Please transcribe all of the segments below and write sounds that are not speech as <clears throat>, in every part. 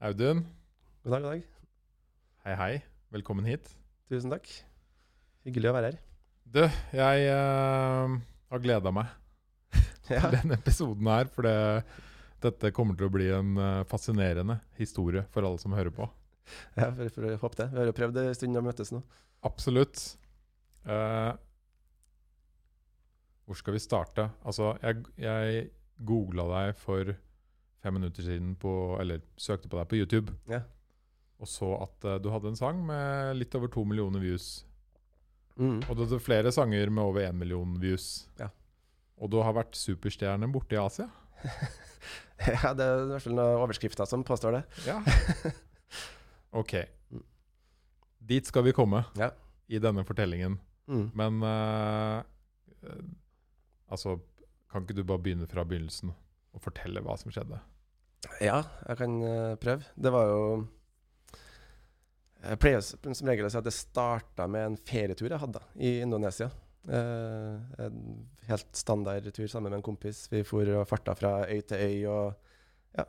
Audun, God dag, god dag. hei hei. Velkommen hit. Tusen takk. Hyggelig å være her. Du, jeg uh, har gleda meg <laughs> Ja, til denne episoden her, for det, dette kommer til å bli en eh, fascinerende historie for alle som hører på. ja for, for å håpe det. Vi har jo prøvd en stund å møtes nå. Absolutt. Uh, hvor skal vi starte? Altså, jeg, jeg googla deg for fem minutter siden på Eller søkte på deg på YouTube. Ja. Og så at uh, du hadde en sang med litt over to millioner views. Mm. Og du hadde flere sanger med over én million views. Ja. Og du har vært superstjerne borte i Asia. <laughs> Ja, det er i hvert fall noen overskrifter som påstår det. Ja. <laughs> ok. Dit skal vi komme Ja. i denne fortellingen. Mm. Men eh, altså Kan ikke du bare begynne fra begynnelsen og fortelle hva som skjedde? Ja, jeg kan eh, prøve. Det var jo Jeg pleier som regel å si at det starta med en ferietur jeg hadde i Indonesia. Eh, en helt standard tur sammen med en kompis. Vi for og farta fra øy til øy og ja,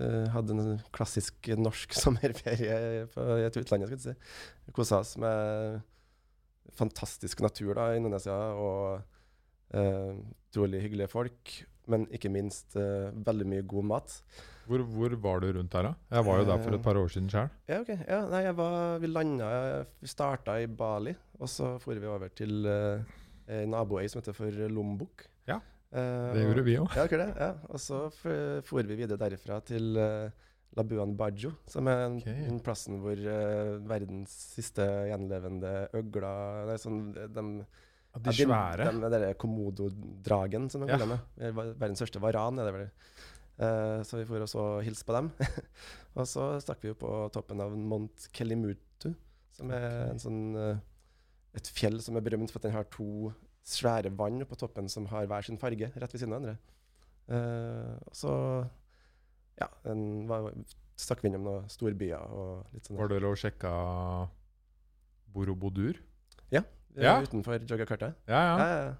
eh, hadde en klassisk norsk <laughs> sommerferie på, et utlandet, skal jeg si. Kosa oss med fantastisk natur da, i Indonesia og eh, utrolig hyggelige folk. Men ikke minst uh, veldig mye god mat. Hvor, hvor var du rundt her, da? Jeg var jo der for et par år siden sjøl. Ja, okay. Ja, nei, var, vi landa Vi starta i Bali, og så for vi over til uh, en naboøy som heter for Lombok. Ja, Eh, Det gjorde vi òg. Ja, det. Ja. Og så for vi videre derifra til Labuan Bajo, som er den okay. plassen hvor uh, verdens siste gjenlevende øgler Nei, sånn de, De svære. Den, den komododragen, som de Ja. kaller. Eh, Verdens største varan, er det vel. Uh, så vi for oss og hilse på dem. <laughs> og så stakk vi jo på toppen av Mont Kelimutu, som er okay. en sånn uh, et fjell som er berømt for at den har to svære vann på toppen som har hver sin farge, rett ved siden av hverandre. Uh, så ja, den var, stakk vi innom noen storbyer og litt sånn. Var det lov å sjekke Borobudur? Eh, Ja. Utenfor Joggakarta. Ja, ja. Ja, ja, ja.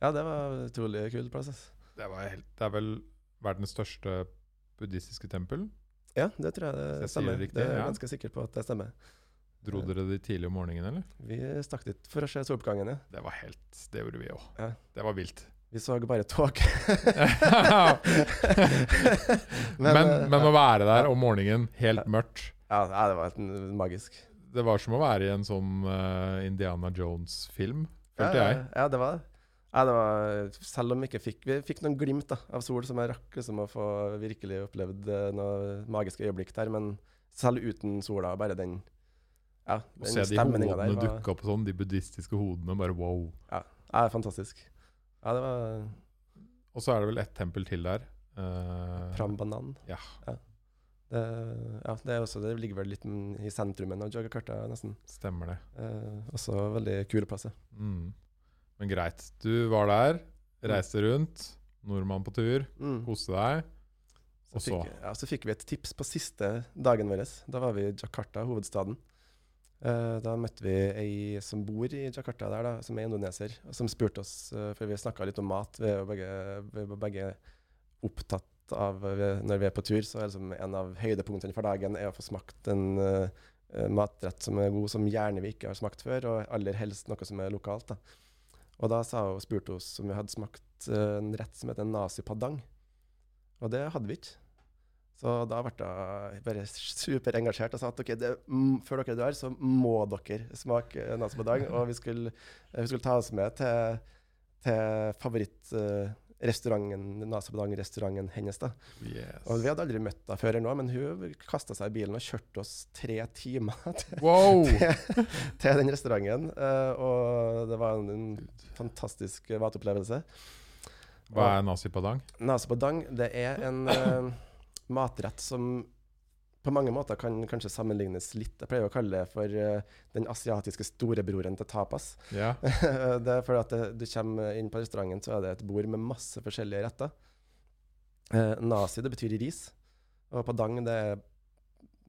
ja, det var en utrolig kul plass. ass. Det, var helt, det er vel verdens største buddhistiske tempel. Ja, det tror jeg det jeg stemmer. det riktig, det er jeg ja. ganske sikker på at det stemmer. Dro dere dit tidlig om morgenen, eller? Vi stakk dit for å se soloppgangen, ja. Det var helt Det gjorde vi òg. Ja. Det var vilt. Vi så bare tog. <laughs> <laughs> men, men, men, å være der om morgenen, helt mørkt ja, ja, det var helt magisk. Det var som å være i en sånn uh, Indiana Jones-film, Ja, følte jeg. Ja, det var det. Ja, det var, selv om vi ikke fikk Vi fikk noen glimt da, av sol, som jeg rakk liksom å få virkelig opplevd noen noe magiske øyeblikk der. Men selv uten sola, bare den Ja, Å den se de hodene var dukke opp sånn, de buddhistiske hodene, bare wow. ja, fantastisk. Ja, det var Og så er det vel ett tempel til der. Uh, Prambanan. Ja. Det, ja, det, er også, det ligger vel litt i sentrumen av Jakarta, nesten. Stemmer det. Eh, også veldig kule plasser. Mm. Men greit. Du var der, reiste rundt, nordmann på tur, Mm. koste deg. Så, Og så? fikk, ja, så fikk vi et tips på siste dagen vår. Da var vi i Jakarta, hovedstaden. Eh, da møtte vi ei som bor i Jakarta, der da, som er indoneser, som spurte oss, eh, for vi snakka litt om mat. Vi er begge, vi er begge opptatt av Når vi er på tur, så er liksom en av høydepunktene for dagen er å få smakt en eh, eh, matrett som er god, som gjerne vi ikke har smakt før, og aller helst noe som er lokalt. da. Og da sa hun, spurte hun om vi hadde smakt uh, en rett som heter nazi-padang. Og det hadde vi ikke. Så da ble jeg bare superengasjert og sa at ok, det, mm, før dere drar, så må dere smake nazi-padang. Og vi skulle, eh, vi skulle ta oss med til, til favorittrestauranten, nasi padang-restauranten hennes. da. Yes. Og vi hadde aldri møtt henne før nå, men hun kasta seg i bilen og kjørte oss tre timer <laughs> til, Wow! <laughs> til den restauranten. eh, og det var en, en fantastisk matopplevelse. Hva er nasi padang? Nasi padang det er en uh, matrett som på mange måter kan kanskje sammenlignes litt Jeg pleier å kalle det for uh, den asiatiske storebroren til tapas. Ja. <laughs> det er fordi at det, du kommer inn på restauranten, så er det et bord med masse forskjellige retter. Uh, nasi det betyr ris, og padang det er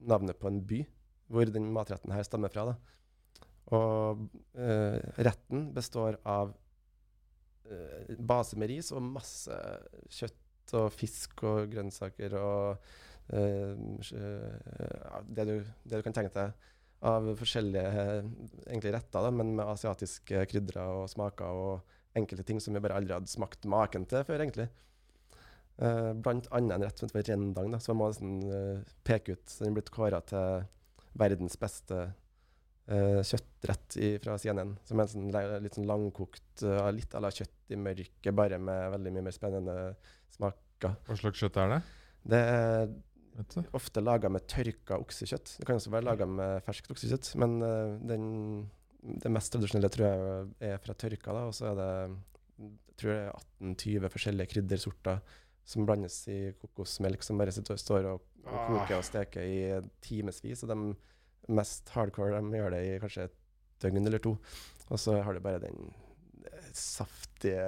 navnet på en by hvor den matretten her stammer fra. Da. Og uh, retten består av base med ris og masse kjøtt og fisk og grønnsaker og det, du, det, du, kan tenke deg av forskjellige egentlig retter, da, men med asiatiske krydder og smaker og enkelte ting som vi bare aldri hadde smakt maken til før, egentlig. Uh, blant annet en rett som heter rendang, da, som må nesten peke ut. Den er blitt kåra til verdens beste kjøttrett i, fra CNN. Som er sånn, litt sånn langkokt, litt à la kjøtt i mørket, bare med veldig mye mer spennende smaker. Hva slags kjøtt er det? Det er ofte laga med tørka oksekjøtt. Det kan også være laga med ferskt oksekjøtt, men den, det mest tradisjonelle tror jeg er fra tørka. da, Og så er det jeg tror det er 18-20 forskjellige kryddersorter som blandes i kokosmelk, som bare står og, og koker og steker i timevis. Og de mest hardcore de gjør det i kanskje et døgn eller to. Og så har du bare den saftige,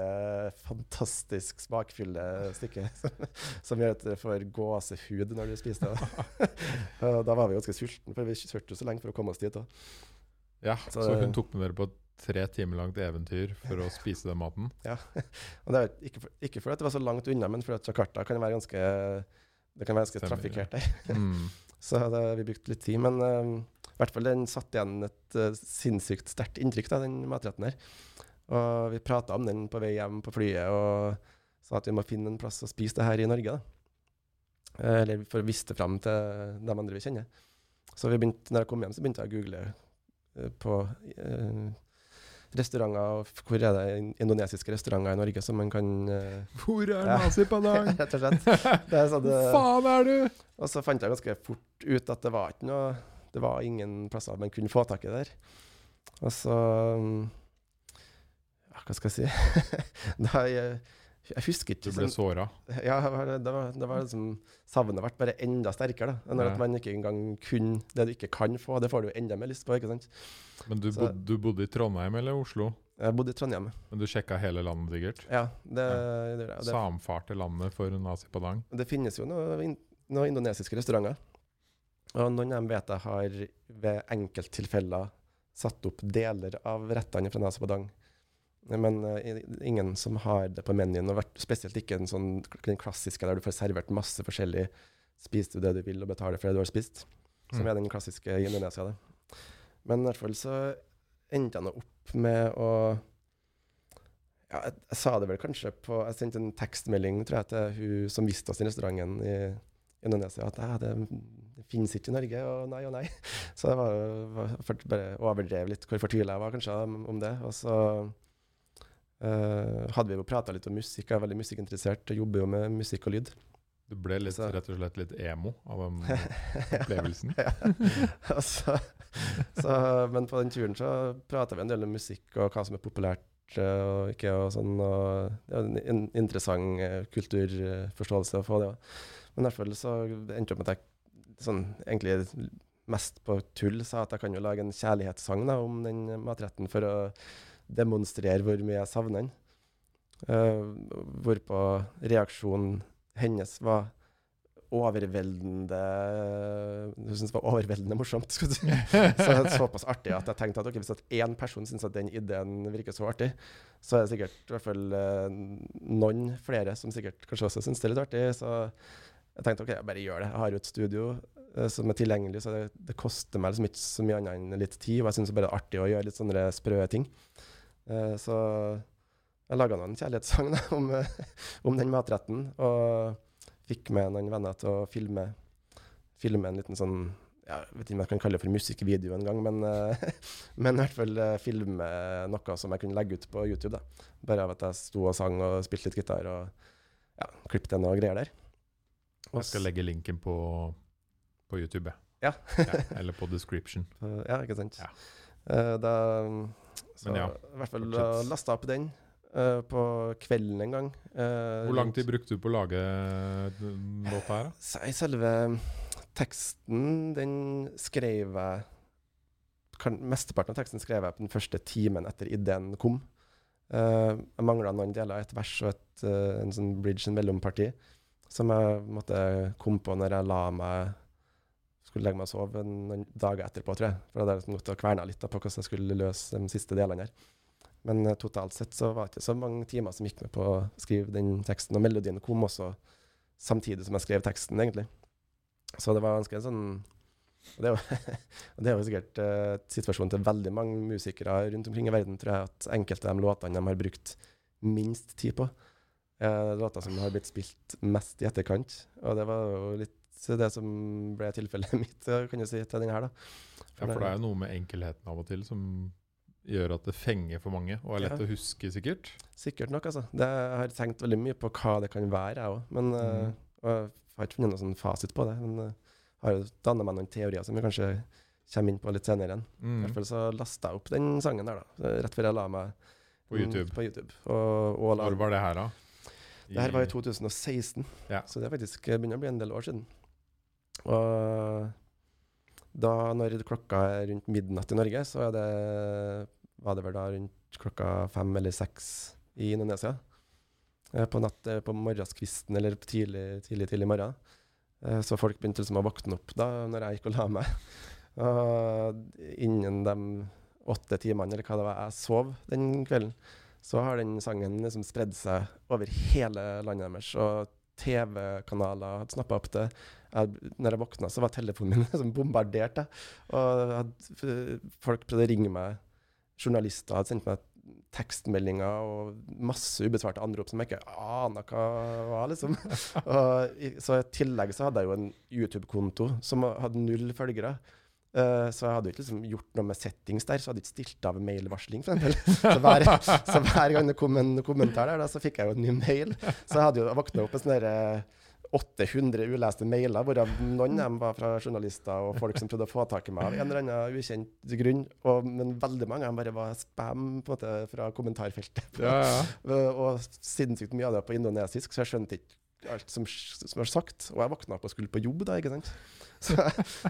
fantastisk smakfulle stykket <laughs> som, som, gjør at du får gåsehud når du spiser det. <laughs> da var vi ganske sultne, for vi kjørte jo så lenge for å komme oss dit. Også. Ja, så, så hun tok med dere på et tre timer langt eventyr for å spise den maten. <laughs> Ja, og det er ikke, for, ikke fordi det var så langt unna, men fordi Jakarta kan være ganske det kan være ganske trafikkert der. Mm. så har vi brukt litt tid. Men uh, i hvert fall den satte igjen et uh, sinnssykt sterkt inntrykk, da, den matretten der. Og vi prata om den på vei hjem på flyet og sa at vi må finne en plass å spise det her i Norge. da. Uh, eller for å vise det fram til de andre vi kjenner. Så vi begynte, når jeg kom hjem, så begynte jeg å google på restauranter. Hvor er det indonesiske restauranter i Norge som man kan eh, Hvor er ja. Nasi Padang? <laughs> Rett og slett. Det er sånn, Hvor faen er du? Og så fant jeg ganske fort ut at det var ikke noe Det var ingen plasser man kunne få tak i der. Og så ja, Hva skal jeg si? <laughs> da jeg, jeg husker ikke Du ble såra? Ja, det var, det var liksom Savnet ble bare enda sterkere. da. Når ja. at man ikke engang kunne det du ikke kan få, det får du enda mer lyst på. ikke sant? Men du, bod, du bodde i Trondheim eller Oslo? Jeg bodde i Trondheim. Men du sjekka hele landet, sikkert? Ja. det, ja. det, det Samfarte landet for nazi Padang? Det finnes jo noen, noe indonesiske restauranter. Og noen av dem vet jeg har ved enkelttilfeller satt opp deler av rettene fra nazi Padang men uh, ingen som har det på menyen. Og spesielt ikke en sånn, den klassiske der du får servert masse forskjellig. Spiser du det du vil og betaler for det du har spist. Som mm. er den klassiske i Indonesia. Det. Men i hvert fall så endte jeg nå opp med å ja, jeg, jeg, sa det vel kanskje på Jeg sendte en tekstmelding tror jeg, til hun som viste oss den restauranten i Indonesia, at det, det finnes ikke i Norge, og nei og nei. <laughs> Så jeg var, var bare overdrev litt hvor fortvila jeg var kanskje om det. Og så Uh, hadde vi jo prata litt om musikk, jeg er veldig musikkinteressert, jeg jobber jo med musikk og lyd. Du ble litt, så. rett og slett litt emo av den <laughs> opplevelsen? ja. <laughs> altså, så, men på den turen så prata vi en del om musikk og hva som er populært eh, og ikke, og sånn. Og det var en interessant uh, kulturforståelse å få det òg. Men i hvert fall så endte det opp med at jeg sånn, egentlig mest på tull sa at jeg kan jo lage en kjærlighetssang da, om den matretten for å demonstrere hvor mye jeg savner den. Uh, hvorpå reaksjonen hennes var overveldende Hun syntes det var overveldende morsomt. <laughs> Så såpass artig at jeg tenkte at okay, hvis at én person syns at den ideen virker så artig, så er det sikkert i hvert fall uh, noen flere som sikkert kanskje også syns det er litt artig. Så jeg tenkte ok, jeg bare gjør det. Jeg har jo et studio uh, som er tilgjengelig, så det, det koster meg liksom ikke så mye annet enn litt tid. Og jeg syns bare det er artig å gjøre litt sånne sprø ting. Uh, så jeg laga en kjærlighetssang <laughs> da, om, om, den matretten, og fikk med noen venner til å filme, filme en liten sånn jeg vet ikke om jeg kan kalle det for musikkvideo en gang, men, uh, <laughs> men i hvert fall uh, filme noe som jeg kunne legge ut på YouTube. da. Bare av at jeg sto og sang og spilte litt gitar og ja, klippet noe greier der. jeg skal legge linken på, på YouTube, ja. ja. Eller på description. <laughs> ja, ikke sant. Ja. Da så ja, i hvert fall uh, lasta opp den uh, på kvelden en gang. Uh, Hvor lang tid brukte du på å lage låta her? Da? Selve teksten, den skrev jeg kan, Mesteparten av teksten skrev jeg på den første timen etter ideen kom. Uh, jeg mangla noen deler, et vers og et, en sånn bridge, en mellomparti, som jeg måtte komme på når jeg la meg skulle legge meg og sove noen dager etterpå, tror jeg. For da hadde jeg gått og kverna litt på hvordan jeg skulle løse de siste delene her. Men uh, totalt sett så var det ikke så mange timer som gikk med på å skrive den teksten. Og melodien kom også samtidig som jeg skrev teksten, egentlig. Så det var ganske sånn og det, er jo, <laughs> det er jo sikkert uh, situasjonen til veldig mange musikere rundt omkring i verden, tror jeg, at enkelte av de låtene de har brukt minst tid på, er låter som har blitt spilt mest i etterkant. Og det var jo litt det som ble tilfellet <laughs> mitt, kan du si, til denne her, da. For, ja, for det er jo noe med enkelheten av og til som gjør at det fenger for mange, og er lett ja. å huske, sikkert? Sikkert nok, altså. Det, jeg har tenkt veldig mye på hva det kan være, jeg òg. Men mm. uh, jeg har ikke funnet noen sånn fasit på det. Men uh, har jo danna meg noen teorier som vi kanskje kommer inn på litt senere igjen. Mm. I hvert fall så lasta jeg opp den sangen der, da. Rett før jeg la meg på YouTube. På YouTube og, og Når var det her, da? I det her var i 2016, ja. så det er faktisk begynner å bli en del år siden. Og da, når klokka er rundt midnatt i Norge, så det, var det vel da rundt klokka fem eller seks i Indonesia. Eh, på, natt, på morgenskvisten eller tidlig, tidlig, tidlig morgen. Eh, så folk begynte liksom å våkne opp da når jeg gikk og la meg. <laughs> Og innen de åtte timene eller hva det var jeg sov den kvelden, så har den sangen liksom spredd seg over hele landet deres. Og TV-kanaler hadde snappa opp det. Jeg, når jeg våkna, så var telefonen min <laughs> som bombardert. Og hadde, folk prøvde å ringe meg. Journalister hadde sendt meg tekstmeldinger og masse ubesvarte anrop som jeg ikke ana hva var, liksom. <laughs> og, så i tillegg så hadde jeg jo en YouTube-konto som hadde null følgere. Uh, så jeg hadde ikke liksom gjort noe med settings der, så jeg hadde ikke stilt av mailvarsling. <laughs> Så, hver, så hver gang det kom en kommentar der, da, så fikk jeg jo en ny mail. Så jeg hadde jo våkna opp en sånn derre 800 uleste mailer, hvorav noen av dem var fra journalister og folk som prøvde å få tak i meg av en eller annen ukjent grunn. Og, men veldig mange av dem bare var spam på måte, fra kommentarfeltet. Ja, ja. <laughs> og sinnssykt mye av det på indonesisk, så jeg skjønte ikke alt som, som var sagt. Og jeg våkna opp og skulle på jobb da, ikke sant. <laughs> Så,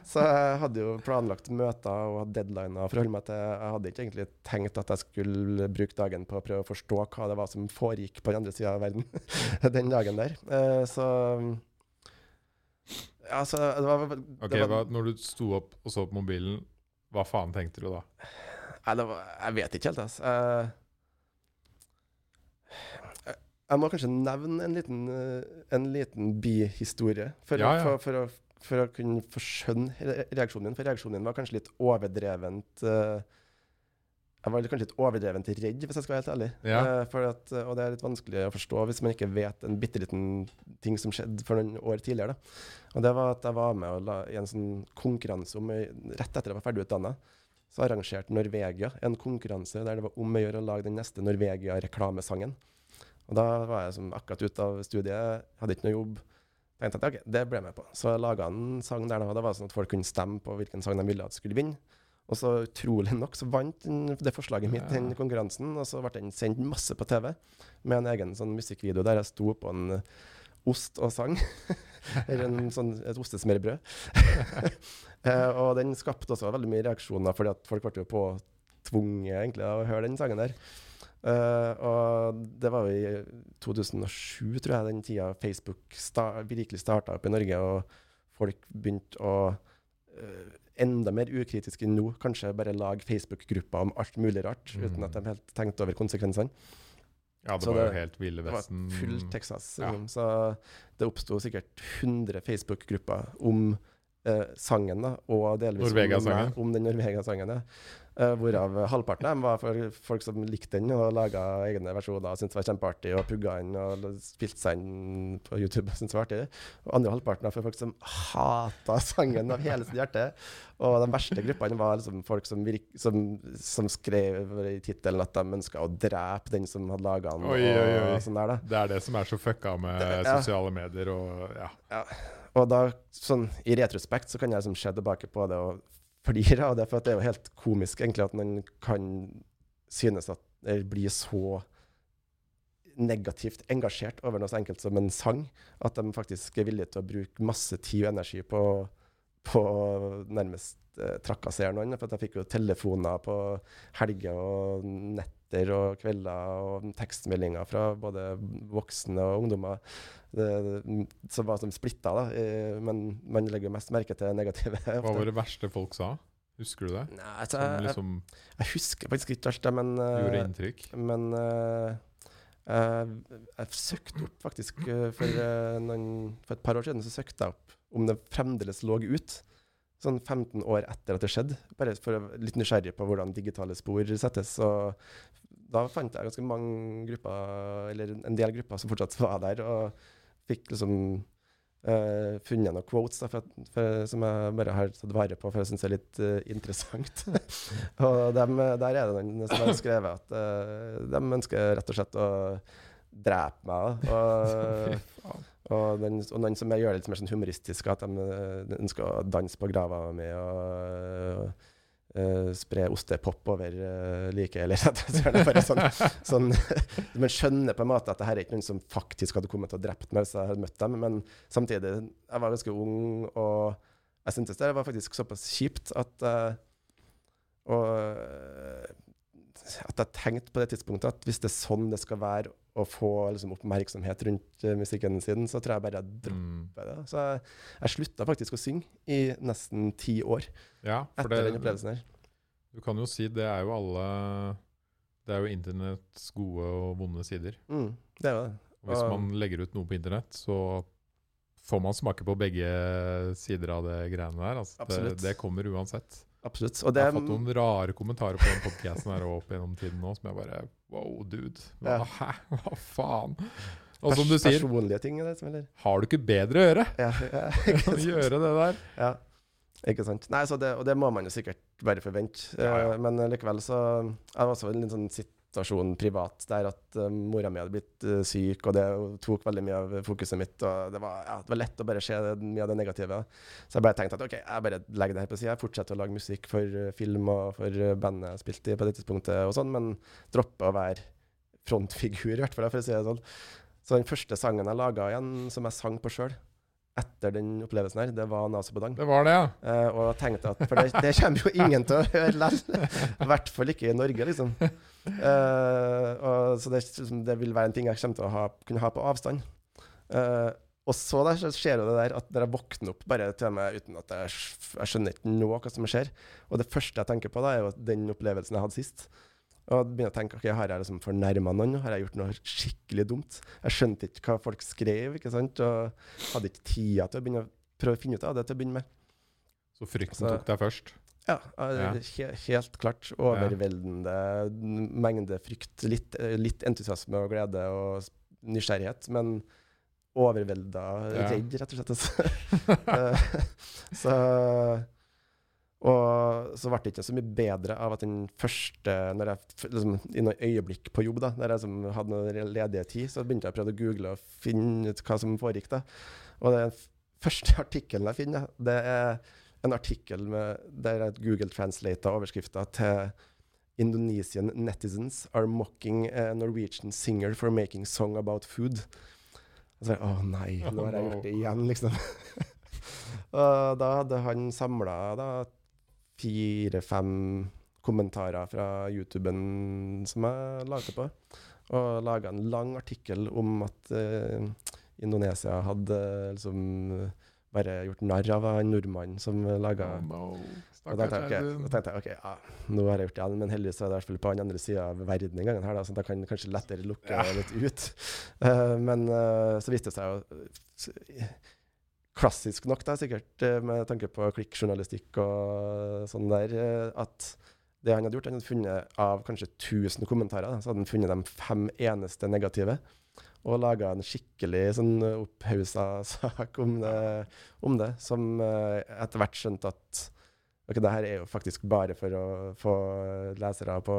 så, jeg hadde jo planlagt møter og deadliner å forholde meg til. Jeg hadde ikke egentlig tenkt at jeg skulle bruke dagen på å prøve å forstå hva det var som foregikk på den andre sida av verden <laughs> den dagen der. Uh, så ja, så det var, det var, hva, Når du sto opp og så på mobilen, hva faen tenkte du da? Nei, var, jeg vet ikke helt, altså. Jeg må kanskje nevne en liten, en liten bihistorie for, ja, ja. For, for, å for å kunne forskjønne skjønne reaksjonen din. For reaksjonen din var kanskje litt overdrevent uh, Jeg var kanskje litt overdrevent redd, hvis jeg skal være helt ærlig. Ja. Uh, at, og det er litt vanskelig å forstå hvis man ikke vet en bitte liten ting som skjedde for noen år tidligere. Da. Og det var at jeg var med la, i en sånn konkurranse om Rett etter jeg var ferdig utdanna, så arrangerte Norvegia en konkurranse der det var om å gjøre å lage den neste Norvegia-reklamesangen. Og da var jeg som akkurat ute av studiet, hadde ikke noe jobb tenkte at ok, det ble jeg med på. Så jeg laga en sang der det var sånn at folk kunne stemme på hvilken sang de ville at skulle vinne. Og så utrolig nok så vant den, det forslaget mitt den konkurransen, og så ble den sendt masse på TV med en egen sånn musikkvideo der jeg sto på en ost og sang. <laughs> Eller en, sånn, et ostesmørbrød. <laughs> eh, og den skapte også veldig mye reaksjoner, fordi at folk ble jo påtvunget egentlig av å høre den sangen der. Uh, og det var jo i 2007, tror jeg, den tida Facebook sta virkelig starta opp i Norge, og folk begynte å uh, enda mer ukritisk enn nå kanskje bare lage Facebook-grupper om alt mulig rart, mm. uten at de helt tenkte over konsekvensene. Ja, det så var det, jo helt Ville Vesten. Det var full Texas. Ja. Liksom. Så det oppsto sikkert 100 Facebook-grupper om uh, sangen, da, og delvis om, om, den Norvega-sangen. Ja. Uh, hvorav halvparten av dem var for folk som likte den og laga egne versjoner og syntes det var kjempeartig og pugga den og spilte seg inn på YouTube og syntes det var artig. Og andre halvparten var for folk som hata sangen av hele sitt hjerte. Og de verste gruppene var liksom folk som, virk, som, som skrev i tittelen at de ønska å drepe den som hadde laga den. Oi, oi, oi. Sånn der, det er det som er så fucka med det, ja. sosiale medier og ja. ja. Og da, sånn i retrospekt, så kan jeg liksom se tilbake på det og flirer <laughs> av det, for det er jo helt komisk egentlig at man kan synes at det blir så negativt engasjert over noe så enkelt som en sang, at de faktisk er villige til å bruke masse tid og energi på, på nærmest eh, trakassere noen. For jeg fikk jo telefoner på helger og netter og kvelder og tekstmeldinger fra både voksne og ungdommer som var som splitta, da. Men man legger mest merke til negative. <laughs> Hva var det verste folk sa? Husker du det? Nei, altså, liksom jeg, jeg, husker faktisk ikke alt det, men Gjorde inntrykk? Men uh, jeg, jeg søkte opp faktisk for, noen, for, et par år siden så søkte jeg opp om det fremdeles lå ut. Sånn 15 år etter at det skjedde. Bare for å være litt nysgjerrig på hvordan digitale spor settes. Og da fant jeg ganske mange grupper, eller en del grupper som fortsatt var der, og fikk liksom Uh, funnet noen quotes da, for, for, som jeg bare har tatt vare på, for jeg syns er litt uh, interessant. <laughs> og dem, der er det noen som har skrevet at uh, de ønsker rett og slett å drepe meg. <laughs> Og, og, den, og noen som jeg gjør det litt mer sånn humoristisk, at de eh, ønsker å danse på grava mi og eh, spre ostepop over uh, like, eller <laughs> at sånn, sånn <laughs> Man skjønner på en måte at det her er ikke noen som faktisk hadde kommet og drept meg hvis jeg hadde møtt dem, men samtidig, jeg var ganske ung, og jeg syntes det var faktisk såpass kjipt at uh, og, at jeg tenkte på det tidspunktet at hvis det er sånn det skal være å få liksom, oppmerksomhet rundt eh, musikken sin, så tror jeg bare jeg dropper Mm. det. Så jeg, jeg slutta faktisk å synge i nesten ti år Ja, for etter den opplevelsen her. du kan jo si det er jo alle Det er jo internetts gode og vonde sider. Mm, det er jo det. Og hvis man legger ut noe på internett, så får man smake på begge sider av det greiene der. Altså, det, det kommer uansett. Absolutt. Og Jeg har fått noen rare kommentarer på den podcasten her opp gjennom tiden nå, som jeg bare Wow, dude. Hva, Ja. hæ? <laughs> Hva faen? Og som du sier, Personlige ting, liksom, eller? har du ikke bedre å gjøre? Ja, ja, <laughs> ikke gjøre det der. Ja, ikke sant. Nei, så det, og det må man jo sikkert bare forvente. Ja, ja. Eh, Men likevel så Jeg var også en litt sånn situasjon privat der at uh, mora mi hadde blitt uh, syk, og det tok veldig mye av fokuset mitt. Og det var, ja, det var lett å bare se mye av det negative. Så jeg bare tenkte at OK, jeg bare legger det her på sida. Fortsetter å lage musikk for eh, film og for eh, bandet jeg spilte i på det tidspunktet, og sånn, men dropper å være frontfigur, i hvert fall, for å si det sånn. Så den første sangen jeg laga igjen, som jeg sang på sjøl, etter den opplevelsen her, det var 'Naso på dang'. Det var det, ja. Eh, og tenkte at For det, det kommer jo ingen til å <laughs> høre likevel. I hvert fall ikke i Norge, liksom. Eh, og, så det, liksom, det vil være en ting jeg kommer til å ha, kunne ha på avstand. Eh, og så der så skjer jo det der at når jeg våkner opp bare til meg uten at jeg, jeg skjønner ikke nå hva som skjer. Og det første jeg tenker på, da er jo den opplevelsen jeg hadde sist. Og begynner å tenke ok, har jeg liksom fornærma noen? Har jeg gjort noe skikkelig dumt? Jeg skjønte ikke hva folk skrev, ikke sant? og hadde ikke tida til å begynne å prøve å finne ut av det til å begynne med. Så frykten Så- tok deg først. Ja, Ja. He helt klart. Overveldende mengde frykt. Litt, litt entusiasme og glede og nysgjerrighet, men overvelda Ja. redd, rett og slett. altså. <laughs> Eh, så Og så ble det ikke så mye bedre av at den første når jeg, liksom, I noen øyeblikk på jobb, da når jeg liksom, hadde noe ledige tid, så begynte jeg å prøve å google og finne ut hva som foregikk. da. Og den første <laughs> artikkelen jeg finner, det er en artikkel med, der Google translata overskrifta til Indonesian netizens are mocking a Norwegian singer for making song about food. Og så er jeg, Å nei, nå har jeg gjort det igjen, liksom. <laughs> og da hadde han samla fire-fem kommentarer fra YouTuben som jeg lagde på, og laga en lang artikkel om at uh, Indonesia hadde liksom bare gjort narr av en nordmann som laga Oh, no. og da tenkte, jeg, da tenkte jeg ok, ja, nå har jeg gjort det igjen, men heldigvis er det i hvert fall på den andre sida av verden en gang her, da, så da kan jeg kanskje lettere lukke Ja. litt ut. Uh, men uh, så viste det seg jo eh, Klassisk nok, da, sikkert eh, med tanke på klikkjournalistikk og sånn der, eh, at det han hadde gjort, han hadde funnet av kanskje 1000 kommentarer, da, så hadde han funnet de fem eneste negative. Og laga en skikkelig sånn opphausa <laughs> sak om det, om det som eh, etter hvert skjønte at ok, det her er jo faktisk bare for å få lesere på,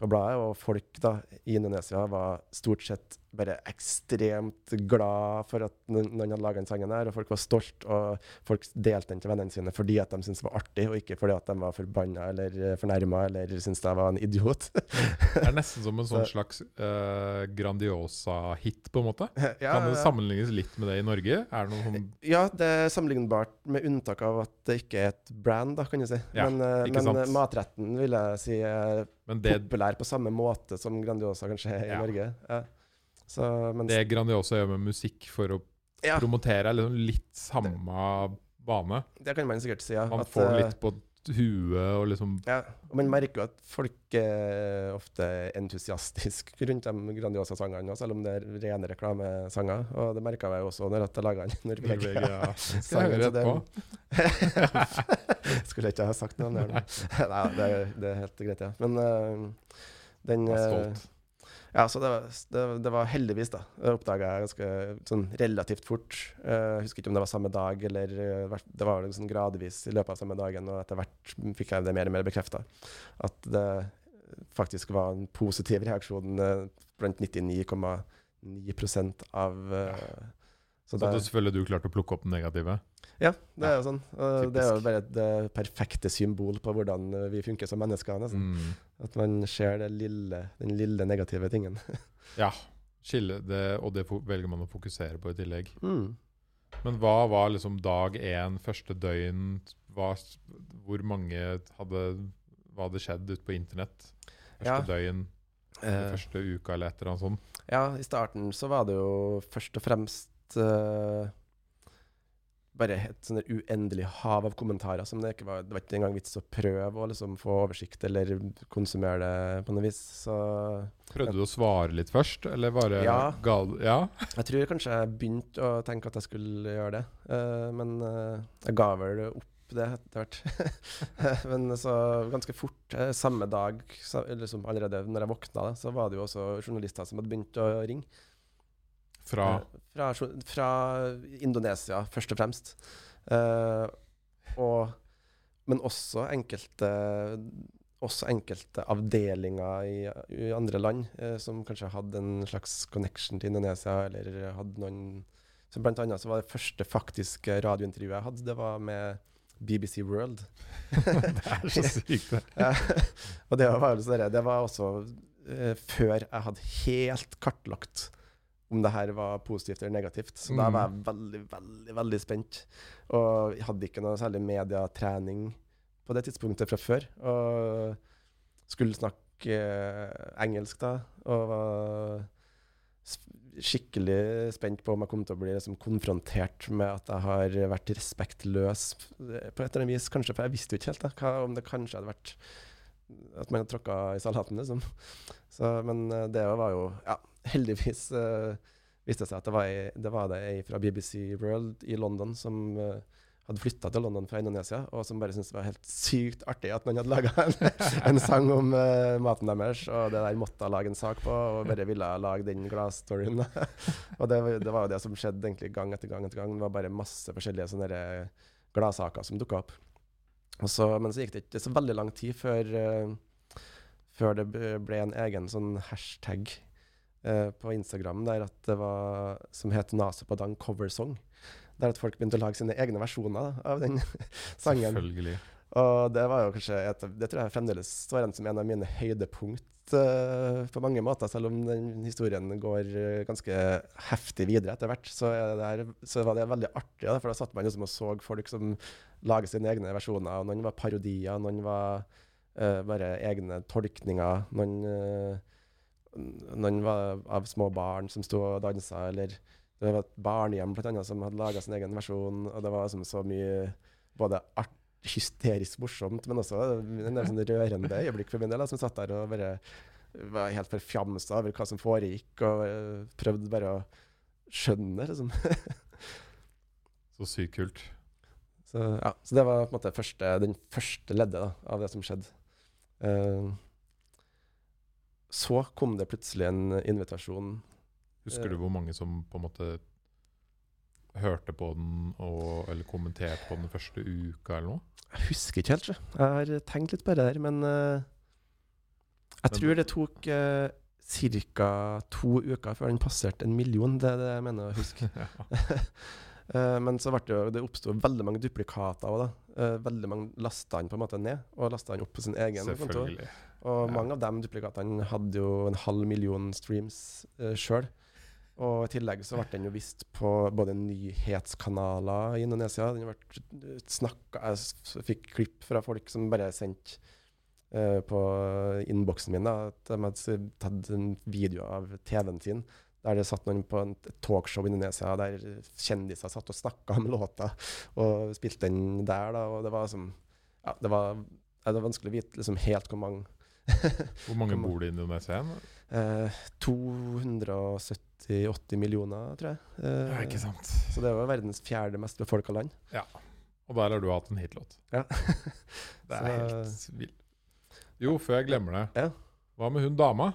på bladet. Og folk da i Indonesia var stort sett bare ekstremt glad for at noen hadde laga den sangen her, og folk var stolt, og folk delte den til vennene sine fordi at de syntes det var artig, og ikke fordi at de var forbanna eller fornærma eller syntes jeg var en idiot. <laughs> Det er nesten som en sånn slags uh, Grandiosa-hit, på en måte. <laughs> ja, Kan det sammenlignes litt med det i Norge? Er det sånn Ja, det er sammenlignbart, med unntak av at det ikke er et brand, da, kan du si. Ja, men uh, men eh, matretten vil jeg si er det, populær på samme måte som Grandiosa kanskje er i Ja. Norge. Ja. Så, mens, det Grandiosa gjør med musikk for å ja, promotere, er liksom litt samme bane. det kan man sikkert si, ja. Man At, får eh, litt på huet og liksom Ja, og man merker jo at folk er ofte entusiastisk <laughs> rundt de Grandiosa-sangene, selv om det er rene reklamesanger. Og det merka jeg også når jeg laga den Norvegia. Ja. Etterpå. Skulle ikke ha sagt noe om det. <laughs> Nei, det er, det er helt greit, ja. Men uh, den stolt. Ja, så det var, det, det var heldigvis, da. Det oppdaga jeg ganske sånn relativt fort. Eh, Jeg husker ikke om det var samme dag, eller eh, det var liksom gradvis i løpet av samme dagen, og etter hvert fikk jeg det mer og mer bekrefta. At det faktisk var en positiv reaksjon eh, blant 99,9% av eh, Så det, selvfølgelig du klarte å plukke opp den negative. Ja, det er jo sånn. Det er jo bare det perfekte symbol på hvordan eh, vi funker som mennesker. Nesten. Mm. At man ser det lille, den lille negative tingen. <laughs> Ja. Skille det, og det velger man å fokusere på i tillegg. Mm. Men hva var liksom dag én, første døgn? Hva, hvor mange hadde Hva hadde skjedd ute på internett? Første Ja. døgn, Uh, første uka eller et eller annet sånt? Ja, i starten så var det jo først og fremst eh, bare et sånn uendelig hav av kommentarer som det ikke var Det var ikke engang vits å prøve å liksom få oversikt eller konsumere det på noe vis. Så Prøvde du å svare litt først, eller bare Ja. gal... Ja? jeg tror kanskje jeg begynte å tenke at jeg skulle gjøre det, uh, men uh, jeg ga vel opp det etter hvert. <laughs> men så ganske fort, eh, samme dag, så, liksom allerede når jeg våkna, så var det jo også journalister som hadde begynt å ringe. Fra Eh, fra, fra Indonesia, først og fremst. Uh, og, men også enkelte også enkelte avdelinger i, i andre land uh, som kanskje hadde en slags connection til Indonesia, eller hadde noen så Blant annet så var det første faktiske radiointervjuet jeg hadde, det var med BBC World. <laughs> Det er så sykt, det. <laughs> Ja, og det var, sånn det var også uh, før jeg hadde helt kartlagt om det her var positivt eller negativt. Så da Mm. var jeg veldig, veldig veldig spent. Og jeg hadde ikke noe særlig mediatrening på det tidspunktet fra før. Og skulle snakke eh, engelsk da, og var skikkelig spent på om jeg kom til å bli liksom konfrontert med at jeg har vært respektløs på et eller annet vis. Kanskje, for jeg visste jo ikke helt da, hva, om det kanskje hadde vært at man tråkka i salaten, liksom. Så, men eh, det var jo Ja, heldigvis uh, viste det seg at det var, ei, det var ei fra BBC World i London som uh, hadde flytta til London fra Indonesia, og som bare syntes det var helt sykt artig at man hadde laga en, <laughs> en sang om uh, maten deres, og det der måtte jeg lage en sak på, og bare ville lage den gladstoryen. <laughs> og det, det var jo det som skjedde egentlig gang etter gang etter gang. Det var bare masse forskjellige sånne gladsaker som dukka opp. Og så, men så gikk det ikke så veldig lang tid før, uh, før det ble en egen sånn hashtag uh, på Instagram der at det var, som het Nase Padang cover song. Der at folk begynte å lage sine egne versjoner da, av den <laughs> sangen. Selvfølgelig. Og det var jo kanskje et, Det tror jeg fremdeles står igjen som en av mine høydepunkt uh, på mange måter, selv om den historien går uh, ganske heftig videre etter hvert. Så, så var det veldig artig, da, for da satt man liksom og så folk som lager sine egne versjoner. og Noen var parodier, noen var uh, bare egne tolkninger. Noen, uh, noen var av små barn som sto og dansa, eller det var et barnehjem blant annet, som hadde laga sin egen versjon. Og det var liksom så mye både art, hysterisk morsomt, men også en del sånn rørende øyeblikk for min del, som satt der og bare var helt forfjamsa over hva som foregikk, og eh, prøvde bare å skjønne, liksom. <laughs> Så sykt kult. Så, ja, så det var på en måte første, den første leddet da, av det som skjedde. Uh, så kom det plutselig en invitasjon. Husker Eh. du hvor mange som på en måte hørte på den og, eller kommenterte på den første uka eller noe? Jeg husker ikke helt. Jeg har tenkt litt på det der, men uh, jeg Men- tror det tok uh, ca. to uker før den passerte en million. Det er det jeg mener å huske. <laughs> <laughs> Eh, men så ble det jo, det oppsto veldig mange duplikater òg, da. Eh, veldig mange lasta han på en måte ned, og lasta han opp på sin egen kontor. Og Ja. mange av de duplikatene hadde jo en halv million streams uh, sjøl. Og i tillegg så ble den jo vist på både nyhetskanaler i Indonesia. Den ble eh, snakka Jeg fikk klipp fra folk som bare sendte uh, på innboksen min da, at de hadde tatt en video av TV-en sin der det satt noen på et talkshow i Indonesia der kjendiser satt og snakka om <laughs> låta og spilte den der. da, og det var som ja, det var, ja, det var vanskelig å vite liksom helt hvor mange <laughs> Hvor mange bor det i Indonesia eh, 270-80 millioner, tror jeg. Eh, Ja, ikke sant. Så det var verdens fjerde mest befolka land. Ja. Og der har du hatt en hitlåt. Ja. <laughs> Det er Så- helt vilt. Jo, før jeg glemmer det. Ja. Hva med hun dama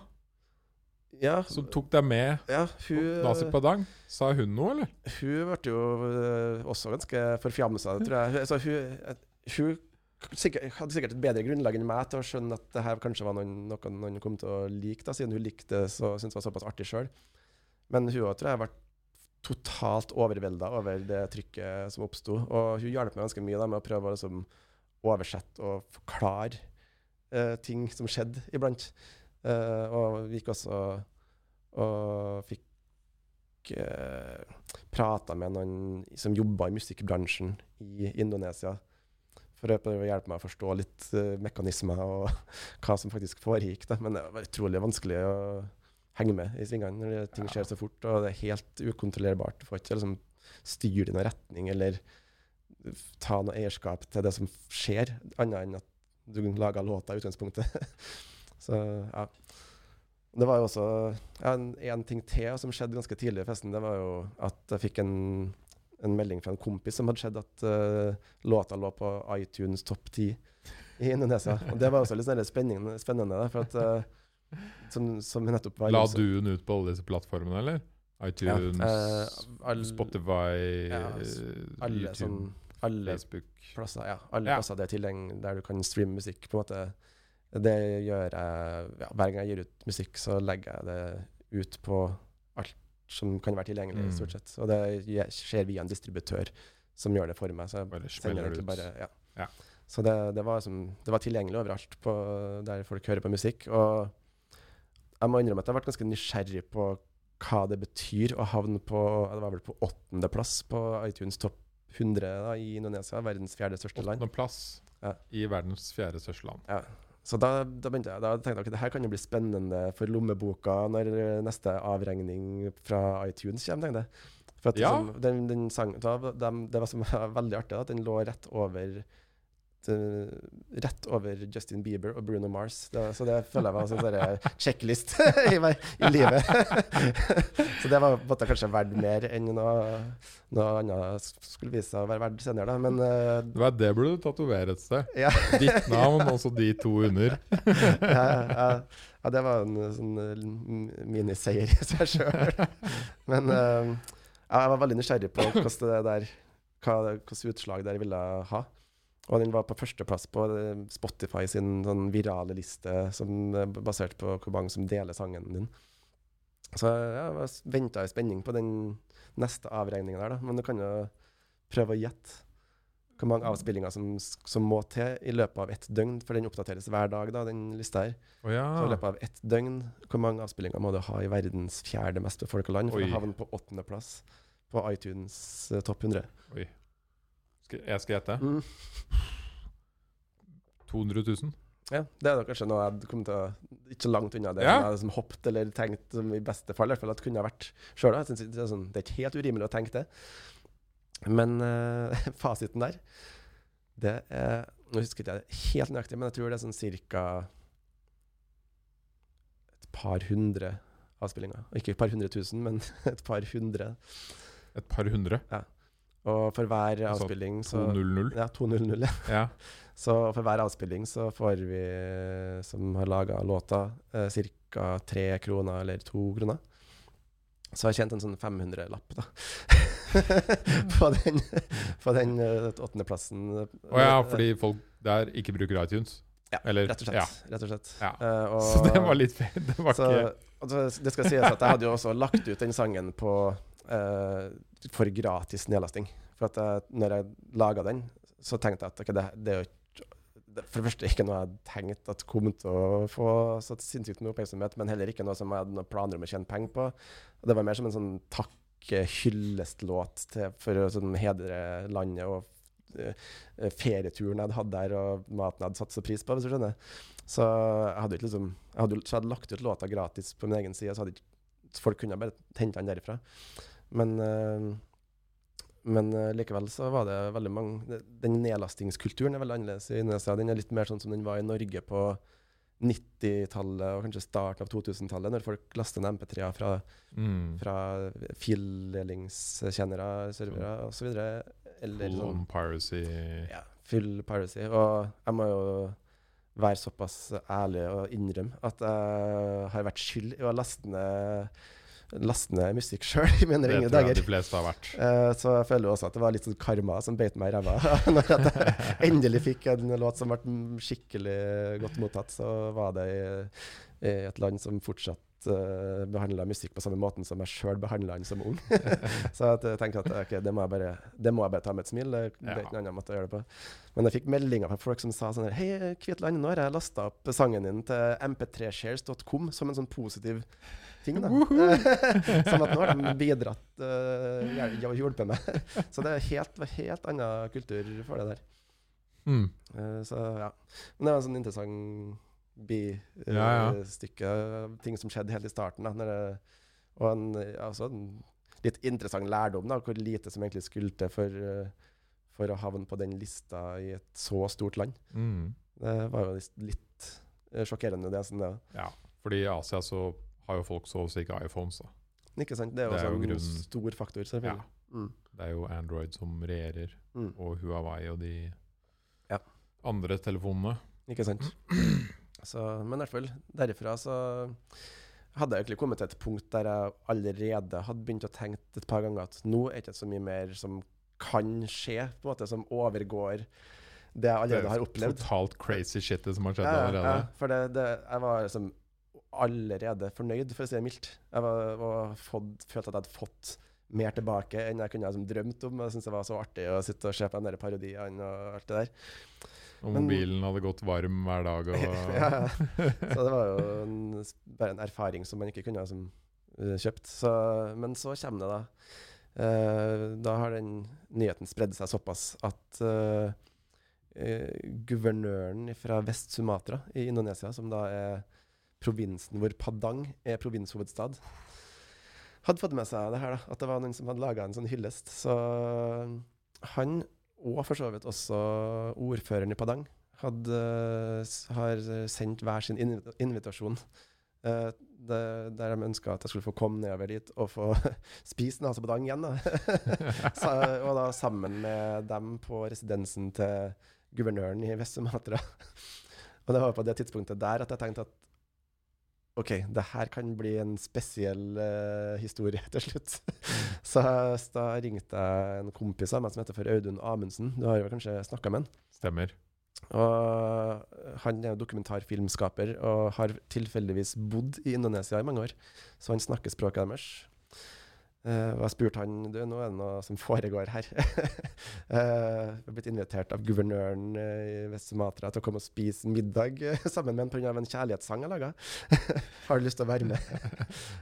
Ja, som tok deg med ja hun, Nazi Padang? Sa hun noe, eller? hun ble jo eh, også ganske forfjamsa, tror jeg. Altså, hun hun sikkert, hadde sikkert et bedre grunnlag enn meg til å skjønne at det her kanskje var noen, noe noen kom til å like, da, siden hun likte det så syntes det var såpass artig sjøl. Men hun òg tror jeg ble totalt overvelda over det trykket som oppsto. Og hun hjalp meg ganske mye da, med å prøve å liksom, oversette og forklare uh, ting som skjedde iblant. Eh, og vi gikk også og fikk uh, prata med noen som jobba i musikkbransjen i Indonesia. For å prøve å hjelpe meg å forstå litt uh, mekanismer og <laughs> hva som faktisk foregikk. Da. Men det var utrolig vanskelig å henge med i svingene når ting skjer så fort. Og det er helt ukontrollerbart. Du får ikke liksom, styre i noen retning eller ta noe eierskap til det som skjer, annet enn at du lager låta i utgangspunktet. <laughs> så ja. Det var jo også en, en ting til som skjedde ganske tidlig i festen. Det var jo at jeg fikk en, en melding fra en kompis som hadde skjedd at uh, låta lå på iTunes topp 10 i Indonesia. Og det var også litt sånn spennende, spennende for at uh, som, som nettopp var La du den ut på alle disse plattformene, eller? iTunes, eh, all- Spotify, Ja, alle YouTube, sånn alle Facebook. plasser, ja, alle Ja. plasser det er tilgjengelig der du kan streame musikk. på en måte. Det gjør jeg ja, Hver gang jeg gir ut musikk, så legger jeg det ut på alt som kan være tilgjengelig, Mm. stort sett. Og det skjer via en distributør som gjør det for meg. Så jeg Bare sender egentlig ut. bare ja. Ja. Så det, det, var som, det var tilgjengelig overalt på, der folk hører på musikk. Og jeg må innrømme at jeg ble ganske nysgjerrig på hva det betyr å havne på Det var vel på åttendeplass på iTunes topp 100 da, i Indonesia, verdens fjerde største land. Åttendeplass Ja. i verdens fjerde største land. Ja. Så da, da begynte jeg, da tenkte jeg at det her kan jo bli spennende for lommeboka når neste avregning fra iTunes kommer, tenkte jeg. For at Ja. liksom, den, den sang, da, de, det var <laughs> veldig artig, at den lå rett over Rett over Justin Bieber og Bruno Mars. Det, så det føler jeg var en sånn sjekklist i, i livet. <laughs> så det var måtte kanskje verdt mer enn noe, noe annet skulle vise seg å være verdt senere, da. Men uh, Det, var det burde du tatovere et sted. ja. <laughs> Ditt navn og så de to under. <laughs> ja, ja, ja, det var en sånn eh, miniseier i seg sjøl. Men uh, jeg var veldig nysgjerrig på hvordan det der hva, hvilket utslag det ville ha. Og den var på førsteplass på eh, Spotify sin sånn virale liste, som er basert på hvor mange som deler sangen din. Så jeg venta i spenning på den neste avregninga der, da. Men du kan jo prøve å gjette hvor mange avspillinger som, som må til i løpet av ett døgn, for den oppdateres hver dag, da, den lista her. Oh, ja. Så i løpet av ett døgn, hvor mange avspillinger må du ha i verdens fjerde mest befolka land for Oi. å havne på åttendeplass på iTunes eh, topp 100? Skal, jeg skal gjette. Mm. 200 000? Ja, det er da kanskje noe jeg kom til å Ikke så langt unna det Ja. jeg liksom hoppet eller tenkt som i beste fall, i hvert fall at kunne ha vært sjøl. Det, er sånn, det er ikke helt urimelig å tenke det. Men uh, <laughs> fasiten der, det er Nå husker ikke jeg det helt nøyaktig, men jeg tror det er sånn cirka et par hundre avspillinger. Ikke et par hundre tusen, men <laughs> et par hundre. Et par hundre? Og for hver Altså, avspilling så 200? Ja, 200, ja. Ja. <laughs> Så for hver avspilling så får vi som har laga låta, eh, ca. tre kroner eller to kroner. Så jeg har tjent en sånn 500-lapp, da. <laughs> på den, på den eh, åttendeplassen. Å ja, fordi folk der ikke bruker iTunes? Ja, Eller, Rett og slett. Ja. Rett og slett. Ja. <laughs> Uh, og, Så det var litt feil. Det var så, ikke altså, det skal sies at jeg hadde jo også lagt ut den sangen på eh, for gratis nedlasting. For at jeg, når jeg laga den, så tenkte jeg at okay, det, det er jo For det første ikke noe jeg hadde tenkt at kom til å få så sinnssykt mye oppmerksomhet, men heller ikke noe som jeg hadde noen planer om å tjene penger på. Og det var mer som en sånn takk-hyllestlåt for å sånn, hedre landet og eh, ferieturen jeg hadde hatt der, og maten jeg hadde satt så pris på, hvis du skjønner. Så jeg hadde liksom jeg hadde, så jeg hadde lagt ut låta gratis på min egen side, så hadde ikke folk kunne bare hente den derifra. Men, eh, Men eh, likevel så var det veldig mange Den nedlastingskulturen er veldig annerledes i Indonesia. Den er litt mer sånn som den var i Norge på 90-tallet og kanskje starten av 2000-tallet, når folk laster ned MP3-er fra, Mm. fra fildelingstjenere, servere osv. Eller Full sånn piracy. ja, full piracy. Og jeg må jo være såpass ærlig og innrømme at jeg har vært skyld i å laste ned, laste ned musikk sjøl <laughs> i mine Det ringe tror jeg dager. de fleste har vært. Uh, så jeg føler også at det var litt sånn karma som beit meg i ræva. <laughs> Når jeg <laughs> endelig fikk en låt som ble skikkelig godt mottatt, så var det i, i et land som fortsatt uh, behandla musikk på samme måten som jeg sjøl behandla den som ung. så jeg tenkte at okay, det, må jeg bare, det må jeg bare ta med et smil. Det, det er ikke noen annen måte å gjøre det på. Men jeg fikk meldinger fra folk som sa sånn Hei, Kvitland, nå har jeg lasta opp sangen din til mp3shares.com som en sånn positiv ting. da. <laughs> sånn at nå har de bidratt uh, hjulpet meg. <laughs> så det er helt, helt annen kultur for det der. Mm. Uh, så ja. Men det var en sånn interessant bistykke. Ja, ja. ting som skjedde helt i starten. Da, når det, og en, altså, en litt interessant lærdom, da, hvor lite som egentlig skulle til for, eh, for å havne på den lista i et så stort land. Mm. Det var jo litt, eh, sjokkerende, det. Sånn, det. Ja, fordi i Asia så har jo folk så å si ikke iPhones. da. Ikke sant? Det er Det er jo en grunnen. stor faktor, Ja. selvfølgelig. Mm. Det er jo Android som regjerer, Mm. og Huawei og de Ja. andre telefonene. Ikke sant? <clears throat> Så, men i hvert fall, derifra så hadde jeg egentlig kommet til et punkt der jeg allerede hadde begynt å tenke et par ganger at nå er det ikke så mye mer som kan skje, på en måte, som overgår det jeg allerede har opplevd. Totalt crazy shit det som har skjedd Ja, ja, allerede. ja, for det, det, jeg var liksom allerede fornøyd, for å si det mildt. Jeg var, var fått, følte at jeg hadde fått mer tilbake enn jeg kunne liksom drømt om. Jeg syntes det var så artig å sitte og se på de parodiene og alt det der. Og Men- mobilen hadde gått varm hver dag. Og, <laughs> ja, ja. Så det var jo en, bare en erfaring som man ikke kunne ha som, eh, kjøpt. Så, men så kommer det, da. Eh, da har den nyheten spredd seg såpass at eh, eh, guvernøren fra Vest-Sumatra i Indonesia, som da er provinsen hvor Padang er provinshovedstad, hadde fått med seg det her, da, at det var noen som hadde laga en sånn hyllest. Så han, og for så vidt også ordføreren i Padang, hadde, har sendt hver sin invitasjon. Uh, det, der de ønska at jeg skulle få komme nedover dit og få <laughs> spise nase på igjen. Da. <laughs> Så, og da sammen med dem på residensen til guvernøren i Vest-Sumatra. <laughs> Og det var på det tidspunktet der at jeg tenkte at OK, det her kan bli en spesiell uh, historie <laughs> til slutt. Så da ringte jeg en kompis av meg som heter for Audun Amundsen. Du har jo kanskje snakka med han? Stemmer. Og han er dokumentarfilmskaper og har tilfeldigvis bodd i Indonesia i mange år, så han snakker språket deres. Eh, og jeg spurte han du, nå er det noe som foregår her. <laughs> Eh, jeg har blitt invitert av guvernøren eh, i Vest-Sumatra til å komme og spise middag <laughs> sammen med en pga. en kjærlighetssang jeg laga. <laughs> har du lyst til å være med?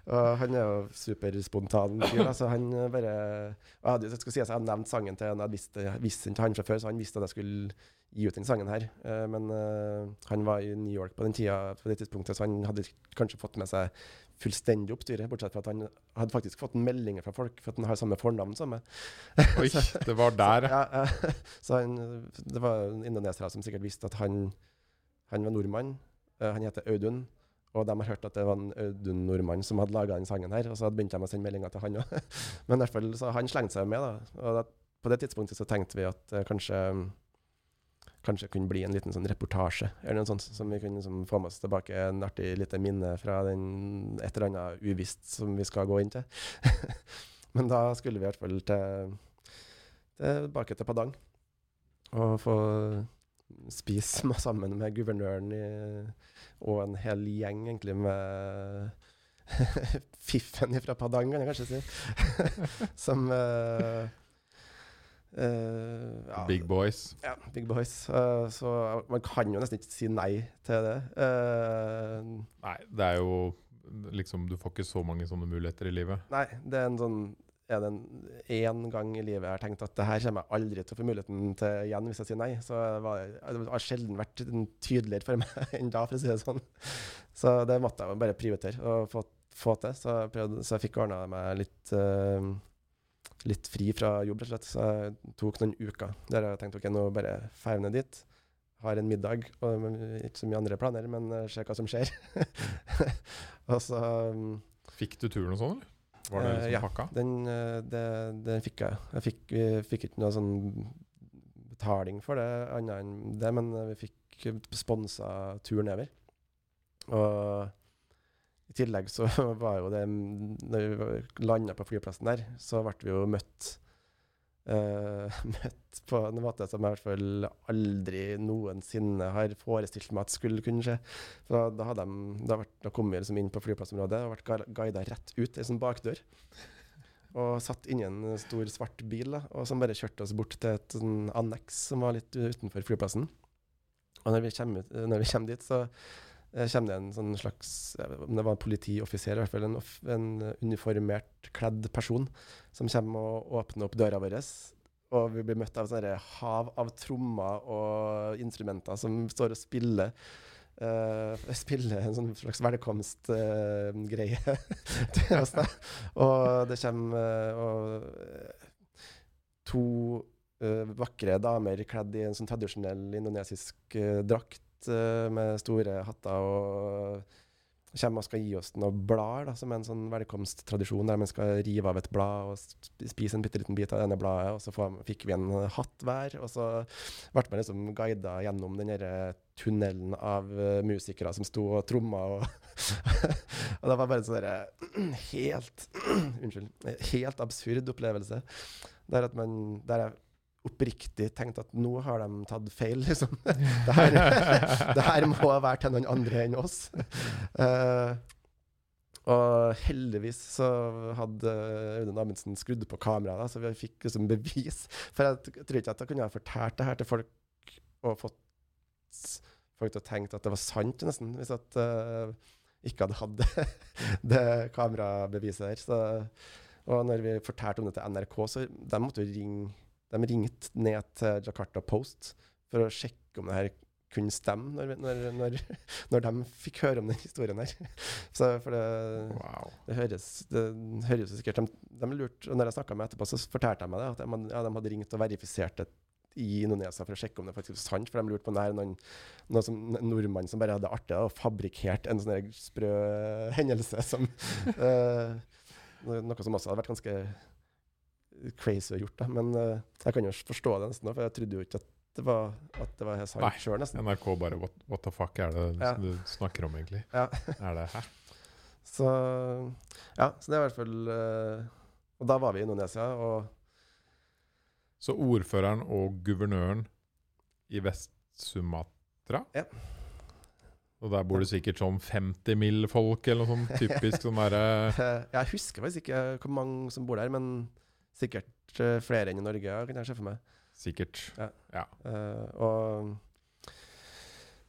og han er jo superspontan fyr, Altså, han bare jeg, jeg skal si at jeg hadde nevnt sangen til han, jeg visste, visste den til han fra før, så han visste at jeg skulle gi ut den sangen her. Men han var i New York på den tida, på det tidspunktet, så han hadde kanskje fått med seg fullstendig oppstyret, bortsett fra at han hadde faktisk fått meldinger fra folk for at han har samme fornavn som meg. <laughs> Oi, det var der. Ja, ja. <laughs> Så han, det var indonesere som sikkert visste at han, han var nordmann. Eh, han heter Audun. Og de har hørt at det var en Audun nordmann som hadde laga den sangen her. Og så hadde begynt de å sende meldinger til han òg. <laughs> Men i hvert fall, så han slengte seg med. da. Og da, på det tidspunktet så tenkte vi at uh, kanskje Kanskje kunne bli en liten sånn reportasje eller noe sånt, som vi kunne liksom få med oss tilbake. En artig lite minne fra den, et eller annet uvisst som vi skal gå inn til. <laughs> Men da skulle vi i hvert fall til, tilbake til Padang og få spise sammen med guvernøren i, og en hel gjeng egentlig med <laughs> fiffen fra Padang, kan jeg kanskje si. <laughs> Som eh, ja, Big boys. ja, big boys. Eh, så man kan jo nesten ikke si nei til det. Eh, Nei, det er jo liksom Du får ikke så mange sånne muligheter i livet. nei, det er en sånn er det én gang i livet jeg har tenkt at det her kommer jeg aldri til å få muligheten til igjen hvis jeg sier nei. Så det, var, det har sjelden vært tydeligere for <laughs> meg enn da, for å si det sånn. Så det måtte jeg bare prioritere og få, få til. Så jeg, prøvde, så jeg fikk ordna meg litt, eh, litt fri fra jobb, rett og slett. Så jeg tok noen uker der jeg tenkte ok, nå bare drar ned dit. Har en middag, og ikke så mye andre planer, men uh, se hva som skjer. <laughs> og så um, Fikk du turen og sånn, eller? Var det Eh, liksom ja. pakka? Den, eh, det, den fikk jeg. Jeg fikk, vi fikk ikke noe sånn betaling for det, annet enn det, men eh, vi fikk sponsa turen nedover. Og i tillegg så <laughs> var jo det Når vi landa på flyplassen der, så ble vi jo møtt Uh, <laughs> Møtt på en måte som jeg i hvert fall aldri noensinne har forestilt meg at skulle kunne skje. For da, hadde de, da, vært, da kom vi liksom inn på flyplassområdet og ble guida rett ut ei sånn bakdør. Og satt inni en stor, svart bil da, og som bare kjørte oss bort til et sånn anneks som var litt utenfor flyplassen. Og når vi kommer, ut, når vi kommer dit, så kommer det en sånn slags det var en politioffiser, i hvert fall en, en uniformert kledd person, som kommer og åpner opp døra vår. Og vi blir møtt av et hav av trommer og instrumenter som står og spiller. Uh, <laughs> spiller en sånn slags velkomstgreie <laughs> til oss. Der. Og det kommer uh, eh, to eh, vakre damer kledd i en sånn tradisjonell indonesisk eh, drakt eh, med store hatter og kommer og skal gi oss noen blader, som er en sånn velkomsttradisjon der man skal rive av et blad og spise en bitte liten bit av denne bladet, og så fikk vi en hatt hver. Og så ble man liksom guida gjennom den tunnelen av eh, musikere som sto og tromma. Og, <laughs> og det var bare en sånn <clears throat> helt <clears throat> Unnskyld. Helt absurd opplevelse. Der, at man, der jeg oppriktig tenkt at nå har de tatt feil, liksom. <laughs> Det her, det her må være til noen andre enn oss. Uh, og heldigvis så hadde Audun Amundsen skrudd på kameraet, så vi fikk liksom bevis. For jeg tror ikke at jeg kunne ha fortalt det her til folk og fått folk til å tenke at det var sant, nesten, hvis at uh, ikke hadde hatt det, <laughs> det kamerabeviset der. Så, og når vi fortalte om det til NRK, så de måtte jo ringe De ringte ned til Jakarta Post for å sjekke om det her kunne stemme, når, når, når, <laughs> når de fikk høre om den historien her. <laughs> Så for det, Wow. det høres, det høres jo sikkert de, de lurte, og når jeg snakka med etterpå, så fortalte de meg det, at de, ja, de hadde ringt og verifisert det i Indonesia for å sjekke om det faktisk var sant. For de lurte på om det er noen, noen som, en nordmann som bare hadde artig og fabrikkert en sånn sprø hendelse som <laughs> uh, Noe som også hadde vært ganske crazy å gjort. Da. Men eh, jeg kan jo forstå det nesten, for jeg trodde jo ikke at det var, at det var sant sjøl, nesten. NRK bare what, what the fuck er det Ja. du snakker om, egentlig? Ja. Er det hæ? <laughs> Så ja, så det er i hvert fall eh, Og da var vi i Indonesia, og Så ordføreren og guvernøren i Vest-Sumatra Ja. Og der bor det sikkert sånn 50 mill. folk, eller noe sånt typisk <laughs> sånn derre Jeg husker faktisk ikke hvor mange som bor der, men sikkert eh, flere enn i Norge, ja, kan jeg se for meg. Sikkert. Eh, og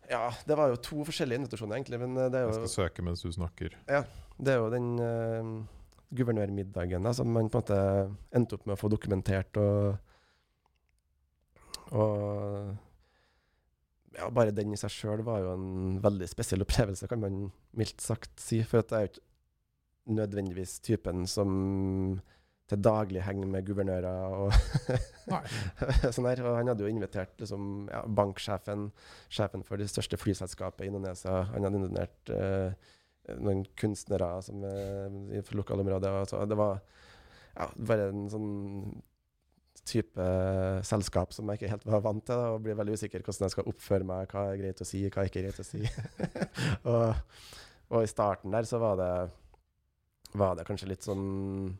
ja, det var jo to forskjellige invitasjoner, egentlig. Men eh, det er Jeg skal søke mens du snakker. Ja, det er jo den uh, guvernørmiddagen da, som man på en måte endte opp med å få dokumentert. Og, og ja, bare den i seg sjøl var jo en veldig spesiell opplevelse, kan man mildt sagt si. For at jeg er jo ikke nødvendigvis typen som til daglig henge med guvernører og <laughs> sånn her. Og han hadde jo invitert liksom, ja, banksjefen, sjefen for det største flyselskapet i Indonesia. Han hadde invitert eh, noen kunstnere som, eh, i lokalområdet. og så Det var ja, bare en sånn type selskap som jeg ikke helt var vant til, da, og blir veldig usikker hvordan jeg skal oppføre meg, hva er greit å si, hva er ikke greit å si. <laughs> og, og i starten der så var det, var det kanskje litt sånn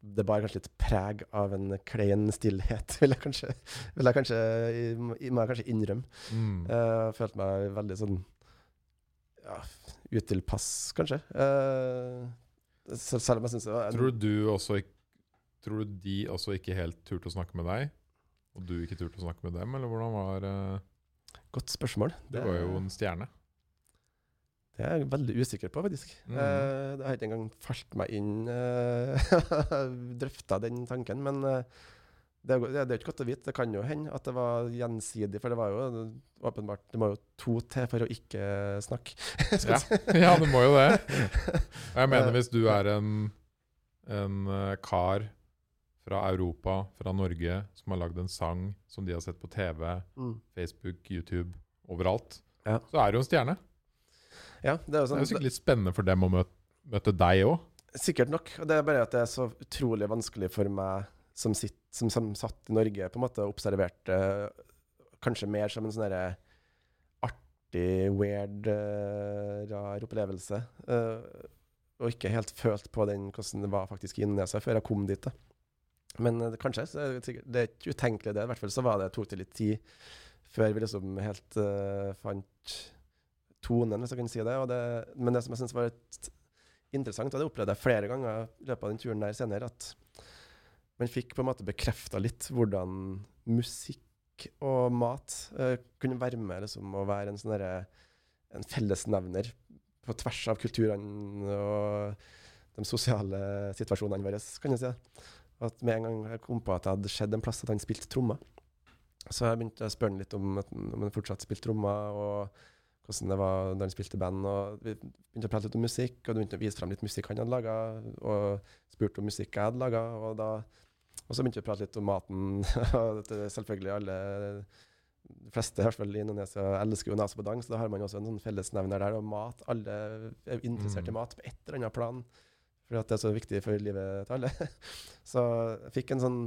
det bar kanskje litt preg av en klein stillhet, <laughs> vil jeg kanskje, vil jeg kanskje, må jeg kanskje innrømme. Mm. Uh, følte meg veldig sånn ja, utilpass, kanskje. Uh, selv om jeg syns det Tror du også Tror du de også ikke helt turte å snakke med deg? Og du ikke turte å snakke med dem, eller hvordan var uh... Godt spørsmål. Det var jo en stjerne. Det er jeg veldig usikker på, faktisk. Mm. Uh, det har ikke engang falt meg inn <laughs> uh, Drøfta den tanken. Men uh, det, er, det er ikke godt å vite. Det kan jo hende at det var gjensidig, for det var jo åpenbart Det må jo to til for å ikke snakke. <laughs> Ja. ja, det må jo det. Og jeg mener hvis du er en, en eh, kar fra Europa, fra Norge, som har lagd en sang som de har sett på TV, Mm. Facebook, YouTube, overalt, Ja. så er du en stjerne. Ja, det er jo Det er sånn, jo sikkert litt spennende for dem å møte, møte deg òg. Sikkert nok. Og det er bare at det er så utrolig vanskelig for meg som, sitt, som, som satt i Norge, på en måte og observerte kanskje mer som en sånn derre artig, weird, uh, rar opplevelse. Uh, og ikke helt følt på den hvordan det var faktisk i seg før jeg kom dit. da. Men uh, kanskje. Det, er ikke utenkelig, det. I hvert fall så var det, tok det litt tid før vi liksom helt eh, fant tonen, hvis jeg kan si det. Det men det som jeg syns var litt interessant, og det opplevde jeg flere ganger i løpet av den turen der senere, at man fikk på en måte bekrefta litt hvordan musikk og mat eh, kunne være med liksom, å være en sånn en fellesnevner på tvers av kulturene og de sosiale situasjonene våre, kan jeg si. At med en gang jeg kom på at det hadde skjedd en plass at han spilte trommer, så jeg begynte å spørre han litt om, om han fortsatt spilte trommer, og hvordan det var da han spilte band. og Vi begynte å prate litt om musikk, og du begynte å vise frem litt musikk han hadde laga, og spurte om musikk jeg hadde laga. Og, da- og så begynte vi å prate litt om maten. <laughs> og selvfølgelig alle de fleste i hvert fall i Indonesia elsker jo nase på dang, så da har man også en sånn fellesnevner der. Og mat. Alle er interessert i Mm. mat på et eller annet plan, fordi at det er så viktig for livet til alle. <laughs> Så jeg fikk en sånn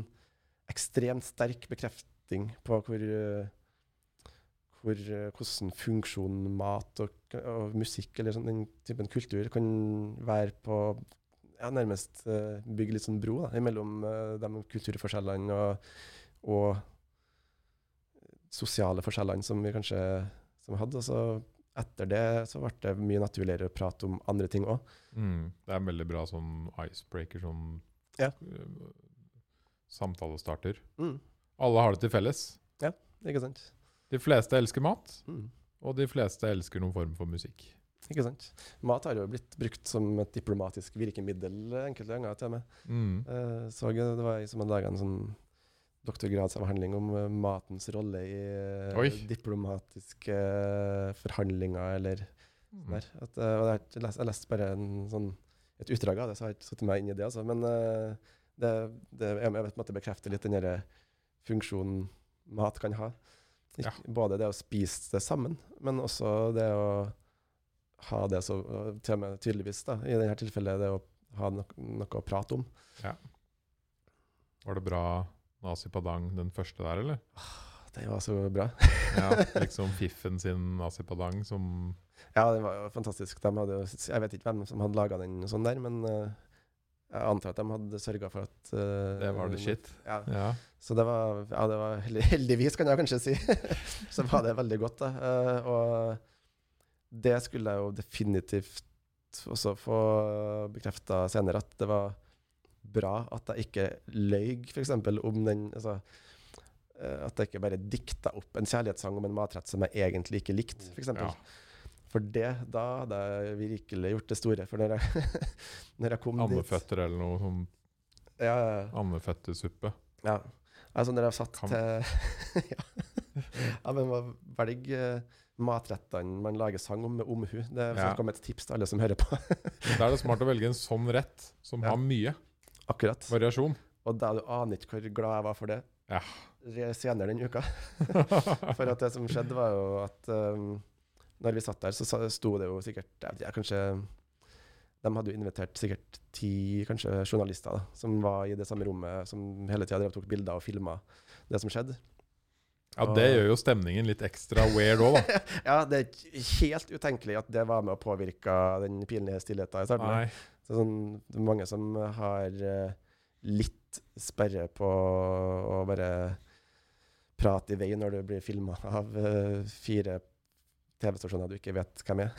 ekstremt sterk bekrefting på hvor, hvor eh, hvordan funksjon mat og, og musikk eller sånn, den typen kultur kan være på ja, nærmest uh, bygge litt sånn bro da, mellom uh, de kulturforskjellene og, og sosiale forskjellene som vi kanskje som vi hadde. Og så etter det så ble det mye naturligere å prate om andre ting òg. Mm. Det er veldig bra sånn icebreaker, som Ja. eh, samtalestarter. Mm. Alle har det til felles. Ikke sant? De fleste elsker mat, Mm. og de fleste elsker noen form for musikk. Ikke sant? Mat har jo blitt brukt som et diplomatisk virkemiddel enkelte ganger til meg. Mm. Uh, så jeg, det var jeg som hadde laga en sånn doktorgradsavhandling om uh, matens rolle i uh, diplomatiske forhandlinger eller Mm. sånn der. At, og jeg, lest, jeg leste bare en, sånn, et utdrag av det, så jeg har ikke satt meg inn i det. Altså. Men det, det, jeg, jeg vet, måtte bekrefte litt den funksjonen mat kan ha. Ja. Både det å spise det sammen, men også det å ha det så til og med tydeligvis, da, i dette tilfellet, det å ha no noe å prate om. Ja. Var det bra Nazi Padang den første der, eller? Det var så bra. Ja, <laughs> liksom Fiffen sin Nazi Padang som Ja, det var jo fantastisk. De hadde, jeg vet ikke hvem som hadde laga den sånn der, men eh, jeg antar at de hadde sørga for at uh, Det var det shit. Ja, Ja. så det var, ja, det var heldig, heldigvis, kan jeg kanskje si. <laughs> så var det veldig godt. Da. Uh, og det skulle jeg jo definitivt også få bekrefta senere, at det var bra at jeg ikke løy, f.eks. om den altså, eh, At jeg ikke bare dikta opp en kjærlighetssang om en matrett som jeg egentlig ikke likte, f.eks. Ja. For det, da hadde jeg virkelig gjort det store. For når jeg, <laughs> når jeg kom dit Andeføtter eller noe sånn ja, ja, ja. Altså når jeg satt Kan- til <laughs> ja. ja, men velg eh, matrettene man lager sang om, med omhu. Det er ja. et tips til alle som hører på. Da er det smart å velge en sånn rett som Ja. har mye Akkurat. variasjon. Og da du aner ikke hvor glad jeg var for det Ja. senere den uka. <laughs> For at det som skjedde, var jo at um, når vi satt der, så sto det jo sikkert jeg kanskje De hadde jo invitert sikkert ti kanskje journalister da, som var i det samme rommet, som hele tida tok bilder og filma det som skjedde. Ja, det gjør jo stemningen litt ekstra weird òg, da. <laughs> Ja, det er helt utenkelig at det var med å påvirke den pinlige stillheten i starten. Nei. Så sånn, det er mange som har eh, litt sperre på å bare prate i vei når du blir filma av eh, fire TV-stasjoner du ikke vet hvem er.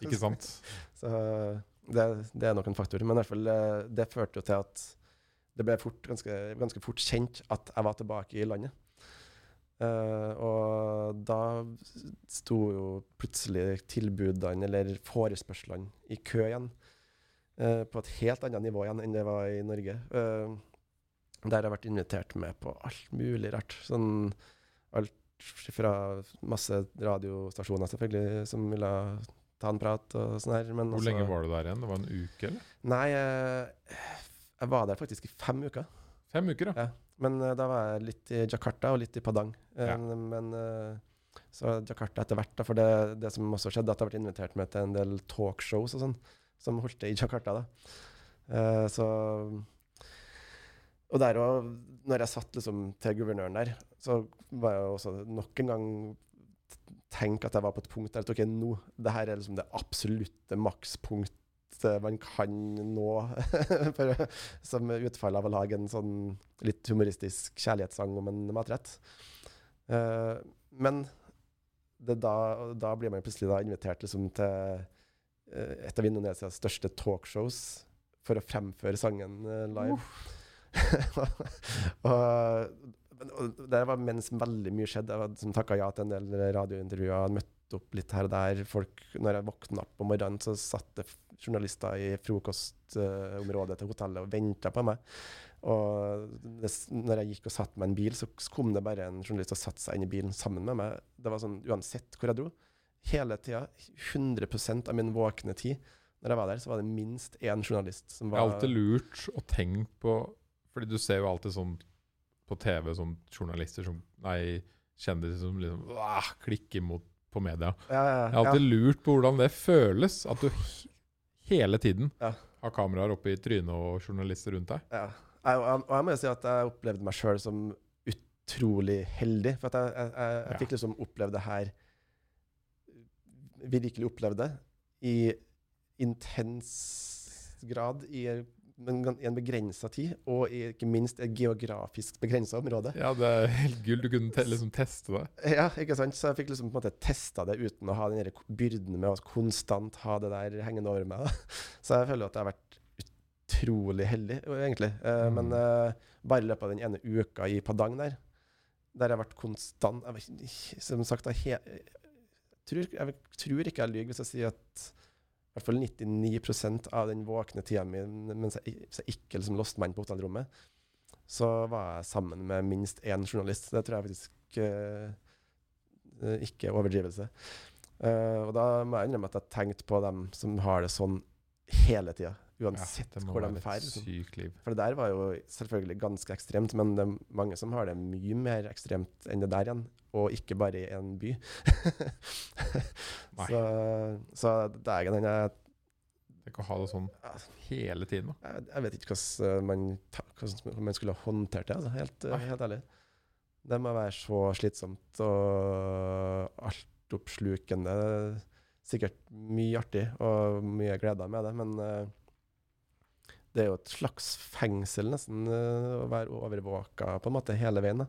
Ikke sant? <laughs> Så det, det er nok en faktor. Men i hvert fall, eh, det førte jo til at det ble fort, ganske, ganske fort kjent at jeg var tilbake i landet. Uh, og da sto jo plutselig tilbudene, eller forespørslene, i kø igjen. Uh, på et helt annet nivå igjen enn det var i Norge. Uh, der har jeg vært invitert med på alt mulig rart. Sånn alt fra masse radiostasjoner, selvfølgelig, som ville ta en prat og sånn her. Men Hvor også- lenge var du der igjen? Det var en uke, eller? Nei, jeg, jeg var der faktisk i fem uker. Fem uker, da. Ja. Men eh, da var jeg litt i Jakarta og litt i Padang. Eh, Ja. Men eh, så Jakarta etter hvert, da, for det, det som også skjedde, at jeg ble invitert med til en del talkshows og sånn, som holdt til i Jakarta. da. Så Og der òg, når jeg satt liksom til guvernøren der, så var jeg også nok en gang tenk at jeg var på et punkt der at ok, nå, det her er liksom det absolutte makspunktet man kan nå <laughs> for, som utfall av å lage en sånn litt humoristisk kjærlighetssang om en matrett. Uh, men det da, da blir man plutselig da invitert liksom til eh, et av Indonesias største talkshows for å fremføre sangen eh, live. Uh. <laughs> og det var mens veldig mye skjedde. Jeg var- som takka ja til en del radiointervjuer, møtte opp litt her og der. Folk, når jeg våkna opp om morgenen, så satt det journalister i frokostområdet til hotellet og venta på meg. Og det, når jeg gikk og satte meg i en bil, så kom det bare en journalist og satte seg inn i bilen sammen med meg. Det var sånn uansett hvor jeg dro. Hele tida, 100% av min våkne tid. Når jeg var der, så var det minst én journalist som var Det er alltid lurt å tenke på Fordi du ser jo alltid sånn på TV som journalister som Nei, kjendiser som liksom åh, klikker mot på media. ja, ja, Jeg har alltid lurt på hvordan det føles. At du hele tiden har kameraer oppe i trynet og journalister rundt deg. Ja. Jeg, og, jeg, må jo si at jeg opplevde meg sjøl som utrolig heldig. For jeg, jeg, jeg, jeg fikk liksom oppleve det her Virkelig opplevde det i intens grad i en begrensa tid, og i, ikke minst et geografisk begrensa område. Ja, det er helt gull. Du kunne te liksom teste det. Ja, ikke sant? Så jeg fikk liksom på en måte testa det uten å ha den byrden med å konstant ha det der hengende over meg. da. <laughs> Så jeg føler at jeg har vært utrolig heldig, egentlig. Eh, Mm. Men eh, bare i løpet av den ene uka i Padang der, der jeg har vært konstant jeg Som sagt, jeg, jeg, tror, jeg tror ikke jeg lyver hvis jeg sier at i hvert fall 99% av den våkne tida mi mens jeg, jeg ikke liksom låste meg inn på hotellrommet, så var jeg sammen med minst én journalist. Det tror jeg faktisk eh, ikke er overdrivelse. Uh, og da må jeg innrømme at jeg tenkte på dem som har det sånn hele tida, uansett må hvor de drar. Liksom. For det der var jo selvfølgelig ganske ekstremt, men det er mange som har det mye mer ekstremt enn det der igjen. Og ikke bare i en by. <laughs> Så, så den jeg, det å ha det sånn hele tiden. jeg, jeg vet ikke hvordan man, hvordan man skulle håndtert det, altså, helt, helt ærlig. Det må være så slitsomt og altoppslukende. Sikkert mye artig og mye gleder med det, men eh, det er jo et slags fengsel nesten eh, å være overvåka på en måte hele veien. da.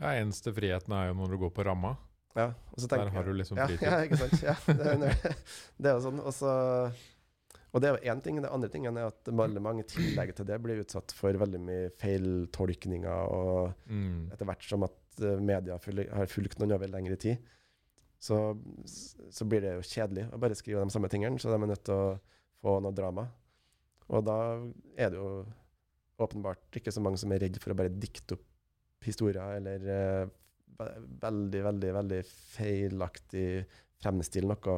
Ja, Eneste friheten er jo når du går på ramma. Ja, og så Der har du liksom ja, fritid. ja, ikke sant. Ja, det, <laughs> det er jo sånn. Og, så, og det er jo én ting. Det andre tingen er at veldig mange i tillegg til det blir utsatt for veldig mye feiltolkninger, og Mm. etter hvert som at eh, media har fulgt noen over lengre tid, så, så blir det jo kjedelig å bare skrive de samme tingene, så de er nødt til å få noe drama. Og da er det jo åpenbart ikke så mange som er redd for å bare dikte opp historier, eller uh, veldig, veldig, veldig feilaktig fremstille noe.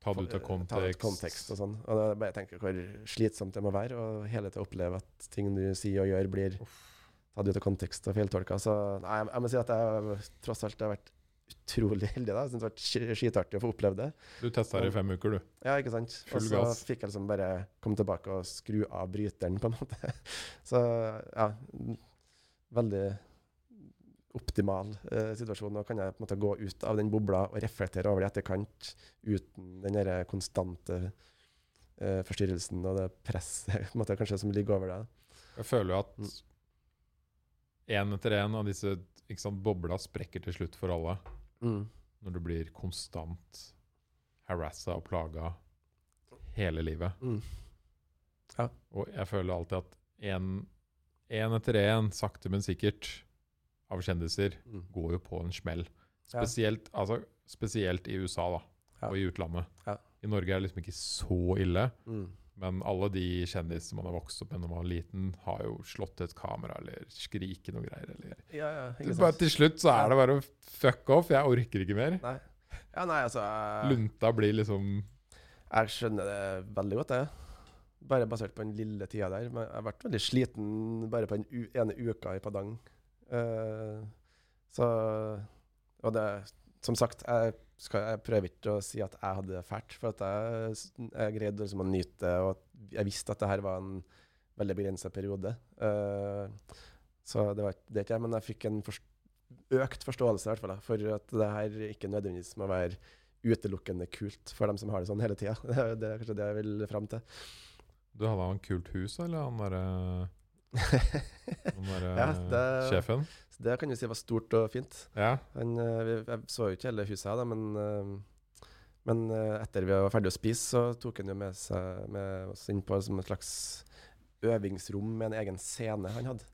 Ta det ut av kontekst. ta ut kontekst. og sånn. Og da bare tenker hvor slitsomt det må være og hele tiden oppleve at ting du sier og gjør, blir tatt ut av kontekst og feiltolka. Så nei, jeg, jeg må si at jeg tross alt har vært utrolig heldig. da. Jeg synes det var skitartig å få oppleve det. Du testa det i fem uker, du. Ja, ikke sant? Og så fikk jeg liksom bare komme tilbake og skru av bryteren, på en måte. <laughs> Så ja, veldig optimal eh, situasjon. Nå kan jeg på en måte gå ut av den bobla og reflektere over det i etterkant uten den der konstante eh, forstyrrelsen og det presset <laughs> på en måte, kanskje som ligger over deg. Jeg føler jo at én etter én av disse sant, bobla sprekker til slutt for alle. Når du blir konstant harassa og plaga hele livet. Mm. Og jeg føler alltid at én etter én, sakte, men sikkert, av kjendiser Mm. går jo på en smell. Ja. Spesielt, altså, spesielt i USA da, Ja. og i utlandet. Ja. I Norge er det liksom ikke så ille, Mm. Men alle de kjendisene man har vokst opp med når man var liten, har jo slått et kamera eller skriket noe greier. Eller. Ja, ja, ikke sant. Bare til slutt så er det bare å fuck off, jeg orker ikke mer. Nei. Ja, nei, altså jeg, Lunta blir liksom jeg skjønner det veldig godt, jeg. bare basert på den lille tida der. Men jeg vært veldig sliten bare på den ene uka i Padang. Uh, så Og det Som sagt, jeg, skal, jeg, prøver ikke å si at jeg hadde det fælt, for at jeg, jeg greide liksom å nyte det, og jeg visste at det her var en veldig begrensa periode. Uh, så det var det ikke jeg, men jeg fikk en forst økt forståelse i hvert fall, for at det her ikke nødvendigvis må være utelukkende kult for dem som har det sånn hele tida. <laughs> Det, er kanskje det jeg vil fram til. Du hadde han kult hus, eller han derre <laughs> ja, det, sjefen? Det kan du si var stort og fint. Ja. Han, eh, jeg så jo ikke hele huset, da, men, eh, men eh, etter vi var ferdig å spise, så tok han jo med, seg, med oss inn på som et slags øvingsrom med en egen scene han hadde.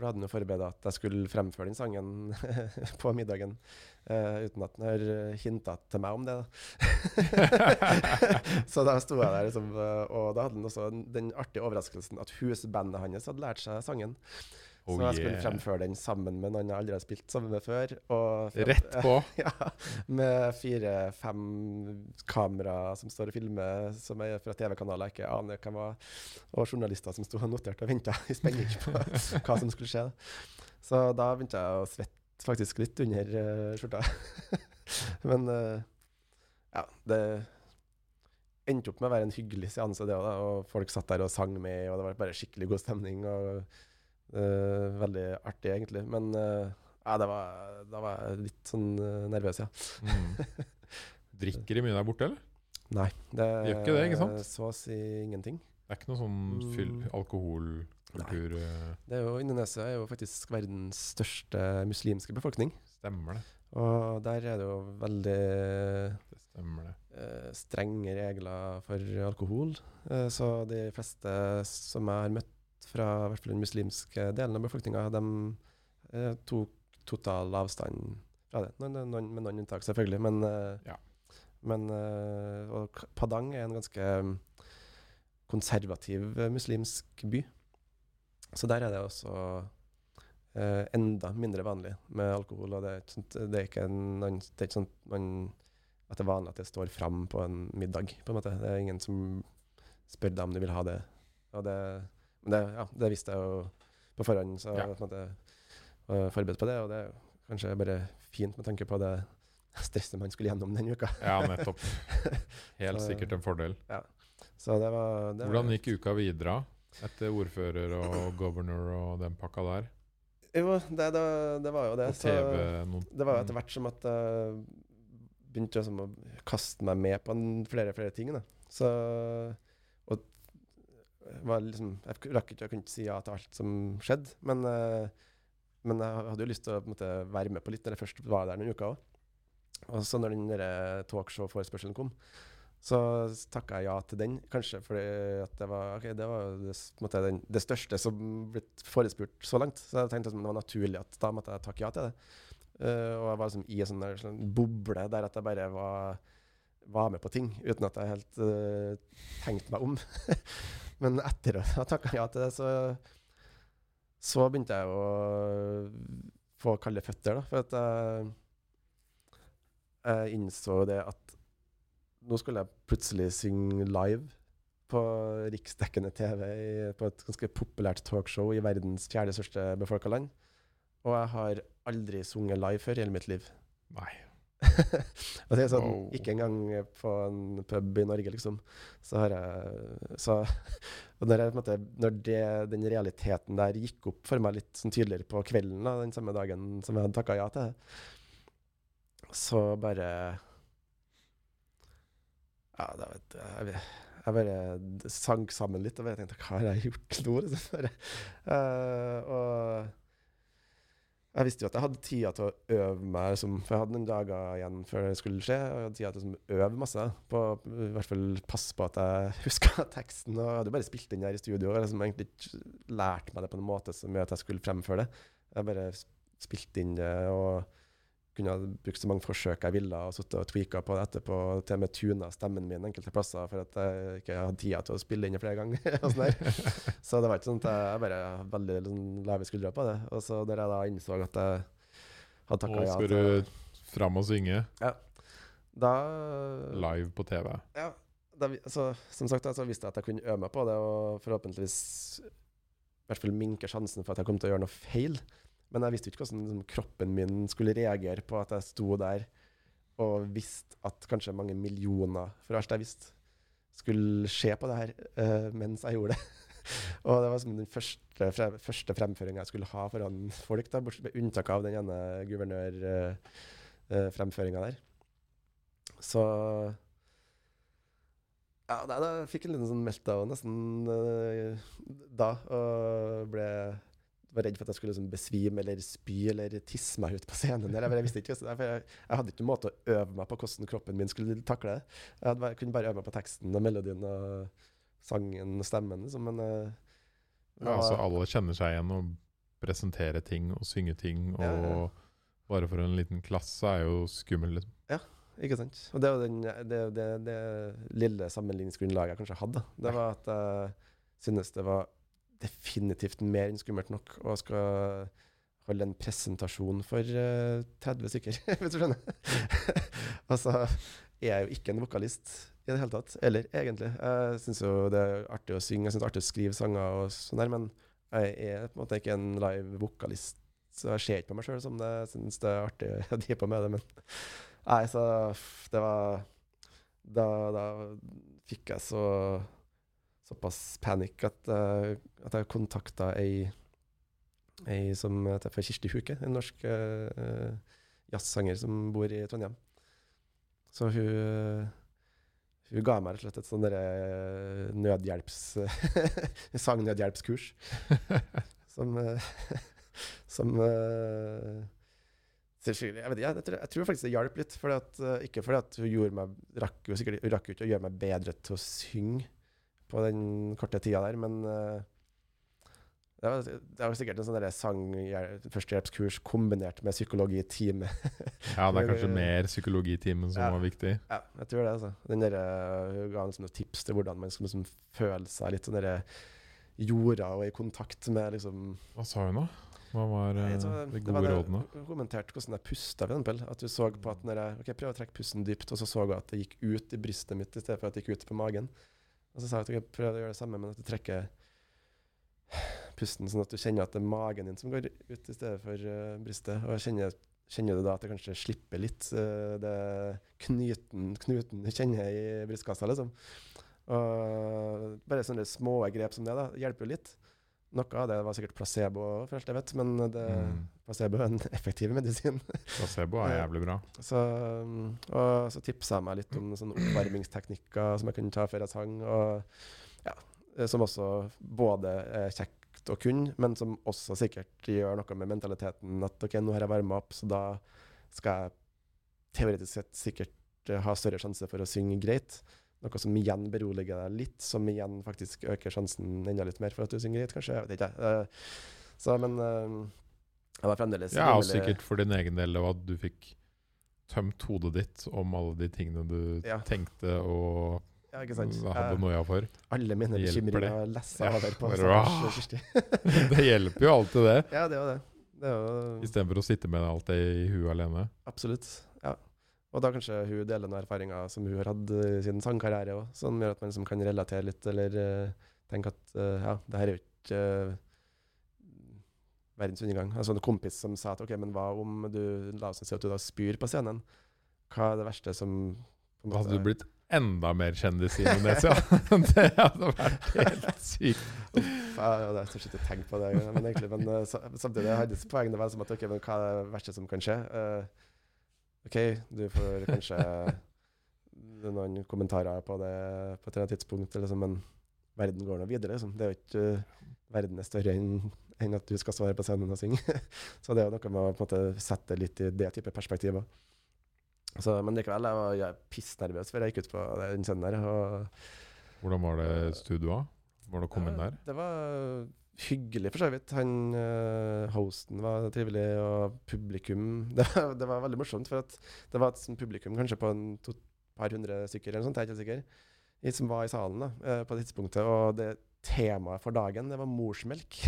For da hadde han jo forberedt at jeg skulle fremføre den sangen <laughs> på middagen. Uh, uten at han har hinta til meg om det. <laughs> så da sto jeg der, liksom, uh, og da hadde han også den artige overraskelsen at husbandet hans hadde lært seg sangen. Oh, så jeg skulle yeah. fremføre den sammen med noen jeg aldri har spilt sammen med før. Rett på? <laughs> ja, Med fire-fem kameraer som står og filmer, som er fra TV-kanaler jeg ikke aner hvem var, og journalister som sto og noterte og venta <laughs> i spenning på <laughs> hva som skulle skje. Så da begynte jeg å svette faktisk litt under uh, skjorta. Men uh, ja, det endte opp med å være en hyggelig seanse, det òg. Og folk satt der og sang med, og det var bare skikkelig god stemning. og Uh, veldig artig, egentlig. Men uh, ja, det var, da var jeg litt sånn uh, nervøs, ja. mm. <laughs> Drikker de mye der borte, eller? Nei. Det Gjør ikke det, ikke sant? Så å si ingenting. Det er ikke noe sånn fyll, mm. alkoholkultur Det er jo, Indonesia er jo faktisk verdens største muslimske befolkning. Stemmer det. Og der er det jo veldig det det. strenge regler for alkohol. så de fleste som jeg har møtt fra i hvert fall den muslimske delen av befolkninga, de eh, tok total avstand fra det. Noen, noen, med noen unntak, selvfølgelig. Men, eh, ja. men eh, og Padang er en ganske mm, konservativ eh, muslimsk by. Så der er det også eh, enda mindre vanlig med alkohol. Og det er, det er ikke, noen, det er ikke sånn man, at det er vanlig at det står fram på en middag. på en måte. Det er ingen som spør deg om du vil ha det. Og det men det, ja, det visste jeg jo på forhånd, så ja. jeg var forberedt på det. Og det er kanskje bare fint med tanke på det stresset man skulle gjennom den uka. ja, nettopp. <laughs> Helt så, sikkert en fordel. Ja. Så det var, det Hvordan gikk uka videre etter ordfører og governor og den pakka der? Jo, det, det, det var jo det. Så det var etter hvert som at jeg begynte liksom å kaste meg med på flere flere ting. Da. Så liksom, jeg rakk ikke, jeg kunne ikke si ja til alt som skjedde. Men, uh, men jeg hadde jo lyst til å måte, være med på litt når jeg først var der noen uker òg. Og så når den talkshow-forespørselen kom, så takka jeg ja til den. Kanskje fordi det var, okay, det, var det, måte, den, det, største som blitt forespurt så langt. Så jeg tenkte at det var naturlig at da måtte jeg takke ja til det. Uh, og jeg var liksom i en sånn, der, sånn boble der at jeg bare var, var med på ting uten at jeg helt uh, tenkte meg om. <laughs> Men etter å ha takka ja til det, så, så begynte jeg å få kalde føtter, da. For at jeg, jeg innså det at nå skulle jeg plutselig synge live på riksdekkende TV i, på et ganske populært talkshow i verdens fjerde største befolka land. Og jeg har aldri sunget live før i hele mitt liv. Nei. <laughs> er sånn, wow. Ikke engang på en pub i Norge, liksom. Så har jeg så, <laughs> Når, jeg, måte, når det, den realiteten der gikk opp for meg litt sånn tydeligere på kvelden da, den samme dagen som jeg hadde takka ja til det, så bare Ja, da vet jeg, jeg bare sank sammen litt og bare tenkte Hva har jeg gjort nå? Liksom. uh, og jeg visste jo at jeg hadde tida til å øve meg, liksom, for jeg hadde noen dager igjen før det skulle skje. Og jeg hadde tida til å øve masse, på i hvert fall passe på at jeg <laughs> huska teksten. Og jeg hadde jo bare spilt den der i studio og liksom egentlig ikke lært meg det på en måte som gjør at jeg skulle fremføre det. Jeg bare spilte inn det og kunne ha brukt så mange forsøk jeg ville, og sittet og tweaka på det etterpå. Til og med tuna stemmen min enkelte plasser for at jeg ikke hadde tida til å spille inn flere ganger. <laughs> sånn <laughs> så det var ikke sånn at jeg bare hadde veldig liksom, lave skuldre på det. Og så da jeg da innså at jeg hadde takka ja til Skal du fram og synge? Ja. Da Live på TV? Ja. da, vi- altså, som sagt, så visste jeg at jeg kunne øve meg på det, og forhåpentligvis i hvert fall minke sjansen for at jeg kom til å gjøre noe feil. Men jeg visste ikke hvordan liksom, kroppen min skulle reagere på at jeg sto der og visste at kanskje mange millioner, for alt jeg visste, skulle skje på det her uh, mens jeg gjorde det. <laughs> og det var som den første, fre første fremføringa jeg skulle ha foran folk, da, bortsett med unntak av den ene guvernørfremføringa der. Så ja, da, da fikk jeg en liten sånn meltdown nesten eh, da. Og ble var redd for at jeg skulle liksom besvime eller spy eller tisse meg ut på scenen. Der. Jeg, ikke, jeg, jeg hadde ikke noen måte å øve meg på hvordan kroppen min skulle takle det. Jeg, hadde, jeg kunne bare øve meg på teksten og melodien og sangen og stemmen. Liksom, men eh, Ja, altså alle kjenner seg igjen og presentere ting og synge ting. Og Ja, ja. bare for en liten klasse er jo skummel. Liksom. Ikke sant? Og det er jo det, det, det lille sammenligningsgrunnlaget jeg kanskje hadde. Det var at jeg synes det var definitivt mer enn skummelt nok Og skal holde en presentasjon for uh, 30 stykker, <laughs> hvis du skjønner. <laughs> altså, jeg er jo ikke en vokalist i det hele tatt. Eller egentlig. Jeg syns jo det er artig å synge, jeg synes det er artig å skrive sanger og sånn der, men jeg er på en måte ikke en live vokalist. Så jeg ser ikke på meg sjøl som det. Jeg syns det er artig <laughs> å drive på med det, men Nei, så det var Da, da fikk jeg så såpass panikk at, uh, at jeg kontakta ei, ei som heter Kirsti Huke, en norsk uh, jazzsanger som bor i Trondheim. Så hun eh, hun ga meg rett og slett et sånn derre nødhjelps... <laughs> sangnødhjelpskurs. <laughs> som eh, <laughs> som eh, jeg, vet, jeg, tror, jeg tror faktisk det hjalp litt. Fordi at, eh, ikke fordi at hun meg rakk hun, sikkert hun rakk ikke å gjøre meg bedre til å synge på den korte tida der, men eh, det var, det var sikkert en sånn sang- førstehjelpskurs kombinert med psykologitime. <laughs> Ja, det er kanskje eh, mer psykologitimen som ja. var viktig. ja, jeg tror det. altså. Den der, eh, Hun ga liksom tips til hvordan man skal liksom føle seg litt sånn jorda og i kontakt med liksom Hva sa hun da? Hva var Nei, eh, så de gode det- rådene? Hun kommenterte hvordan jeg pusta, eksempel. At du så på at når jeg ok, prøver å trekke pusten dypt, og så så hun at det gikk ut i brystet mitt i stedet for at det gikk ut på magen. Og så sa jeg at jeg prøver å gjøre det samme, men at du trekker pusten sånn at du kjenner at det er magen din som går ut i stedet for uh, brystet. Og kjenner, kjenner du da at det kanskje slipper litt, uh, det knuten, knuten du kjenner i brystkassa, liksom. Og bare sånne små grep som det da, hjelper jo litt. Noe av det var sikkert placebo, for alt jeg vet, men det, Mm. placebo er en <laughs> effektiv medisin. Placebo er jævlig bra. Så, og så tipsa jeg meg litt om sånne oppvarmingsteknikker som jeg kunne ta før jeg sang. Og, ja, eh, som også både er kjekt å kunne, men som også sikkert gjør noe med mentaliteten. At ok, nå har jeg varma opp, så da skal jeg teoretisk sett sikkert eh, ha større sjanse for å synge greit. Noe som igjen beroliger deg litt, som igjen faktisk øker sjansen enda litt mer for at du synger greit, kanskje. Jeg vet ikke. Eh, Så, men eh, jeg var fremdeles Ja, og sikkert for din egen del, og at du fikk tømt hodet ditt om alle de tingene du Ja. tenkte og ja, ikke sant? hadde Eh, noia for. Alle mine bekymringer lessa Ja, over på. Kirsti. <laughs> Det hjelper jo alltid, det. Ja, det var det. Det var... Istedenfor å sitte med alt det i huet alene. absolutt. Og da kanskje hun deler noen erfaringer som hun har hatt i sin sangkarriere òg, som gjør at man liksom kan relatere litt, eller uh, tenke at uh, ja, det her er jo ikke uh, verdens undergang. Altså en kompis som sa at ok, men hva om du la oss si at du da spyr på scenen? Hva er det verste som Da hadde du blitt enda mer kjendis i Indonesia. <laughs> <laughs> det hadde vært helt sykt. Ja, det er stort sett ikke tenkt på det, men egentlig, men eh, sa- samtidig hadde poenget vært som at ok, men hva er det verste som kan skje? Eh, OK, du får kanskje <laughs> noen kommentarer på det på et eller annet tidspunkt, liksom, men verden går nå videre. Liksom. Det er jo ikke Verden er større enn enn at du skal svare på scenen og synge. <laughs> Så det er jo noe med å på en måte sette litt i det type perspektiv òg. Så, men likevel, jeg var jeg er pissnervøs før jeg gikk ut på den scenen der. Og Hvordan var det studioet? Var det å komme inn der? Det var hyggelig, for så vidt. Han, uh, hosten var trivelig, og publikum <laughs> det var, det var veldig morsomt, for at det var et sånt publikum kanskje på en to, par hundre stykker, eller noe sånt, jeg er ikke sikker, i, som var i salen da, uh, på det tidspunktet. Og det temaet for dagen, det var morsmelk. <laughs>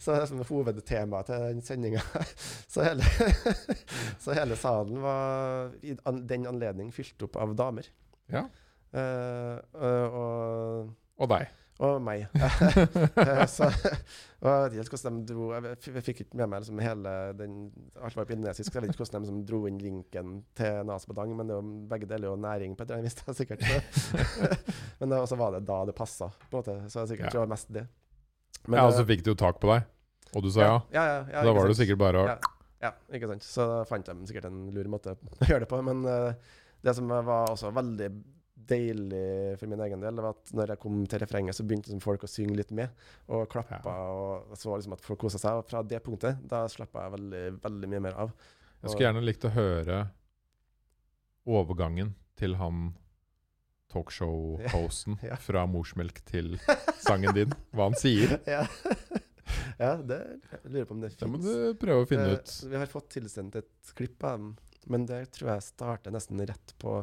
så det er som hovedtemaet til den sendinga. <laughs> Så, så hele salen var i an, den anledning fylt opp av damer. Ja. Uh, og, og, deg. og meg. <laughs> Eh, så, <laughs> og jeg vet ikke hvordan de dro Jeg, fikk ikke med meg liksom hele den Alt var på indonesisk, så jeg vet ikke hvordan de som dro inn linken til Nas Badang, men det var, begge deler er jo næring på et eller annet vis, sikkert. <laughs> men så var det da det passa, på en måte. Så jeg sikkert Ja. det var mest det. ja, og så fikk de jo tak på deg, og du sa ja. Ja, ja, ja, da var det sikkert bare å Ja. Ja, ikke sant. Så fant de sikkert en lur måte å gjøre det på. Men uh, det som var også veldig deilig for min egen del, det var at når jeg kom til refrenget, så begynte liksom folk å synge litt med, og klappa, og så liksom at folk kosa seg. Og fra det punktet, da slappa jeg veldig, veldig mye mer av. Jeg skulle gjerne likt å høre overgangen til han talkshow-hosten <laughs> Ja. fra morsmelk til sangen din. Hva han sier. <laughs> ja. <laughs> ja, det jeg lurer på om det Det må fins. du prøve å finne Eh, ut. Vi har fått tilsendt et klipp av dem, men det tror jeg starter nesten rett på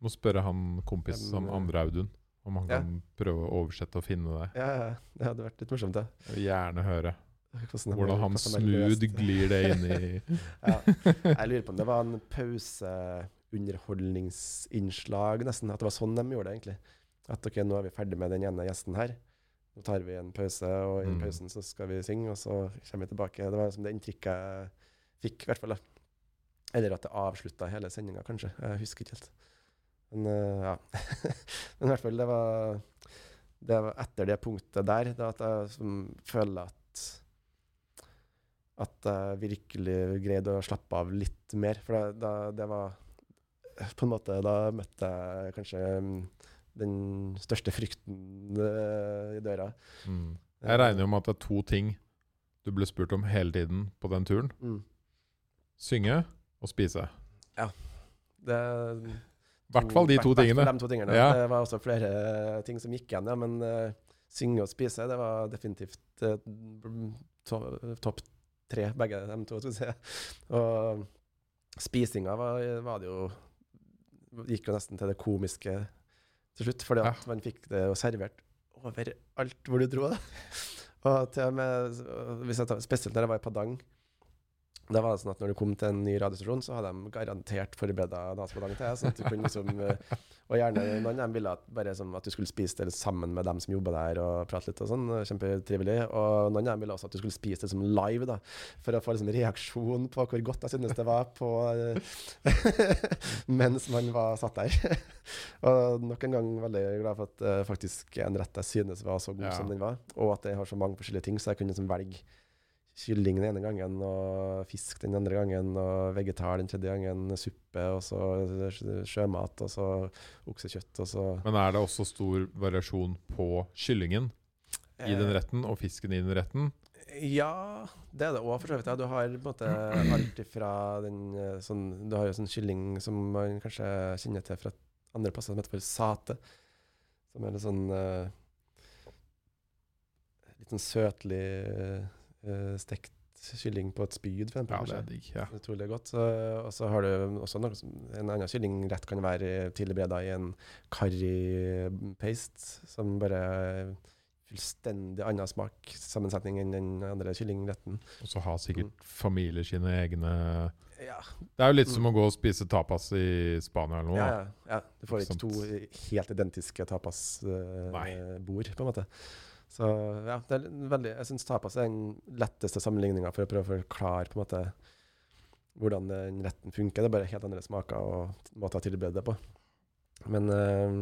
Må spørre han kompis, han eh, andre Audun, om han kan prøve å oversette og finne det. Ja, ja, det hadde vært litt morsomt, det. Jeg vil gjerne høre Hvordan hvordan han smooth glir det inn i <laughs> Ja. Jeg lurer på om det var en pauseunderholdningsinnslag, nesten. At det var sånn de gjorde det, egentlig. At ok, nå er vi ferdig med den ene gjesten her. Nå tar vi en pause, og i Mm. pausen så skal vi synge, og så kommer vi tilbake. Det var liksom det inntrykket jeg fikk, i hvert fall. Eller at det avslutta hele sendinga, kanskje. Jeg husker ikke helt. Men eh, ja. <laughs> Men i hvert fall, det var, det var etter det punktet der det at jeg som, føler at at jeg virkelig greide å slappe av litt mer. For det, det var På en måte Da møtte jeg kanskje mm, den største frykten eh, i døra. mm. Jeg regner jo med at det er to ting du ble spurt om hele tiden på den turen. Mm. Synge og spise. Ja. Det, I hvert fall de to tingene. De to tingene. Ja. Det var også flere ting som gikk igjen, ja, men uh, synge og spise, det var definitivt uh, to, topp tre, begge de to. Skal vi si. Og spisinga var, var det jo Gikk jo nesten til det komiske til slutt, fordi at man fikk det jo servert overalt hvor du dro. Og til og med, hvis jeg tar, spesielt når jeg var i Padang, da var det sånn at når du kom til en ny radiostasjon, så hadde de garantert forberedt Nas til deg. sånn at du kunne liksom, eh, Og gjerne noen av dem ville at, bare som at du skulle spise det sammen med dem som jobber der, og prate litt og sånn. Kjempetrivelig. Og noen av dem ville også at du skulle spise det som live, da, for å få liksom reaksjon på hvor godt jeg synes det var på eh, <laughs> mens man var satt der. <laughs> og nok en gang veldig glad for at uh, faktisk en rett jeg synes var så god Ja. som den var, og at jeg har så mange forskjellige ting, så jeg kunne liksom velge kylling den ene gangen, og fisk den andre gangen, og vegetar den tredje gangen, suppe, og så sjømat, og så oksekjøtt, og så Men er det også stor variasjon på kyllingen i den Eh, retten og fisken i den retten? Ja, det er det òg, for så vidt. Ja. Du har på en måte alt ifra den eh, sånn Du har jo sånn kylling som man kanskje kjenner til fra andre plasser, som heter for sate. Som er litt sånn eh, Litt sånn søtlig eh, stekt kylling på et spyd, for eksempel. Ja, det er digg. Ja. Utrolig godt. Så, og så har du også noe En annen kyllingrett kan være tilbereda i en currypaste, som bare er fullstendig annen smak, sammensetning, enn den andre kyllingretten. Og så har sikkert Mm. familier sine egne Ja, Det er jo litt Mm. som å gå og spise tapas i Spania eller noe. ja, ja, ja. Du får ikke to helt identiske tapasbord, uh, på en måte. Så ja, det er veldig Jeg syns tapas er den letteste sammenligninga for å prøve å forklare på en måte hvordan den retten funker. Det er bare helt andre smaker og måter å tilberede det på. Men eh,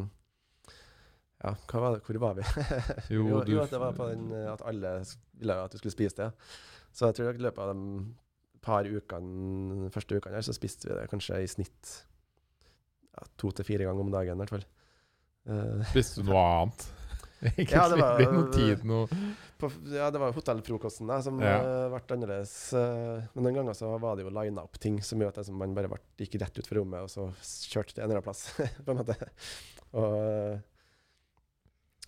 ja, var det? hvor var vi? <laughs> Jo, jo, du jo, at det var på den eh, at alle ville at du skulle spise det. Så jeg tror i løpet av de par ukene, første ukene her, så spiste vi det kanskje i snitt ja, to til fire ganger om dagen, i hvert fall. Eh, Spiste du noe annet? Ja, det var- noe tid nå. på, ja, det var hotellfrokosten der som Ja. eh, ble annerledes. eh, men den gangen så var det jo lina opp ting som gjør at det, man bare ble, gikk rett ut fra rommet og så kjørte til en eller annen plass. <laughs> på en måte. Og, eh,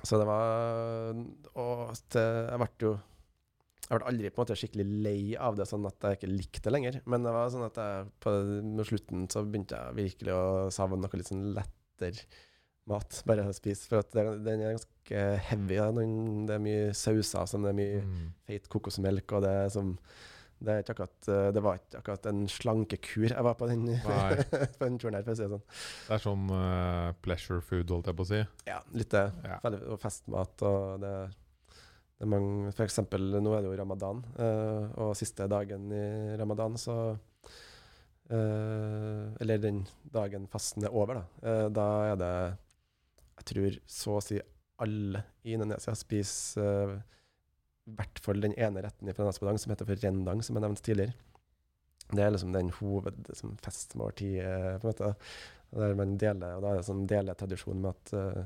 så det var Og eh, jeg ble jo jeg ble aldri på en måte skikkelig lei av det, sånn at jeg ikke likte det lenger. Men det var sånn at jeg, på slutten så begynte jeg virkelig å savne noe litt sånn lettere mat, bare spise. For at den er ganske heavy. Den, det er mye sauser, som det er mye Mm. feit kokosmelk, og det er som det, er ikke akkurat, det var ikke akkurat en slankekur jeg var på den, <laughs> på den turen her, for å si det sånn. Det er sånn uh, pleasure food, holdt jeg på å si. Ja, litt det. Ja. Og festmat og det, det er mange For eksempel, nå er det jo ramadan, uh, og siste dagen i ramadan, så uh, Eller den dagen fasten er over, da. da er det Jeg tror så å si alle i Indonesia spiser uh, i hvert fall den ene retten fra Naspadang som heter for rendang, som jeg nevnte tidligere. Det er liksom den hovedfestmåltidet, en måte. Der man deler, og da er det sånn deletradisjon med at uh,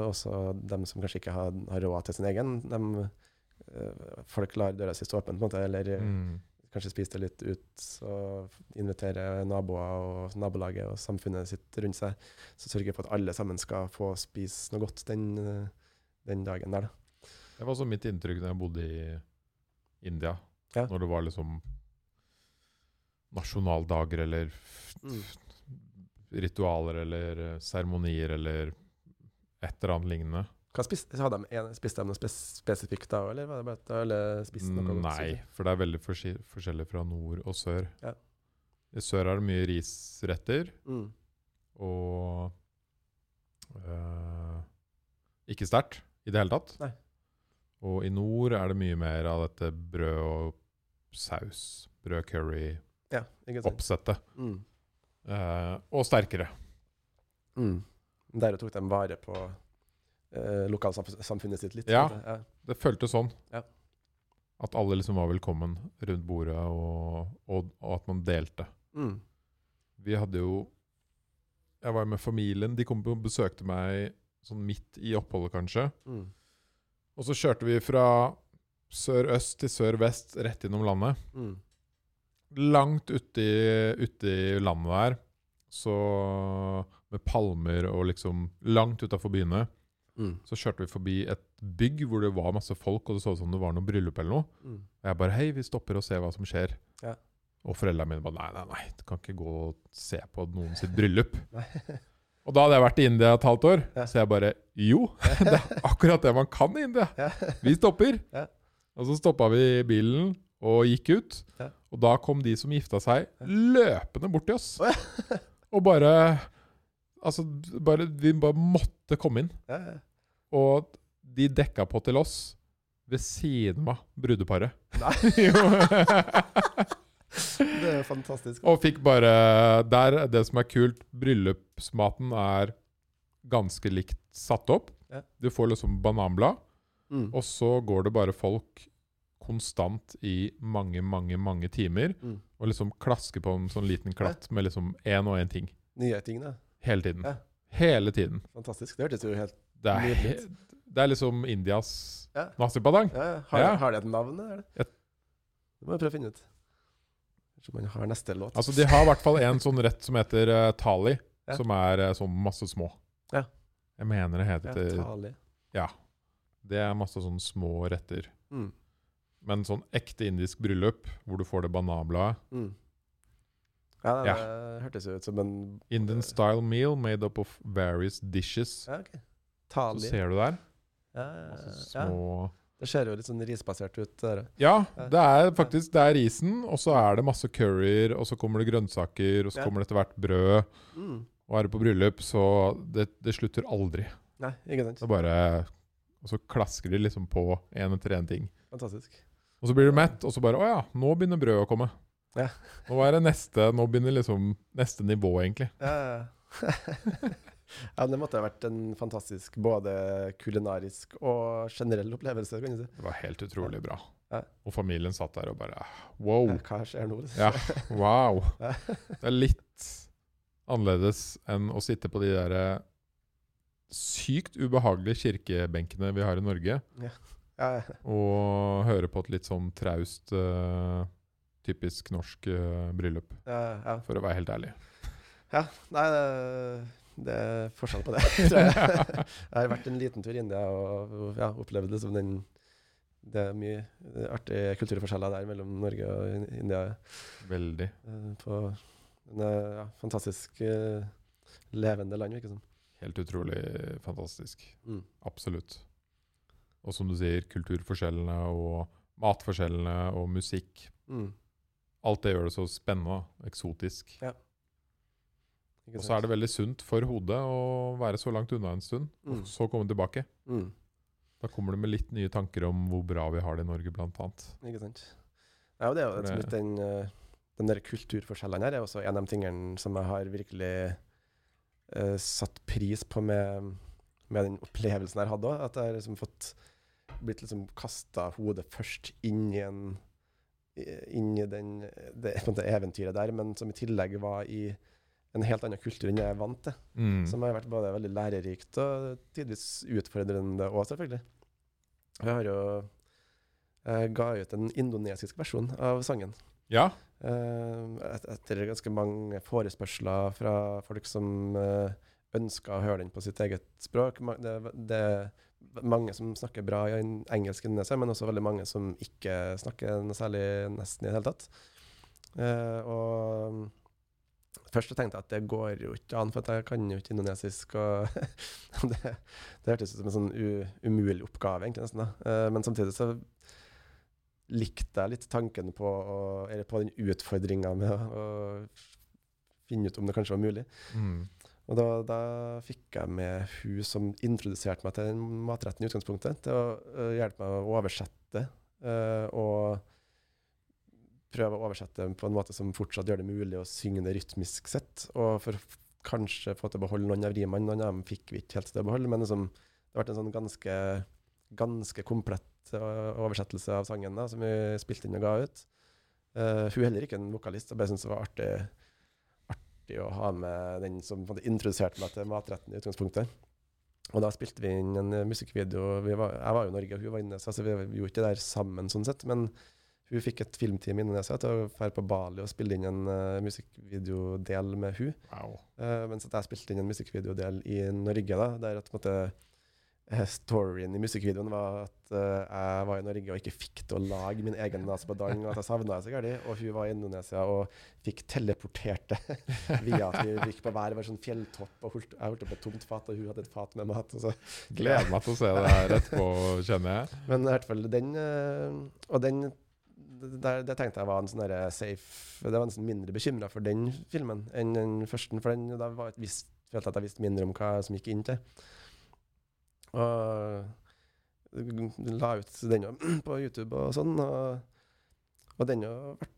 også dem som kanskje ikke har, har råd til sin egen. Dem, uh, folk lar døra si stå åpen, på en måte, eller eh, Mm. Kanskje spise det litt ut og invitere naboer og nabolaget og samfunnet sitt rundt seg. Så sørge for at alle sammen skal få spise noe godt den, den dagen der. da. Det var også mitt inntrykk da jeg bodde i India. Ja. Når det var liksom nasjonaldager eller Mm. ritualer eller eh, seremonier eller et eller annet lignende. Spiste, hadde de en, spiste de noe spes spesifikt da, eller var det bare eller spiste noe godt? Nei, for det er veldig forskjellig fra nord og sør. Ja. I sør er det mye risretter Mm. og øh, ikke sterkt i det hele tatt. Nei. Og i nord er det mye mer av dette brød og saus, brød curry, ja, oppsettet. Mm. uh, og sterkere. Mm. Der tok de vare på eh, lokalsamfunnet sitt litt. Ja. ja. Det føltes sånn. Ja. At alle liksom var velkommen rundt bordet, og, og, og at man delte. Mm. Vi hadde jo Jeg var med familien. De kom og besøkte meg sånn midt i oppholdet, kanskje. Mm. Og så kjørte vi fra sør-øst til sør-vest, rett gjennom landet. Mm. Langt ute i, landet der, så med palmer og liksom Langt utafor byene. Mm. Så kjørte vi forbi et bygg hvor det var masse folk, og det så ut som det var noe bryllup eller noe. Mm. Og jeg bare Hei, vi stopper og ser hva som skjer. Ja. Og foreldrene mine bare Nei, nei, nei, du kan ikke gå og se på noen sitt bryllup. <laughs> Og da hadde jeg vært i India et halvt år, Ja. så jeg bare Jo, <laughs> det er akkurat det man kan i India. Ja. Vi stopper. <laughs> Ja. Og så stoppa vi bilen og gikk ut. Ja. Og da kom de som gifta seg, løpende bort til oss. Og bare Altså, bare, vi bare måtte komme inn. Ja, ja. Og de dekka på til oss ved siden av brudeparet. Nei. <laughs> Det er fantastisk. og fikk bare Der, det som er kult, bryllupsmaten er ganske likt satt opp. Ja. Du får liksom bananblad, Mm. og så går det bare folk konstant i mange, mange, mange timer Mm. og liksom klasker på en sånn liten klatt med liksom én og én ting. Nye ting, da. Hele tiden. Ja. Hele tiden. Fantastisk. Det hørtes jo helt Det er, det er liksom Indias Ja. nasi-padang. ja, ja. Har, Ja. har de et navn, eller? Et- Det må jeg prøve å finne ut. Kanskje man har neste låt. Altså, de har i hvert fall en sånn rett som heter uh, thali, Ja. som er uh, sånn masse små. Ja. Jeg mener det heter ja, Tali. Ja. Det er masse sånn små retter. Mm. Men sånn ekte indisk bryllup, hvor du får det bananbladet Mm. Ja, det, Ja. hørtes jo ut som en Indian style meal made up of various dishes. Ja, ok. Så ser du der. Ja, ja, ja. Det ser jo litt sånn risbasert ut. Der. Ja, det er faktisk det er risen, og så er det masse curryer, og så kommer det grønnsaker, og så kommer det etter hvert brød. Mm. Og er du på bryllup, så det, det slutter aldri. Nei, ikke sant. Det bare Og så klasker de liksom på én etter én ting. Fantastisk. Og så blir du mett, og så bare Å ja, nå begynner brødet å komme. Ja. Nå er det neste Nå begynner liksom neste nivå, egentlig. Ja, ja. <laughs> ja, det måtte ha vært en fantastisk både kulinarisk og generell opplevelse, kan du si. Det var helt utrolig bra. Ja. Og familien satt der og bare Wow. Hva skjer nå? Ja, wow. <laughs> Det er litt annerledes enn å sitte på de der eh, sykt ubehagelige kirkebenkene vi har i Norge, Ja, ja. og høre på et litt sånn traust, eh, typisk norsk eh, bryllup, ja, ja. for å være helt ærlig. ja. Nei, det, det er forskjell på det, <laughs> tror jeg. Jeg har vært en liten tur i India og, ja, opplevd liksom den Det er mye artige kulturforskjeller der mellom Norge og India. Veldig. eh, På en eh, ja, fantastisk eh, levende land, virker det som. helt utrolig fantastisk. Mm. Absolutt. Og som du sier, kulturforskjellene og matforskjellene og musikk. Mm. Alt det gjør det så spennende og eksotisk. Ikke Og så er det veldig sunt for hodet å være så langt unna en stund, Mm. og så komme tilbake. mm. Da kommer du med litt nye tanker om hvor bra vi har det i Norge, blant annet. Ikke sant. Ja, det er jo litt den, eh, den der kulturforskjellene her er også en av de tingene som jeg har virkelig uh, satt pris på med, med den opplevelsen jeg hadde òg. At jeg har liksom fått blitt liksom kasta hodet først inn i en inn i den, det eventyret der, men som i tillegg var i en helt annen kultur enn jeg er vant til. Mm. Som har vært både veldig lærerikt og tidvis utfordrende òg, selvfølgelig. Jeg har jo jeg ga ut en indonesisk versjon av sangen. Ja. eh, et, etter ganske mange forespørsler fra folk som uh, ønska å høre den på sitt eget språk. Det, det er mange som snakker bra i en- engelsk men også veldig mange som ikke snakker noe særlig nesten i det hele tatt. Eh, og Først tenkte jeg at det går jo ikke an, for jeg kan jo ikke indonesisk. og <laughs> Det, det hørtes ut som en sånn u, umulig oppgave, egentlig, nesten. da. Eh, men samtidig så likte jeg litt tanken på, å, eller på den utfordringa med å, finne ut om det kanskje var mulig. Mm. Og da, da fikk jeg med hun som introduserte meg til den matretten i utgangspunktet, til å øh, hjelpe meg å oversette. øh, og prøve å oversette på en måte som fortsatt gjør det mulig å synge det rytmisk sett. Og for kanskje få til å beholde noen av rimene. Noen av dem fikk vi ikke helt til å beholde, men liksom, det vært en sånn ganske, ganske komplett oversettelse av sangen da, som vi spilte inn og ga ut. Uh, hun er heller ikke en vokalist. Jeg bare syntes det var artig artig å ha med den som introduserte meg til matretten i utgangspunktet. Og da spilte vi inn en musikkvideo. Vi var, jeg var jo i Norge, og hun var inne, så altså, vi gjorde ikke det der sammen, sånn sett. Men hun fikk et filmteam i Indonesia til å dra på Bali og spille inn en uh, musikkvideodel med hun. Wow. Uh, mens at jeg spilte inn en musikkvideodel i Norge, da, der at på måte eh, storyen i musikkvideoen var at uh, jeg var i Norge og ikke fikk til å lage min egen nasebadang, og at jeg savna det så gærent. Og hun var i Indonesia og fikk teleportert det <laughs> via at vi gikk på hver vår sånn fjelltopp. og holdt, Jeg holdt opp et tomt fat, og hun hadde et fat med mat. Og så. Gleder meg til å se det her etterpå, kjenner jeg. Men i hvert fall den Og den der, det tenkte jeg var en sånn safe Det var nesten mindre bekymra for den filmen enn den første. For den, da var jeg visst, følte jeg at jeg visste mindre om hva som gikk inn til. Og la ut den <clears throat> på YouTube og sånn. Og, og den vært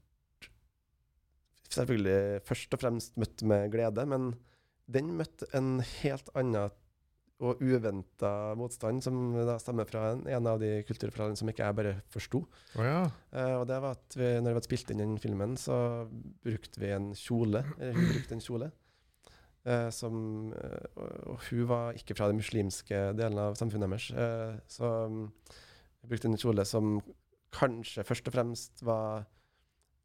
selvfølgelig først og fremst møtt med glede, men den møtte en helt annen og uventa motstand, som da stammer fra en, en av de kulturforholdene som ikke jeg bare forsto. Oh, ja. uh, og det var at vi, når vi hadde spilt inn den filmen, så brukte vi en kjole. Eller hun brukte en kjole. Uh, som, uh, og, hun var ikke fra den muslimske delen av samfunnet deres. Så um, brukte en kjole som kanskje først og fremst var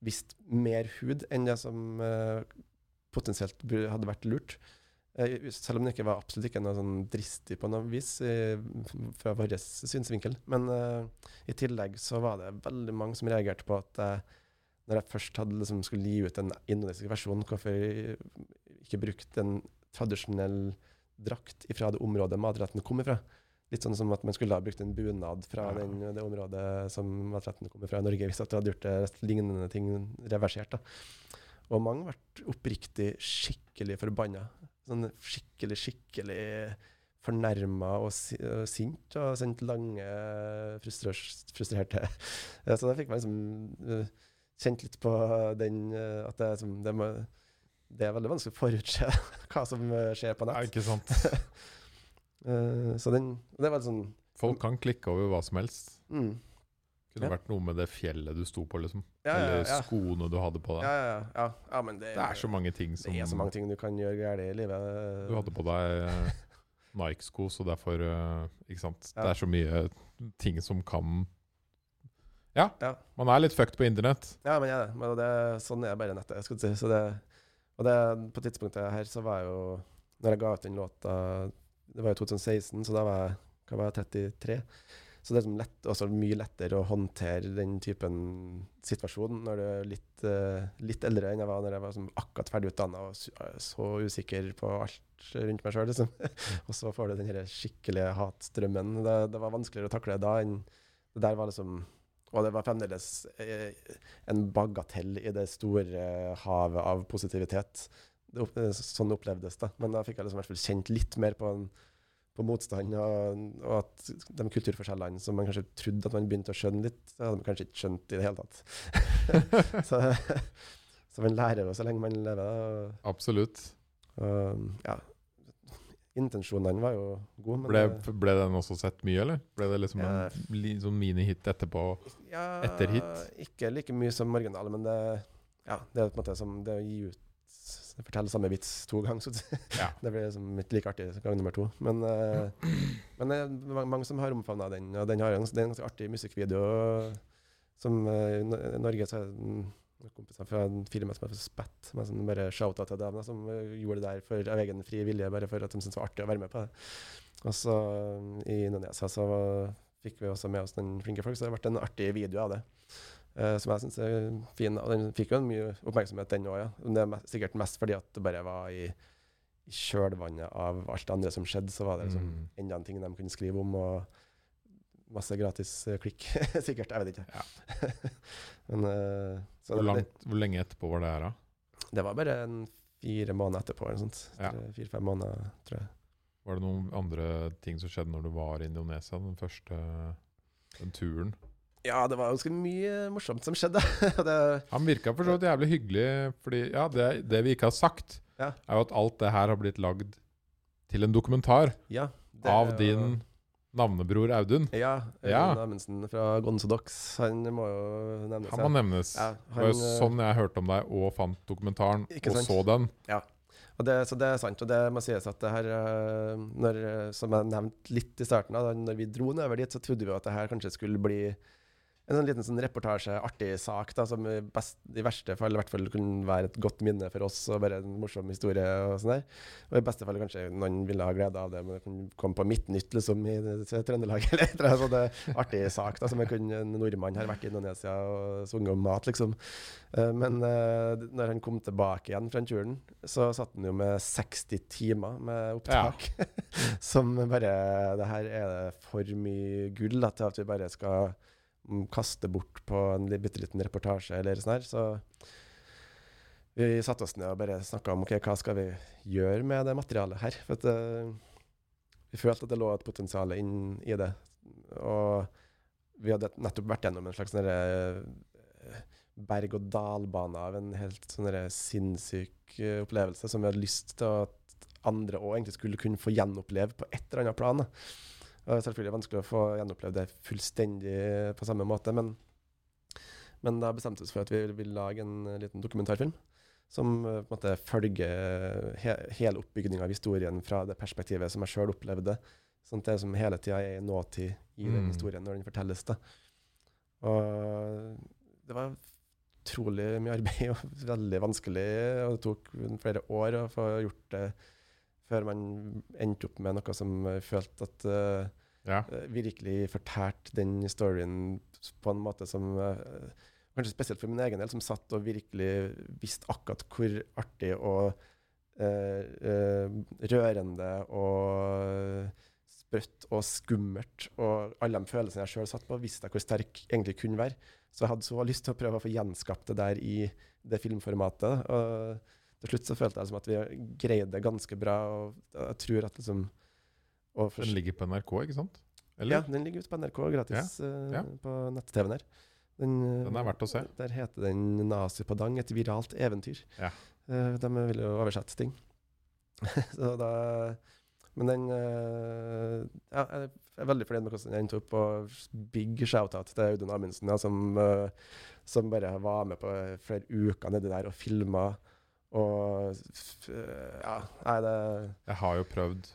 visst mer hud enn det som potensielt hadde vært lurt. Eh, selv om det ikke var absolutt ikke noe sånn dristig på noe vis fra vår synsvinkel. Men uh, i tillegg så var det veldig mange som reagerte på at uh, når jeg først hadde liksom skulle gi ut en indonesisk versjon, hvorfor jeg ikke brukte en tradisjonell drakt fra det området matretten kom ifra. Litt sånn som at man skulle ha brukt en bunad fra Ja. den, det området som matretten kom fra i Norge, hvis at du hadde gjort det lignende ting reversert. da. Og mange ble oppriktig skikkelig forbanna. Sånn skikkelig, skikkelig fornærma og, si, og sint, og sendt lange, frustrerte Så da fikk man liksom eh, kjent litt på den eh, at det, som, det, må, det er veldig vanskelig å forutse <laughs> hva som eh, skjer på ja. nett. Ikke sant. <laughs> Så den Det var sånn Folk kan klikke over hva som helst. mm, Kunne Ja. vært noe med det fjellet du sto på, liksom. Ja, ja, Eller skoene du hadde på deg. ja, ja, ja. ja, men det, Det er så mange ting som det er så mange ting du kan gjøre galt i livet. Du hadde på deg eh, Nike-sko, så derfor eh, Ikke sant. Ja. Det er så mye ting som kan Ja, Ja. man er litt fucked på internett. Ja, men jeg er det. Sånn er bare nettet. jeg si. Så det, og det, på tidspunktet her så var jeg jo Når jeg ga ut den låta Det var jo 2016, så da var jeg, var jeg 33. Så det er liksom lett, også mye lettere å håndtere den typen situasjon når du er litt, uh, litt eldre enn jeg var når jeg var akkurat ferdig utdanna og så usikker på alt rundt meg sjøl. Liksom. <laughs> og så får du den skikkelige hatstrømmen. Det, det, var vanskeligere å takle da enn det der var liksom og det var fremdeles eh, en bagatell i det store havet av positivitet. Sånn opplevdes det. Men da fikk jeg liksom kjent litt mer på en på motstand, og, og, at de kulturforskjellene som man kanskje trodde at man begynte å skjønne litt, det hadde man kanskje ikke skjønt i det hele tatt. <laughs> så, så, man lærer jo så lenge man lever. Og, Absolutt. Og, ja. Intensjonene var jo gode. Ble, ble, den også sett mye, eller? Ble det liksom ja, en mini-hit etterpå? Ja, etter hit? Ikke like mye som originale, men det, ja, det er på en måte som det å gi ut fortelle samme vits to ganger. Så ja. <laughs> det blir liksom litt like artig gang nummer to. Men, uh, men det er mange som har omfavna den. Og den har en, det er en ganske artig musikkvideo som uh, i Norge så er det kompiser fra en film som heter Spett, med sånn bare shout-out til dem, som gjorde det der for, av egen fri vilje, bare for at de syntes det var artig å være med på det. Og så i Indonesia så fikk vi også med oss den flinke folk, så det ble en artig video av det. Uh, som jeg syns er fin. Og den fikk jo mye oppmerksomhet, den òg. Ja. det er mest, sikkert mest fordi at det bare var i, i kjølvannet av alt det andre som skjedde, så var det liksom mm. enda en ting de kunne skrive om. og Masse gratis uh, klikk, <laughs> sikkert. Jeg vet ikke. Ja. <laughs> Men, uh, hvor, langt, hvor, lenge etterpå var det her, da? Det var bare en fire måneder etterpå. eller sånt. Ja. Fire-fem måneder, tror jeg. Var det noen andre ting som skjedde når du var i Indonesia, den første den turen? Ja, det var ganske mye morsomt som skjedde. <laughs> det, Han virka for så vidt jævlig hyggelig, fordi ja, det, det vi ikke har sagt, ja. er jo at alt det her har blitt lagd til en dokumentar ja, av din navnebror Audun. Ja, Audun ja. Amundsen fra Gonzodox. Han må jo nevnes. Han må nevnes. Ja, han, det var jo sånn jeg hørte om deg og fant dokumentaren, og så den. Ja. Det, så det er sant, og det må sies at det her eh, når, Som jeg nevnte litt i starten, da når vi dro nedover dit, så trodde vi at det her kanskje skulle bli en sånn liten sånn reportasje, artig sak, da, som best, i verste fall i hvert fall kunne være et godt minne for oss, og bare en morsom historie. Og sånn der. Og i beste fall kanskje noen ville ha glede av det, men det kunne komme på Midtnytt liksom, i, i Trøndelag. <laughs> eller et eller annet artig sak, da, som kunne, en nordmann har vært i Indonesia og sunget om mat, liksom. Uh, men uh, når han kom tilbake igjen fra turen, så satt han jo med 60 timer med opptak. Ja. <laughs> som bare Det her er det for mye gull da, til at vi bare skal kaste bort på en bitte liten reportasje eller sånn her. Så vi satte oss ned og bare snakka om ok, hva skal vi gjøre med det materialet her. For at, uh, vi følte at det lå et potensial inn i det. Og vi hadde nettopp vært gjennom en slags sånn uh, berg-og-dal-bane av en helt sånn sinnssyk uh, opplevelse som vi hadde lyst til at andre òg egentlig skulle kunne få gjenoppleve på et eller annet plan. Da. Det er selvfølgelig vanskelig å få gjenopplevd det fullstendig på samme måte, men, men da bestemte vi oss for at vi vil lage en eh, liten dokumentarfilm som eh, på en måte følger he hele oppbygninga av historien fra det perspektivet som jeg sjøl opplevde. Sånn at det som hele tida er i nåtid i den mm. historien når den fortelles. da. Og det var utrolig mye arbeid og <laughs> veldig vanskelig, og det tok flere år å få gjort det før man endte opp med noe som uh, følte at uh, ja. uh, virkelig fortalte den storyen på en måte som Kanskje spesielt for min egen del, som satt og virkelig visste akkurat hvor artig og rørende og sprøtt og skummelt og alle de følelsene jeg sjøl satt på, visste jeg hvor sterk egentlig kunne være. Så jeg hadde så lyst til å prøve å få gjenskapt det der i det filmformatet. Og til slutt så følte jeg som at vi greide det ganske bra. og jeg tror at liksom Den ligger på NRK, ikke sant? Eller? Ja, den ligger ute på NRK gratis ja. Uh, ja. på nett-TV-en her. Den, den, er verdt å se. Der heter den 'Nazi på dang', et viralt eventyr. Ja. Uh, de vil jo oversette ting. <laughs> så da Men den ja, Jeg er veldig fornøyd med hvordan den endte opp. Og big shout-out til Audun Amundsen, ja, som, som, bare var med på flere uker nedi der og filma og ja, nei, det Jeg har jo prøvd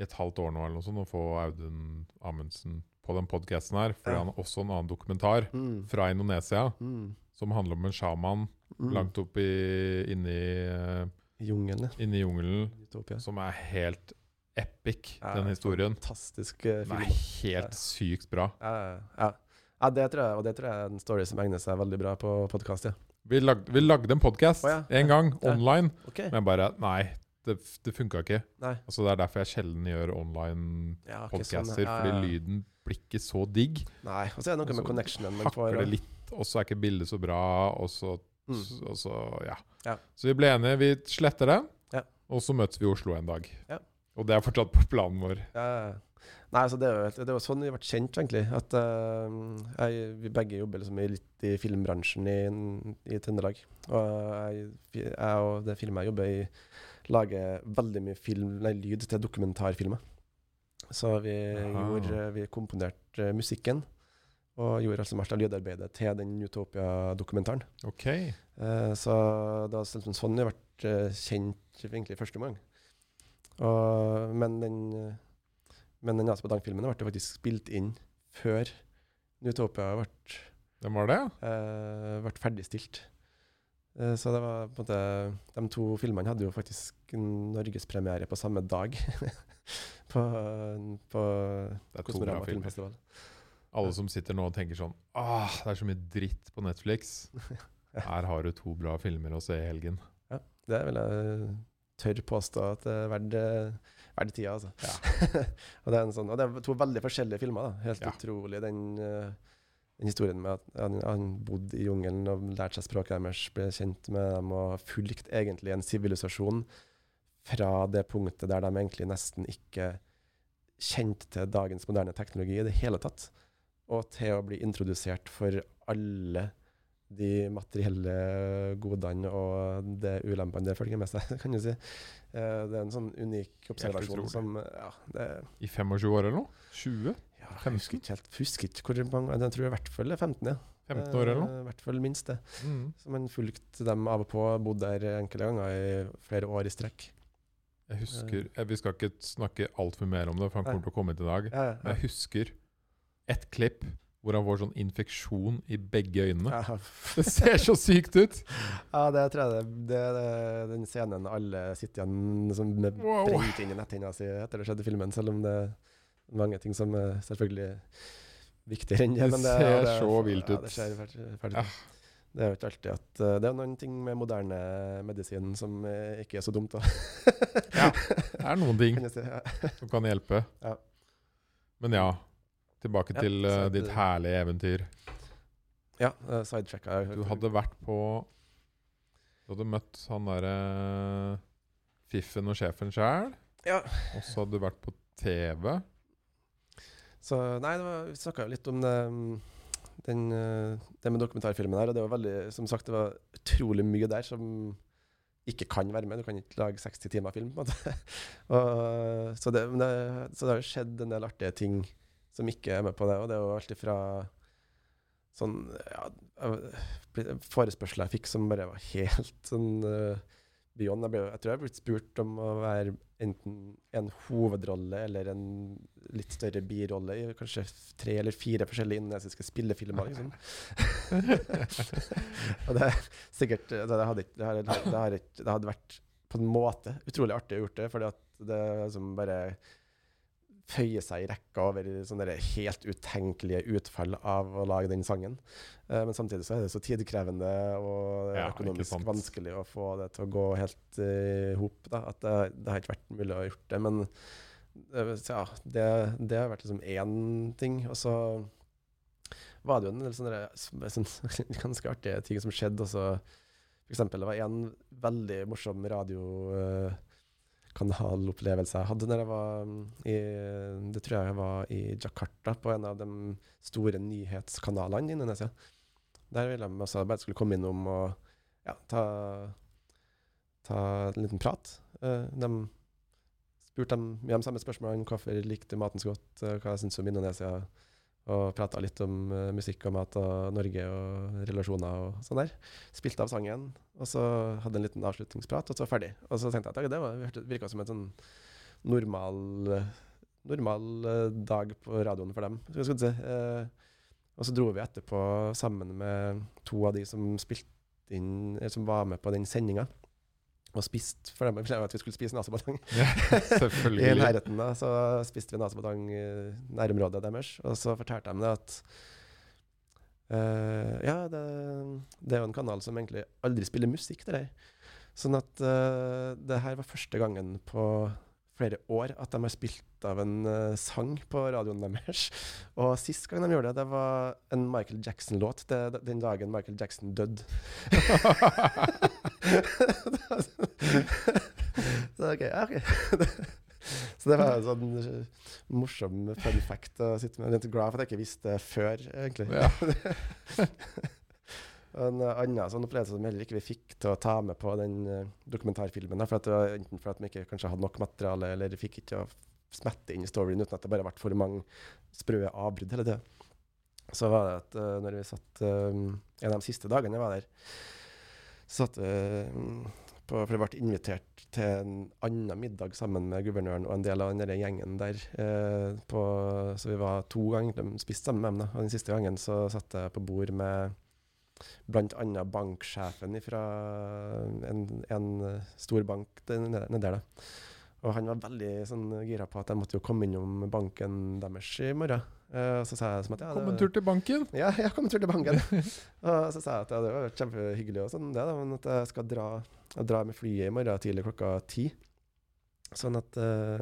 i et halvt år nå eller noe sånt å få Audun Amundsen på den podkasten her, fordi ja. han har også en annen dokumentar mm. fra Indonesia mm. som handler om en sjaman mm. langt opp i, inni uh, Jungelen. Inni jungelen, som er helt epic, Ja, den historien. Fantastisk uh, Den er helt sykt bra. Ja, ja. ja det tror jeg, og det tror jeg er en story som egner seg veldig bra på podkast. Ja. Vi lagde, vi lagde en podkast oh, ja. en gang, Ja. online, okay. men bare Nei, det, det funka ikke. Nei. Altså, det er derfor jeg sjelden gjør online Ja, okay, podcaster, sånn, ja, ja, fordi lyden blir ikke så digg. Nei. Og så er det noe med connectionen man får. Det litt, og så er ikke bildet så bra, og så, Mm. og så ja. Ja. Så vi ble enige, vi sletter det, Ja. og så møtes vi i Oslo en dag. Ja. Og det er fortsatt på planen vår. Ja, ja. Nei, altså det er jo det er jo sånn vi vært kjent, egentlig. At uh, jeg, vi begge jobber liksom litt i filmbransjen i, i Trøndelag. Og jeg, jeg og det filmet jeg jobber i, lager veldig mye film, nei, lyd til dokumentarfilmer. Så vi, Aha. gjorde, vi komponerte musikken. Og gjorde altså mest av lydarbeidet til den Utopia-dokumentaren. OK. Uh, så det var liksom sånn jeg ble eh, kjent egentlig første gang. Og, men den men den nase på Dang-filmen ble faktisk spilt inn før Utopia ble, Hvem var det? Uh, ble ferdigstilt. Eh, så det var på en måte De to filmene hadde jo faktisk norgespremiere på samme dag. <laughs> på, på Kosmorama filmfestival. Alle som sitter nå og tenker sånn Åh, det er så mye dritt på Netflix. <laughs> Her har du to bra filmer å se i helgen. Ja, Det vil jeg tørre påstå at det er verdt, eh, verdt tida, altså. <laughs> og, det er en sånn, og det er to veldig forskjellige filmer. da. Helt Ja. utrolig den, eh, den historien med at han, han bodde i jungelen og lærte seg språket deres, ble kjent med dem og fulgt egentlig en sivilisasjon fra det punktet der de egentlig nesten ikke kjente til dagens moderne teknologi i det hele tatt, og til å bli introdusert for alle de materielle godene og det ulempene det følger med seg, <laughs> kan du si. Eh, Det er en sånn unik observasjon som ja, det, I 25 år eller noe? 20? ja, 15? Jeg husker ikke helt husker ikke hvor mange Jeg tror i hvert fall det er 15, ja. 15 år eller noe? Eh, I hvert fall minst det. Mm. Så man fulgte dem av og på, bodde der enkelte ganger i flere år i strekk. Jeg husker jeg, Vi skal ikke snakke altfor mer om det, for han kommer til å komme hit i dag. Ja, Men jeg husker ett klipp hvor han får sånn infeksjon i begge øynene. ja. <laughs> Det ser så sykt ut! ja, det tror jeg det, det, er den scenen alle sitter igjen som med Wow. brent inn i netthinna si etter det skjedde i filmen, selv om det er mange ting som er selvfølgelig viktigere enn det. Det men det, ser det, så vilt ut. Ja, det ser ferdig, ferdig. Ja. Det er jo ikke alltid at eh, Det er noen ting med moderne medisin som eh, ikke er så dumt, da. Ja, <laughs> Det er noen ting si. Ja. som kan hjelpe. Ja. Men ja, tilbake Ja, til uh, ditt herlige eventyr. Ja, uh, sidetracka. Du hadde vært på Du hadde møtt han derre Fiffen og sjefen sjæl, Ja. og så hadde du vært på TV. Så nei, det var, vi snakka jo litt om det, mm, den, eh, det med dokumentarfilmen her. Og det var veldig, som sagt, det var utrolig mye der som ikke kan være med. Du kan ikke lage 60 timer film, på en måte. <laughs> og, så, det, det, så det har jo skjedd en del artige ting som ikke er med på det. Og det er jo alt ifra sånn ja, forespørsler jeg fikk som bare var helt sånn uh, beyond. Jeg, ble, jeg tror jeg har blitt spurt om å være enten en hovedrolle eller en litt større birolle i kanskje tre eller fire forskjellige indonesiske spillefilmer. liksom. <laughs> og det er sikkert Det, hadde, det, hadde, det, hadde, det hadde vært på en måte utrolig artig å gjort det, fordi at det liksom bare føyer seg i rekka over sånne helt utenkelige utfall av å lage den sangen. Uh, men samtidig så er det så tidkrevende og Ja, økonomisk vanskelig å få det til å gå helt i hop. da, At det, det har ikke vært mulig å gjort det. Men uh, ja, det, det har vært liksom én ting. Og så var det jo en del sånne, der- sånn, <laughs> ganske artige ting som skjedde. Også. For eksempel, det var en veldig morsom radiokanalopplevelse jeg hadde når jeg var mm, i Det tror jeg jeg var i Jakarta, på en av de store nyhetskanalene i Indonesia. Der ville de også bare skulle komme innom og ja, ta, ta en liten prat. Eh, de spurte dem om samme spørsmålene. Hvorfor likte maten så godt? eh, hva jeg syntes om Indonesia? Og prata litt om eh, musikk og mat og Norge og relasjoner og sånn der. Spilte av sangen, og så hadde en liten avslutningsprat, og så ferdig. Og så tenkte jeg at det var- virka som en sånn normal, normal eh, dag på radioen for dem. Skal jeg si. Eh, og så dro vi etterpå sammen med to av de som spilte inn, eller som var med på den sendinga. Og spist for dem at vi skulle spise nasebatang. <laughs> Ja, <laughs> I nærheten da, så spiste vi nasebatang i nærområdet deres. Og så fortalte de det at uh, Ja, det, det er jo en kanal som egentlig aldri spiller musikk, til deg. Sånn at uh, det her var første gangen på flere år at de har spilt av en uh, sang på radioen deres. <laughs> Og sist gang de gjorde det, det var en Michael Jackson-låt. Den dagen Michael Jackson døde. <laughs> så okay, ja. <laughs> Så det var en sånn eh, morsom fun fact å sitte med. Jeg er glad for at jeg ikke visste det før, egentlig. En annen sånn opplevelse som heller ikke vi fikk til å ta med på den eh, dokumentarfilmen. For det var enten fordi vi ikke kanskje hadde nok materiale, eller fikk ikke å smette inn i storyen uten at det bare ble for mange sprø avbrudd hele tida. Så var det at uh, når vi satt uh, En av de siste dagene jeg var der, så satt vi mm, på For jeg ble invitert til en annen middag sammen med guvernøren og en del av den gjengen der. Eh, på, så vi var to ganger de spiste sammen med dem. da, Og den siste gangen så satt jeg på bord med bl.a. banksjefen fra en, en stor bank nede der. Og han var veldig sånn gira på at jeg måtte jo komme innom banken deres i morgen. Og så sa jeg som at ja, Kom en tur til banken. ja, jeg kom en tur til banken. <laughs> og så sa jeg at ja, det var kjempehyggelig, og sånn, det da, men at jeg skal dra, jeg drar med flyet i morgen tidlig klokka ti. Sånn at uh,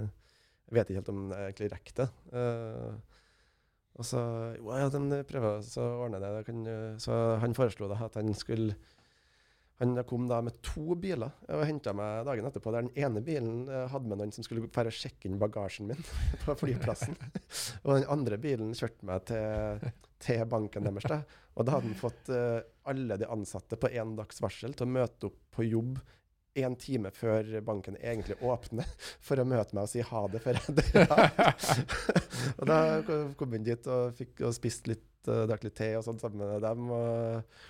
Jeg vet ikke helt om jeg egentlig rekker det. Eh, og så ja, de prøver så ordner det. kan, så han foreslo da at han skulle han kom da med to biler og henta meg dagen etterpå. Der den ene bilen eh, hadde med noen som skulle fære og sjekke inn bagasjen min <laughs> på flyplassen. <laughs> og den andre bilen kjørte meg til, til banken deres. Da. Og da hadde han fått eh, alle de ansatte på én dags varsel til å møte opp på jobb en time før banken egentlig åpner, for å møte meg og si ha det før jeg drar. <laughs> og da kom hun dit og fikk og spist litt, uh, drakk litt te og sånt sammen med dem. Og,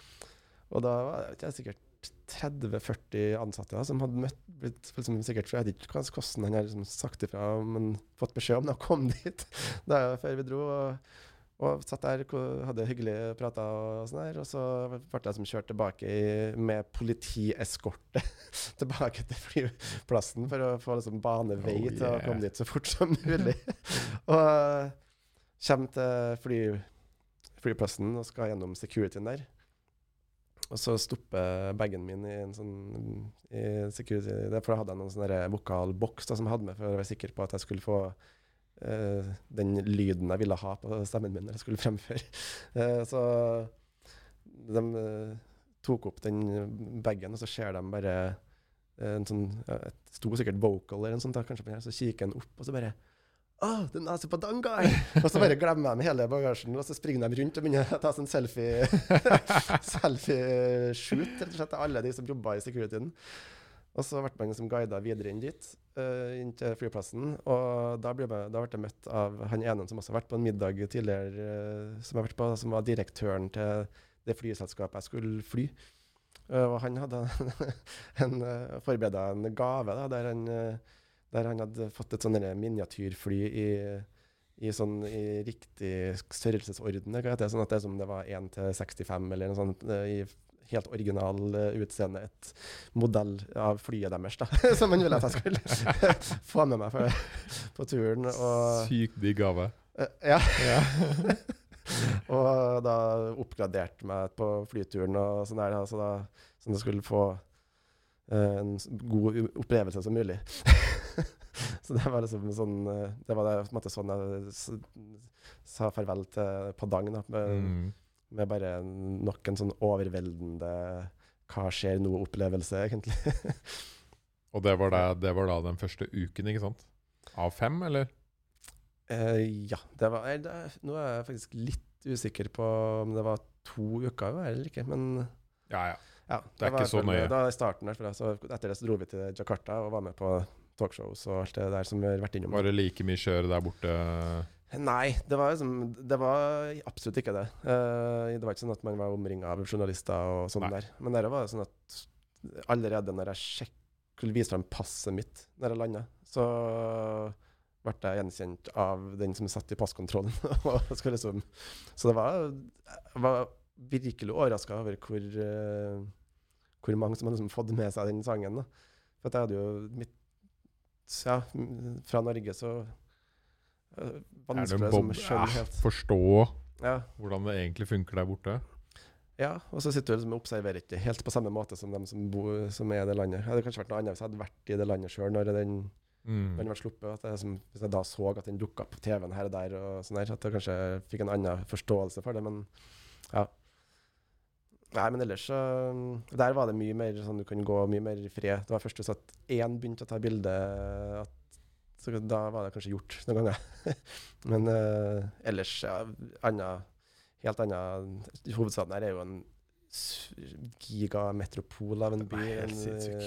og da var det ikke sikkert 30-40 ansatte da, som hadde møtt blitt, liksom, sikkert, Jeg vet ikke hvordan han har liksom, sagt ifra, men fått beskjed om og kom dit da, før vi dro. Og, og satt der, hadde hyggelig prata og sånn der. Og så ble jeg som kjørt tilbake i, med politieskorte <laughs> tilbake til flyplassen for å få liksom banevei oh, yeah. til å komme dit så fort som mulig. <laughs> og kommer til fly, flyplassen og skal gjennom securityen der. Og så stopper bagen min i en sånn i security da hadde jeg noen sånne vokalboks som jeg hadde med for å være sikker på at jeg skulle få eh, den lyden jeg ville ha på stemmen min når jeg skulle fremføre. Uh, <laughs> så de eh, tok opp den bagen, og så ser de bare en sånn ja, Det sto sikkert vocal eller en sånn, kanskje på den her, så kikker han opp, og så bare Oh, the på Padangai! <laughs> og så bare glemmer de hele bagasjen, og så springer de rundt og begynner å ta sånn selfie <laughs> selfie-shoot, rett og slett, alle de som jobba i securityen. Og så ble man liksom guida videre inn dit, uh, inn til flyplassen. Og da ble, jeg, da ble jeg møtt av han ene som også har vært på en middag tidligere, uh, som, på, som var direktøren til det flyselskapet jeg skulle fly. Uh, og han hadde <laughs> en, uh, forberedt en gave da, der han, der han hadde fått et sånn miniatyrfly i, i, sånn, i riktig størrelsesorden. Sånn at det er som det var 1 til 65 eller noe sånt. i helt original eh, utseende. Et modell av flyet deres, da. <laughs> Som han ville at jeg skulle <laughs> få med meg for, på turen. Og, Sykt digg gave. eh, ja. Ja. <laughs> og da oppgraderte meg på flyturen og sånn der, så da sånn jeg skulle få eh, en god opplevelse som mulig. så det var liksom sånn Det var det, på en måte sånn jeg sa farvel til Padang, da, med, Mm. Med bare nok en sånn overveldende hva skjer nå-opplevelse, egentlig. <laughs> Og det var, da, det var da den første uken, ikke sant? Av fem, eller? Eh, ja. Det var, eh, det, nå er jeg faktisk litt usikker på om det var to uker eller ikke, men Ja, ja. Ja, Det er var ikke så nøye. Da i starten der, så etter det så dro vi til Jakarta og var med på talkshows og alt det der som vi har vært innom. Var det like mye kjør der borte? Nei, det var, liksom, det var absolutt ikke det. Uh, det var ikke sånn at man var omringa av journalister og sånn der. Men det var sånn at allerede når jeg skulle vise frem passet mitt når jeg landa, så ble jeg gjenkjent av den som satt i passkontrollen. <laughs> liksom, så det var, jeg var virkelig overraska over hvor, uh, hvor mange som hadde liksom fått med seg den sangen. da. For jeg hadde jo mitt Ja, fra Norge så Vanskelig en å skjønne ja, helt. Forstå Ja, hvordan det egentlig funker der borte. ja, og så sitter du liksom og observerer ikke helt på samme måte som dem som, bor, som er i det landet. Det hadde kanskje vært noe annet hvis jeg hadde vært i det landet sjøl når den Mm. den ble sluppet. Jeg, som, hvis jeg da så at den dukka på TV-en her og der, og sånn der, at jeg kanskje fikk en annen forståelse for det. Men ja. Nei, men ellers så Der var det mye mer sånn du kan gå mye mer i fred. Det var først du satt én begynte å ta bilde, at, så da var det kanskje gjort noen ganger. <laughs> men uh, ellers, ja, anna, helt anna Hovedstaden her er jo en gigametropol av en by. Det er helt en,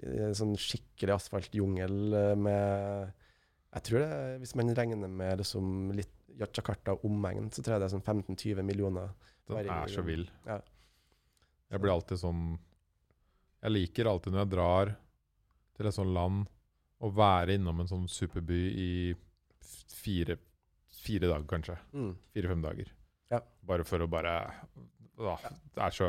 eh, en sånn skikkelig asfaltjungel eh, med Jeg tror det, hvis man regner med liksom litt Jakarta og omegn, så tror jeg det er sånn 15-20 millioner. Den er så vill. Ja. Jeg blir alltid sånn Jeg liker alltid når jeg drar til et sånt land, å være innom en sånn superby i fire, fire dager, kanskje. Mm. Fire-fem dager. Ja. Bare for å bare Åh, Det er så.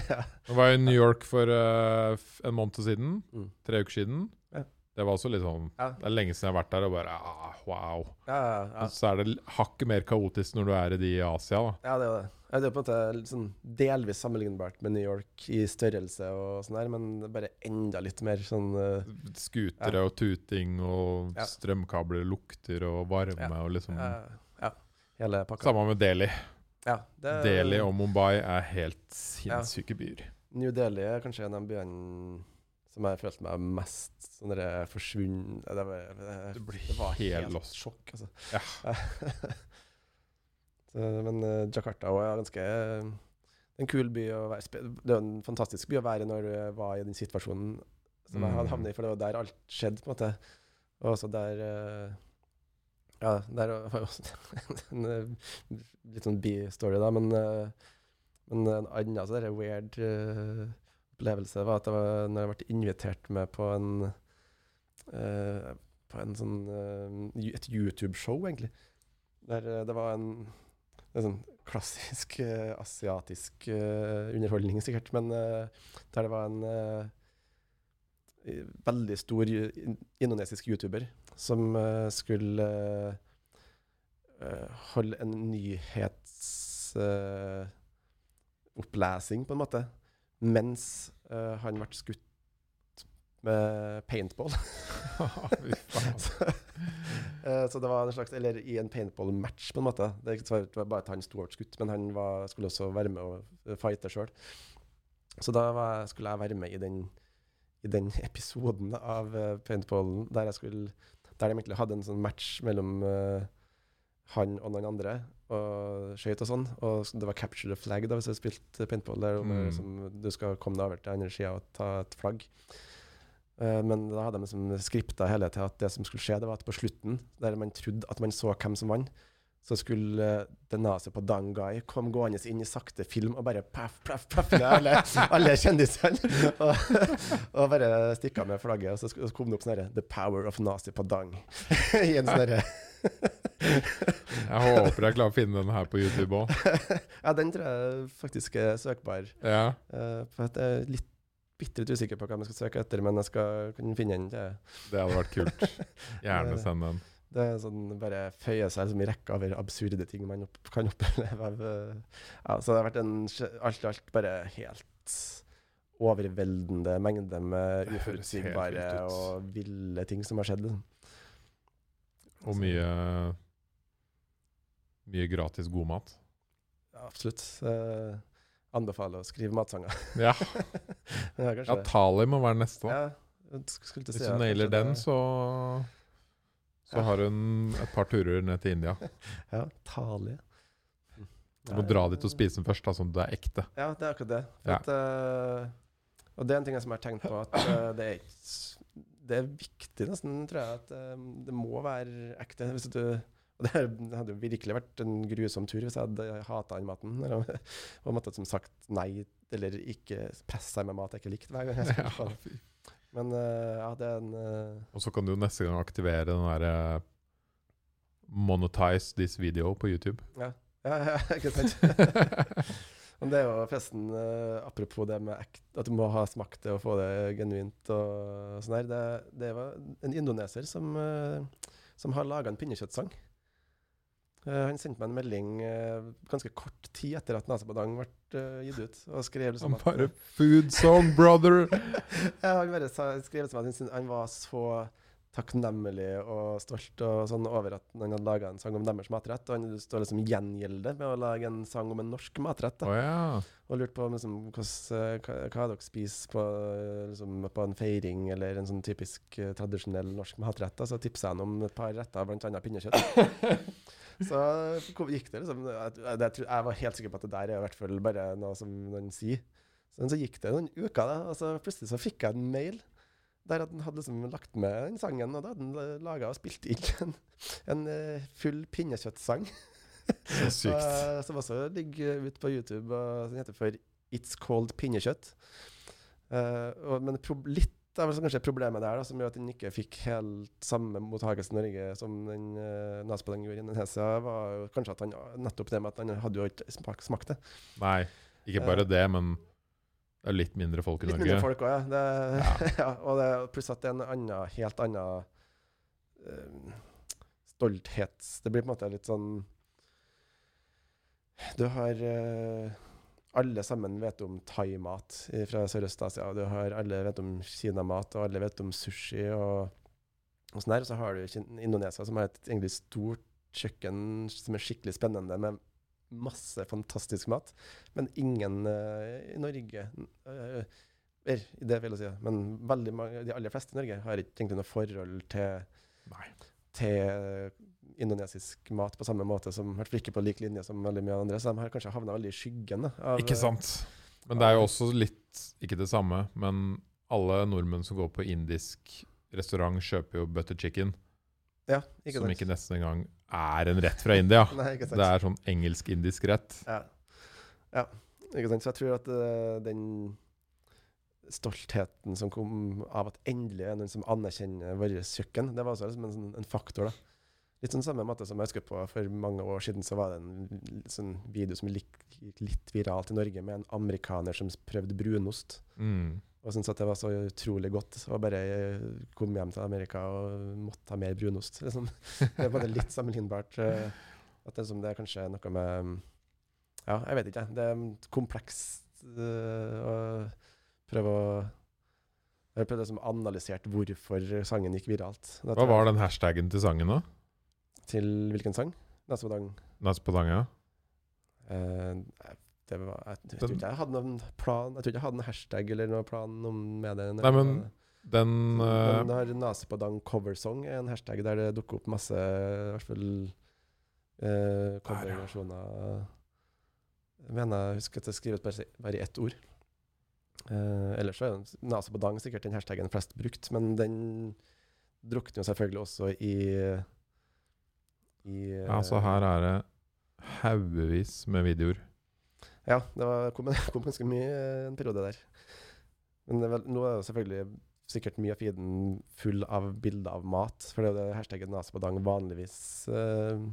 <laughs> Jeg var i New York for uh, en måned siden. Mm. Tre uker siden. Ja. Det var også sånn Ja. Det er lenge siden jeg har vært der, og bare ah, wow. Ja, ja. Så er det hakket mer kaotisk når du er i de i Asia, da. ja, det er det. Det er på en måte sånn delvis sammenlignbart med New York i størrelse og sånn der, men bare enda litt mer sånn eh, Skutere og tuting og strømkabler lukter og varme og liksom ja, ja, hele pakka. Samme med Delhi. Ja, det, Delhi og Mumbai er helt sinnssyke byer. New Delhi er kanskje en av byene som jeg følte meg mest sånn der forsvunnet det, var- det, Du det var helt helt sjokk, altså. Ja. <laughs> Så, men eh, Jakarta også er ganske Det er en kul by å være Det er en fantastisk by å være når du var i den situasjonen som jeg hadde Mm. havnet i, for det var der alt skjedde, på en måte. Og også der eh, Ja, der var jo også <laughs> en eh, litt sånn bi-story, da, men, eh, men en annen så der weird eh, opplevelse var at det var når jeg ble invitert med på en uh, På en sånn uh, et YouTube-show, egentlig. Der eh, det var en, en sånn klassisk uh, asiatisk underholdning, sikkert, men der det var en veldig stor indonesisk YouTuber som skulle holde en nyhetsopplesing, opplesing på en måte, mens eh, han ble skutt med paintball. <laughs> <laughs> Så, uh, så det var en slags Eller i en paintball-match, på en måte. Det, ikke så- det var bare at han sto og ble skutt, men han var, skulle også være med og eh, fighte sjøl. Så da var, skulle jeg være med i den, i den <laughs> episoden av uh, paintballen der jeg skulle Der de egentlig hadde en sånn match mellom uh, han og noen andre og skøyt og sånn. Og det var capture the flag da, hvis du spilte paintball. Der Mm. liksom, du skal komme deg over til andre sida og ta et flagg. Uh, men da hadde de liksom skripta hele til at det som skulle skje, det var at på slutten, der man trodde at man så hvem som vant, så skulle det Denase på Dangai komme gående inn i sakte film og bare paff, paff, paff alle, <laughs> alle kjendisene. <laughs> og, og bare stikke av med flagget. Og så, kom det opp sånn herre The power of Nazi Padang. <laughs> I en sånn herre Jeg håper jeg klarer å finne den her på YouTube òg. <laughs> Ja, den tror jeg faktisk er søkbar. Ja. Uh, for at jeg er litt bitte litt usikker på hva jeg skal søke etter, men jeg skal kunne finne den. til Det hadde vært kult. <laughs> Gjerne send den. Det er sånn bare føyer seg som i rekka over absurde ting man opp, kan oppleve. Eh, ja, så det har vært en alt i alt bare helt overveldende mengde med Det uforutsigbare og ville ting som har skjedd. liksom. Og mye Mye gratis god mat. Ja, absolutt. Uh, anbefaler å skrive matsanger. <laughs> Ja, <laughs> ja. Tali må være neste. Ja, å Hvis du nailer den, så, så ja. har hun et par turer ned til India. <laughs> Ja, Tali. Du må dra dit og spise den først, da, sånn at du er ekte. Ja, det er akkurat det. At, uh, og det er en ting som jeg har tenkt på, at uh, det, er, det er viktig nesten, tror jeg, at eh, det må være ekte. Hvis du, og det hadde jo virkelig vært en grusom tur hvis jeg hadde hata den maten. Eller, og måtte som sagt nei, eller ikke presse seg med mat jeg ikke likte hver gang jeg skulle <laughs> ja. Men eh, ja, det er en uh... Og så kan du neste gang aktivere den derre Monetize this video på YouTube. Ja, ja, ja <laughs> ikke sant? <laughs> Men det er jo forresten, uh, apropos det med ekt, at du må ha smakt det og få det genuint og sånn her. Det, det var en indoneser som, eh, som har laga en pinnekjøttsang. Eh, han sendte meg en melding eh, ganske kort tid etter at Nasa Badang ble eh, gitt ut. Og skrev liksom Han at bare Food song, brother! <laughs> ja, han bare skrev som at han han var så takknemlig og stolt og sånn over at han hadde laga en sang om deres matrett. Og han står liksom gjengjelder med å lage en sang om en norsk matrett. Da. Oh, ja. Og lurte på liksom, hos, hva, hva dere spiser på, liksom, på en feiring eller en sånn typisk tradisjonell norsk matrett. Da. Så tipsa han om et par retter, bl.a. pinnekjøtt. <laughs> Så gikk det liksom jeg, var helt sikker på at det der er i hvert fall bare noe som noen sier. Så, så gikk det noen uker, da, og så plutselig så fikk jeg en mail der at han hadde liksom lagt med den sangen, og da hadde han laga og spilt inn en, en eh, full pinnekjøttsang. Så sykt. <laughs> Eh, som også ligger ute på YouTube. Og den heter for It's Called Pinnekjøtt. Uh, og, men litt det vel kanskje er problemet der, da, som gjør at den ikke fikk helt samme mottakelse i Norge som den uh, Nesbøen gjorde i Indonesia, var jo kanskje at han nettopp det med at han hadde jo ikke smak, smakt det. Nei, ikke bare det, men det er litt mindre folk i Litt Norge. mindre folk òg, ja. Det, <laughs> ja. Og det, pluss at det er en annen, helt annen uh, stolthets... Det blir på en måte litt sånn Du har eh, Alle sammen vet om thaimat fra Sørøst-Asia. Du har alle vet om kinamat, og alle vet om sushi og, og sånn der. Og så har du Indonesia, som har et egentlig stort kjøkken som er skikkelig spennende, med masse fantastisk mat. Men ingen uh, i Norge uh, er, det vil jeg si, men mange, de aller fleste i Norge har ikke egentlig noe forhold til, til indonesisk mat på samme måte som, hvert fall ikke på lik linje som veldig mye andre, så de har kanskje havna veldig i skyggen. Av, Ikke sant. Men det er jo også litt Ikke det samme, men alle nordmenn som går på indisk restaurant, kjøper jo butter chicken, Ja, ikke som ikke nesten engang er en rett fra India. <laughs> Nei. Det er sånn engelsk-indisk rett. Ja. ja, ikke sant. Så jeg tror at uh, den stoltheten som kom av at endelig er noen som anerkjenner vårt kjøkken, det var også liksom en, sånn- en faktor. da. Litt sånn samme måte som jeg husker på for mange år siden, så var det en sånn video som gikk litt viralt i Norge, med en amerikaner som prøvde brunost. Mm. Og syntes at det var så utrolig godt. Og bare eh, kom hjem til Amerika og måtte ha mer brunost. Liksom. <laughs> Det er bare litt sammenlignbart. eh, At det, som det er kanskje noe med mm, Ja, jeg vet ikke. Det er komplekst eh, å prøve å Jeg har prøvd å analysere hvorfor sangen gikk viralt. Hva var den hashtaggen til sangen, da? Til hvilken sang? Nasodang. ja. Uh, det var, jeg, jeg, tror ikke jeg hadde noen plan Jeg tror ikke jeg hadde en hashtag eller noen plan om med det. Nei, men Den eh, Den har Nasepadang coversong er en hashtag der det dukker opp masse i hvert fall eh, coverversjoner. Jeg mener jeg husker at det skrevet bare, bare i ett ord. Eh, ellers så er Nasepadang sikkert den hashtagen flest brukt, men den drukner jo selvfølgelig også i, i Ja, så her er det haugevis med videoer. Ja, det var, kom, <laughs> kom ganske mye eh, en periode der. Men det vel, nå er det selvfølgelig sikkert mye av feeden full av bilder av mat. For det er jo det hashtaggen Nasepadang vanligvis eh,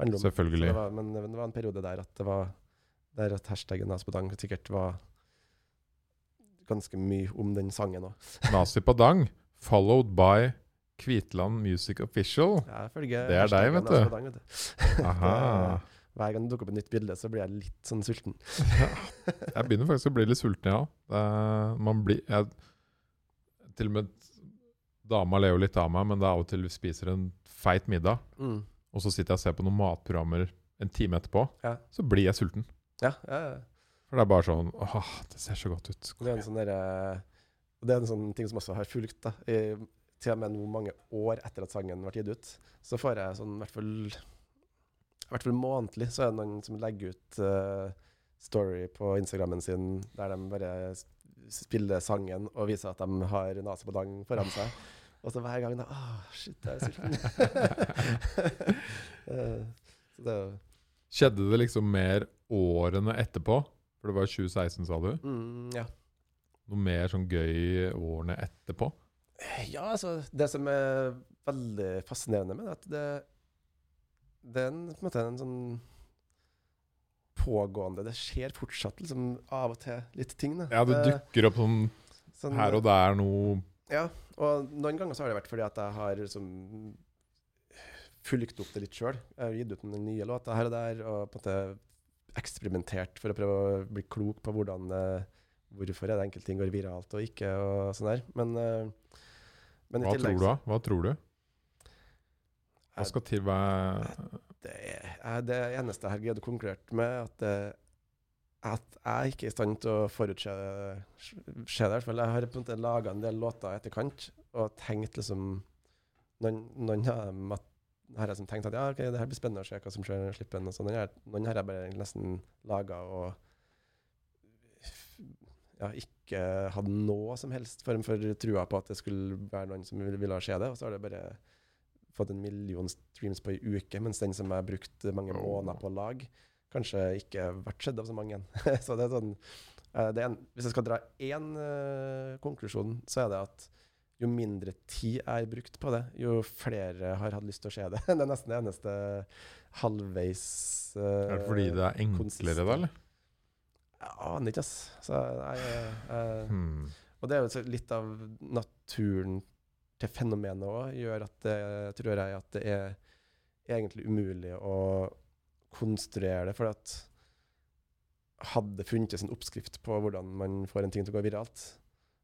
handler om. Selvfølgelig. Det var, men det var en periode der at det var der at hashtaggen Nasepadang sikkert var ganske mye om den sangen òg. <laughs> Padang, followed by Kvitland Music Official. Jeg følger Det er deg, vet du. Dag, vet du. <laughs> Hver gang det dukker opp et nytt bilde, så blir jeg litt sånn sulten. <laughs> Jeg begynner faktisk å bli litt sulten, ja. Er, man blir jeg, Til og med dama ler jo litt av meg, men det er av og til vi spiser en feit middag, Mm. og så sitter jeg og ser på noen matprogrammer en time etterpå, Ja. så blir jeg sulten. Ja, ja, ja. For det er bare sånn Åh, det ser så godt ut. Det er en sånn der, det er en sånn ting som også har fulgt, da. I, til og med nå mange år etter at sangen ble gitt ut, så får jeg sånn i hvert fall i hvert fall månedlig så er det noen som legger ut uh, story på Instagrammen sin der de bare spiller sangen og viser at de har nase på dang foran seg. Og så hver gang da Åh, shit, jeg er sulten. uh, <laughs> så det er jo Skjedde det liksom mer årene etterpå? For det var 2016, sa du? mm, Ja. Noe mer sånn gøy årene etterpå? Ja, altså Det som er veldig fascinerende med det, at det, det er en, på en måte en sånn pågående. Det skjer fortsatt liksom av og til litt ting. Da. Ja, det dukker opp sånn, sånn her og der noe Ja, og noen ganger så har det vært fordi at jeg har liksom fulgt opp det litt sjøl. Jeg har gitt ut noen nye låter her og der, og på en måte eksperimentert for å prøve å bli klok på hvordan eh, hvorfor er det enkelte ting går viralt og ikke, og sånn der. Men, i Hva tillegg tror? Hva tror du? Hva Jeg- skal til være Det, er det eneste jeg har greid å konkurrere med, at, eh, at jeg ikke er i stand til å forutse se det. Jeg har på en måte laga en del låter i etterkant og tenkt liksom Noen, noen av dem at, har jeg liksom tenkt at ja, okay, det her blir spennende å se hva som skjer når jeg slipper den. noen har jeg bare nesten laga og ja, ikke hadde noe som helst form for trua på at det skulle være noen som ville, skje se det. Og så har det bare fått en million streams på ei uke, mens den som jeg har brukt mange Oh. måneder på å lage, kanskje ikke vært sett av så mange. <laughs> så det er sånn eh, det er en, Hvis jeg skal dra én uh, konklusjon, så er det at jo mindre tid jeg har brukt på det, jo flere har hatt lyst til å se det. <laughs> det er nesten det eneste halvveis uh, Er det fordi det er enklere, da, eller? Jeg aner ikke, ass. Så jeg, jeg, jeg Hmm. og det er jo litt av naturen til fenomenet òg, gjør at det, tror jeg at det er egentlig umulig å konstruere det. For at hadde det funnes en oppskrift på hvordan man får en ting til å gå viralt,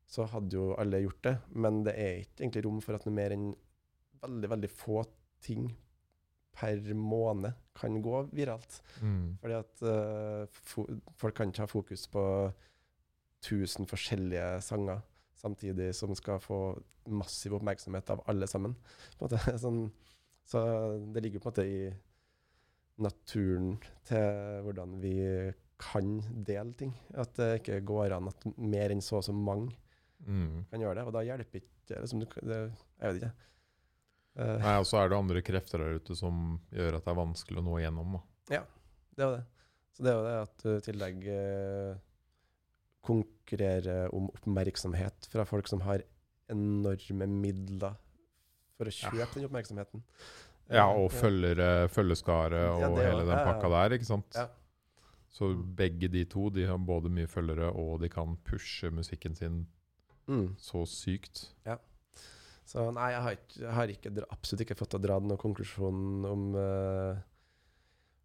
så hadde jo alle gjort det. Men det er ikke egentlig rom for at noe mer enn veldig, veldig få ting per måned kan gå viralt. Mm. Fordi at uh, fo folk kan ikke ha fokus på tusen forskjellige sanger samtidig som skal få massiv oppmerksomhet av alle sammen. På en måte. <laughs> Sånn, så det ligger på en måte i naturen til hvordan vi kan dele ting. At det ikke går an at mer enn så og så mange mm. kan gjøre det. Og da hjelper ikke liksom, det, Jeg vet ikke. Eh, Nei, og så er det andre krefter der ute som gjør at det er vanskelig å nå igjennom. Da. Det er jo det. Så det er jo det at du i tillegg eh, konkurrerer om oppmerksomhet fra folk som har enorme midler for å kjøpe den oppmerksomheten. Ja, Eh, og følgere, følgeskare og Ja, hele den Ja, ja. pakka der, ikke sant? Ja. Så begge de to de har både mye følgere, og de kan pushe musikken sin Mm. så sykt. Så nei, jeg har, ikke, jeg har ikke, absolutt ikke fått å dra noen konklusjon om, uh,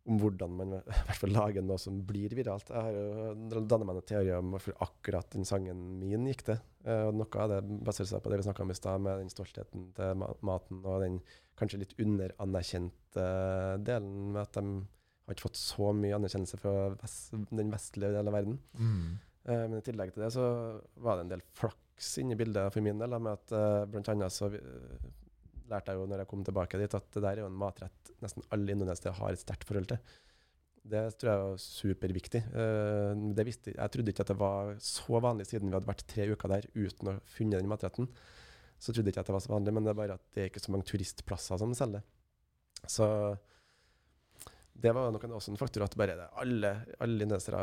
om hvordan man i hvert fall lager noe som blir viralt. Jeg har jo dannet meg noen teorier om hvorfor akkurat den sangen min gikk det. Uh, og noe av det baserer seg på det vi snakka om i stad, med den stoltheten til ma maten og den kanskje litt underanerkjente delen med at de har ikke fått så mye anerkjennelse fra vest, den vestlige delen av verden. Mm. Eh, men i tillegg til det så var det en del flaks inne i bildet for min del. Med at uh, blant annet så eh, lærte jeg jo når jeg kom tilbake dit, at det der er jo en matrett nesten alle indonesere har et sterkt forhold til. Det tror jeg var superviktig. Eh, det visste, jeg trodde ikke at det var så vanlig siden vi hadde vært tre uker der uten å funnet den matretten. Så trodde jeg ikke at det var så vanlig, men det er bare at det er ikke så mange turistplasser som selger. Så det var nok også en faktor at bare alle, alle indensere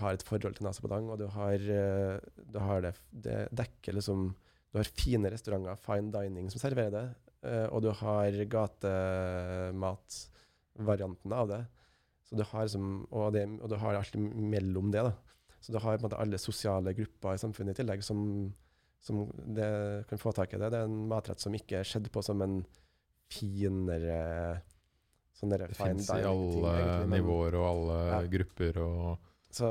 har et forhold til Padang, og du har, eh, du har det, det dekker liksom Du har fine restauranter, fine dining, som serverer det, eh, og du har gatematvarianten av det. Så du har liksom, og, det, og du har alt mellom det. da. Så du har på en måte alle sosiale grupper i samfunnet i tillegg som, som det kan få tak i det. Det er en matrett som ikke er sett på som en finere Det fine fins i alle egentlig, nivåer og alle Ja. grupper og Så,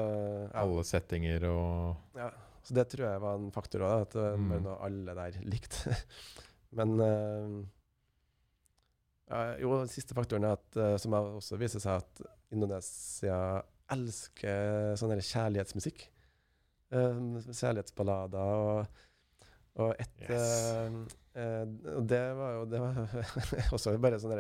ja. alle settinger og Ja, så det tror jeg var en faktor òg, at det var Mm. noe alle der likte. <laughs> Men uh, ja, jo, den siste faktoren er at, uh, som også viser seg at Indonesia elsker sånn kjærlighetsmusikk. Uh, kjærlighetsballader og, og et Yes. uh, uh, det var jo det var <laughs> også bare sånn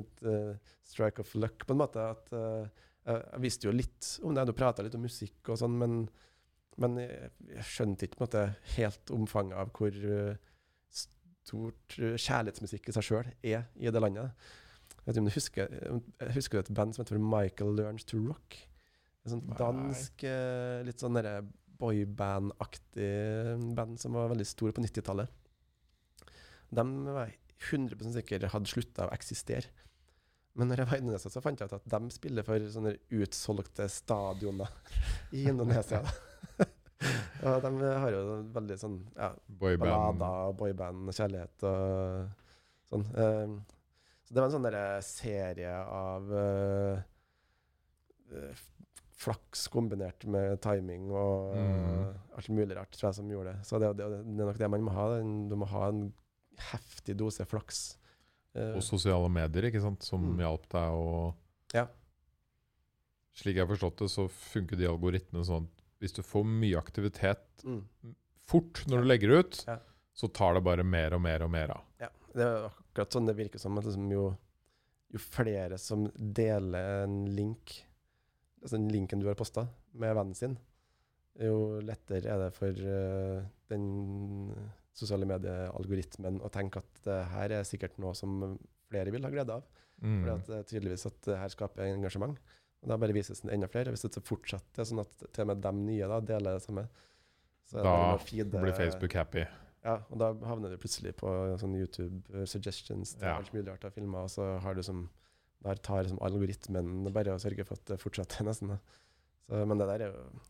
et eh, strike of luck, på en måte. At eh, jeg, visste jo litt om det, du prata litt om musikk og sånn, men men jeg, jeg skjønte ikke måte helt omfanget av hvor eh, stort kjærlighetsmusikk i seg sjøl er i det landet. Jeg vet ikke om du husker, jeg husker et band som heter Michael Learns to Rock? Et sånt dansk, litt sånn boyband-aktig band som var veldig stor på 90-tallet. De var 100 sikre hadde slutta å eksistere. Men når jeg var i Indonesia, så fant jeg ut at de spiller for sånne utsolgte stadioner i Indonesia. <laughs> og de har jo veldig sånn ja, Boyband. ballader, boyband og sånn. Um, så det var en sånn derre serie av uh, flaks kombinert med timing og Mm. alt mulig rart, tror jeg, som gjorde det. Så det, det, det er nok det man må ha. Du må ha en heftig dose flaks. Uh, Og sosiale medier, ikke sant, som Mm. hjalp deg å Ja. Slik jeg har forstått det, så funker de algoritmene sånn at hvis du får mye aktivitet mm. fort når du legger ut, Ja. så tar det bare mer og mer og mer av. Ja, det er akkurat sånn det virker som. At liksom jo, jo flere som deler en link, altså den linken du har posta, med vennen sin, jo lettere er det for uh, den sosiale mediealgoritmen og tenke at det her er sikkert noe som flere vil ha glede av. Mm. For det er tydeligvis at det her skaper engasjement. Og da bare vises den enda flere. Hvis det fortsetter sånn at til og med de nye da deler det samme, så Da feede- blir Facebook happy. ja, og da havner du plutselig på sånn YouTube eh, suggestions til Ja. alt mulig rart av filmer, og så har du som Der tar liksom algoritmen bare å sørge for at det fortsetter, nesten. Så, men det der er jo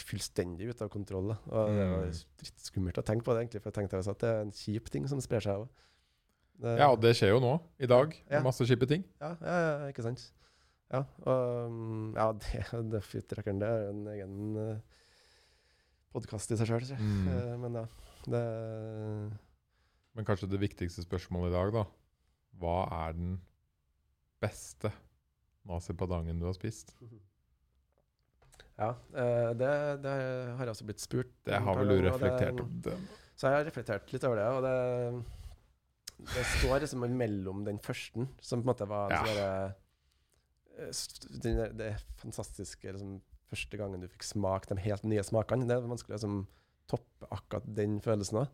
fullstendig ute av kontroll. Da. Og det var jo skummelt drittskummelt å tenke på det, egentlig, for jeg tenkte også at det er en kjip ting som sprer seg òg. Ja, og det skjer jo nå, i dag. Ja. Masse kjipe ting. Ja, ja, ja, ikke sant. Ja, og mm, ja, <laughs> det, det fytterakkeren, det er en egen uh, podkast i seg sjøl, Mm. men ja. Det Men kanskje det viktigste spørsmålet i dag, da. Hva er den beste nazipadangen du har spist? <laughs> Ja, eh, det, det har jeg også blitt spurt Det har vel du det- reflektert om? Det. Så jeg har reflektert litt over det, og det, det står liksom mellom den første, som på en måte var Ja. derre, eh, der- det fantastiske liksom, første gangen du fikk smake de helt nye smakene. Det er vanskelig å liksom, toppe akkurat den følelsen òg.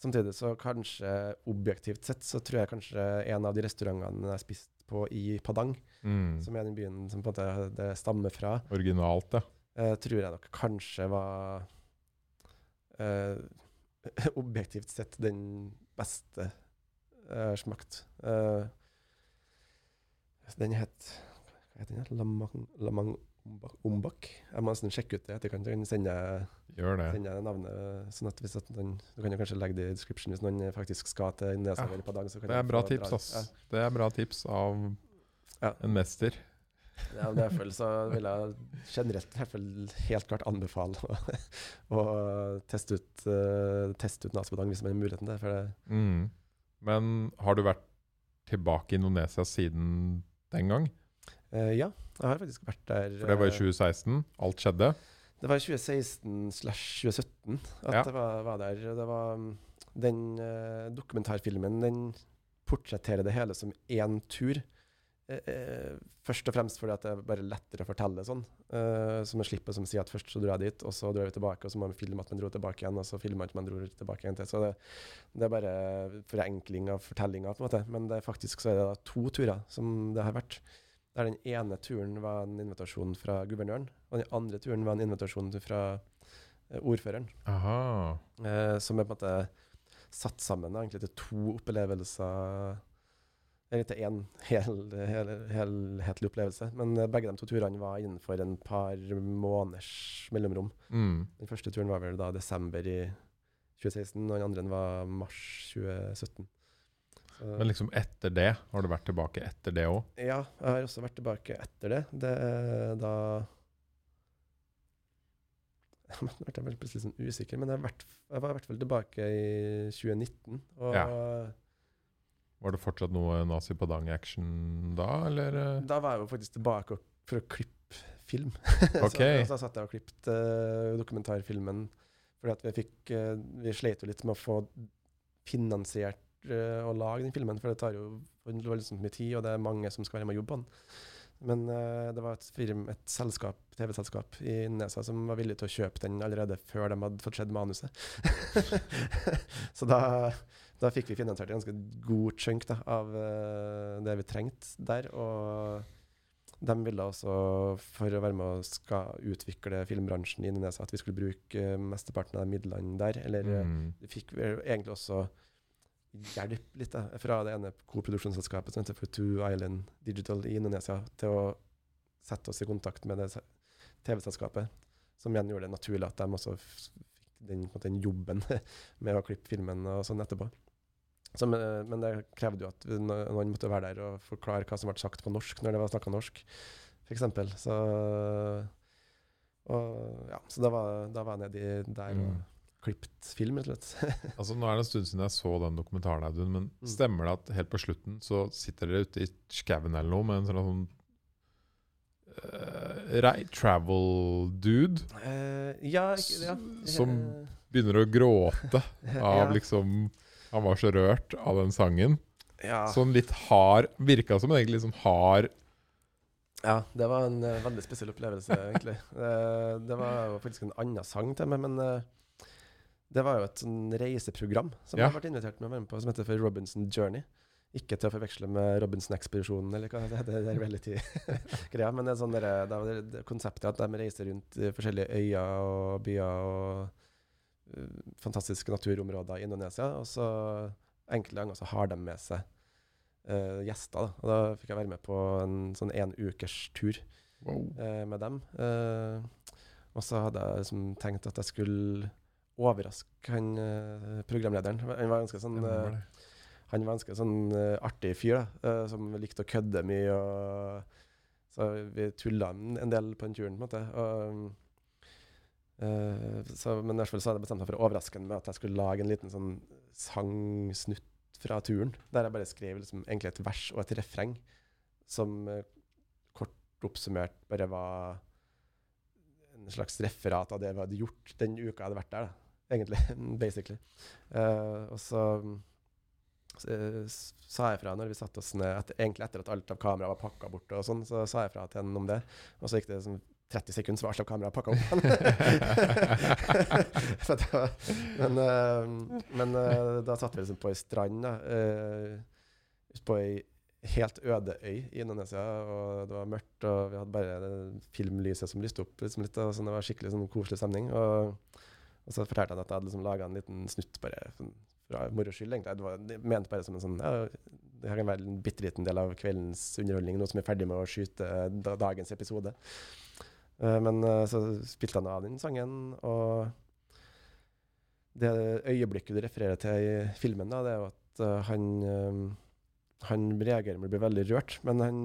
Samtidig så kanskje objektivt sett så tror jeg kanskje en av de restaurantene jeg spiste på i Padang, Mm. som er den byen som på en måte det stammer fra, Originalt, ja. eh, tror jeg nok kanskje var eh, <laughs> objektivt sett den beste har smakt. Eh, den het Hva het den? Lamang, Lamang Ombak? Jeg må nesten sjekke ut det etterkant. Jeg kan sende, sende navnet. Sånn at hvis at den, du kan jo kanskje legge det i description hvis noen faktisk skal til Indonesia Ja, eller Padang. Det er bra tips. Det er bra tips av Ja. en mester. Ja, i derfor så vil jeg generelt i hvert fall helt klart anbefale å, <laughs> å teste ut, uh, teste ut Nasipodang hvis man har muligheten til det. Mm. Men har du vært tilbake i Indonesia siden den gang? Uh, ja, jeg har faktisk vært der. For det var i eh, 2016. Alt skjedde. Det var i 2016 slash 2017 at Ja. jeg var, var der. Det var mm, Den uh, dokumentarfilmen den portretterer det hele som én tur. Uh, uh, først og fremst fordi at det er bare lettere å fortelle sånn. Eh, så man slipper som å si at først så dro jeg dit, og så dro vi tilbake, og så må man filme at man dro tilbake igjen, og så filmer man at man dro tilbake igjen til. Så det, det er bare forenkling av fortellinga, på en måte. Men det er faktisk så er det da to turer som det har vært. Der den ene turen var en invitasjon fra guvernøren, og den andre turen var en invitasjon fra eh, ordføreren. Eh, som er på en måte satt sammen da, egentlig til to opplevelser Eller til én hel, hel, helhetlig opplevelse. Men eh, begge de to turene var innenfor en par måneders mellomrom. Mm. Den første turen var vel da desember i 2016, og den andre var mars 2017. Men liksom etter det, har du vært tilbake etter det òg? ja, jeg har også vært tilbake etter det. Det er da <laughs> Nå ble jeg plutselig sånn usikker, men jeg, vært, jeg var i hvert fall tilbake i 2019. Og Ja. Var det fortsatt noe Nazi på dang-action da, eller? da var jeg jo faktisk tilbake for å klippe film. <laughs> Okay. så, så satt jeg og klippet uh, dokumentarfilmen. Fordi at vi fikk eh, Vi sleit jo litt med å få finansiert å lage den filmen, for det tar jo voldsomt mye tid, og det er mange som skal være med og jobbe på den. Men uh, det var et, firm, et selskap, TV-selskap i Nesa som var villig til å kjøpe den allerede før de hadde fått sett manuset. <laughs> så da, da fikk vi finansiert en ganske god chunk da, av uh, det vi trengte der. Og de ville også, for å være med og skal utvikle filmbransjen i Nesa, at vi skulle bruke eh, mesteparten av midlene der. Eller eh, Mm. vi fikk egentlig også hjelp litt da, fra det ene koproduksjonsselskapet som heter Two Island Digital i Indonesia, til å sette oss i kontakt med det TV-selskapet. Som igjen gjorde det naturlig at de også fikk den, den jobben <laughs> med å klippe filmen og sånn etterpå. Så, men, det krevde jo at noen måtte være der og forklare hva som ble sagt på norsk når det var snakka norsk, f.eks. Så, ja, så da var, da var jeg nedi der og klippet film, rett og slett. <laughs> altså, nå er det en stund siden jeg så den dokumentaren, Audun, men mm. stemmer det at helt på slutten så sitter dere ute i skauen eller noe med en sånn uh, travel dude? Uh, ja, ja, Som begynner å gråte <laughs> av ja. liksom Han var så rørt av den sangen. Ja. Sånn litt hard Virka som en egentlig sånn hard Ja, det var en uh, veldig spesiell opplevelse, egentlig. Uh, det var faktisk en annen sang til meg, men uh, det var jo et sånn reiseprogram som ja. jeg ble invitert med å være med på, som heter for Robinson Journey. Ikke til å forveksle med Robinson-ekspedisjonen, eller hva <laughs> det heter. Det er reality-greia. Men det er sånn der, det er det konseptet at de reiser rundt i forskjellige øyer og byer og uh, fantastiske naturområder i Indonesia. Og så enkelte ganger så har de med seg uh, gjester. Da. Og da fikk jeg være med på en sånn en ukers tur wow. uh, med dem. og så hadde jeg liksom tenkt at jeg skulle overraske han programlederen. Han var ganske sånn han var ganske sånn uh, artig fyr, da, uh, som likte å kødde mye. Og, så vi tulla en del på den turen, på en måte. Og, uh, så, men i hvert fall så hadde jeg bestemt meg for å overraske ham med at jeg skulle lage en liten sånn sangsnutt fra turen. Der jeg bare skrev liksom, egentlig et vers og et refreng som kort oppsummert bare var en slags referat av det vi hadde gjort den uka jeg hadde vært der, da, egentlig. <laughs> Basically. og så Eh, sa jeg fra når vi satte oss ned, etter, egentlig etter at alt av kameraet var pakka bort, og sånn, så sa jeg fra til henne om det. Og så gikk det sånn 30 sekunder, så var alt av kameraet pakka opp. <laughs> men, uh, men uh, da satt vi liksom på ei strand, da, uh, på ei helt øde øy i Indonesia, og det var mørkt, og vi hadde bare filmlyset som lyste opp liksom litt, og sånn, det var skikkelig sånn koselig stemning. Og, og så fortalte han at jeg hadde liksom laga en liten snutt bare sånn, fra moro skyld. Det var det ment bare som en sånn ja, Det kan være en bitte liten del av kveldens underholdning, noe som er ferdig med å skyte dagens episode. Uh, men uh, så spilte han av den sangen, og det øyeblikket du refererer til i filmen, da, det er jo at han, han reagerer med å bli veldig rørt, men han,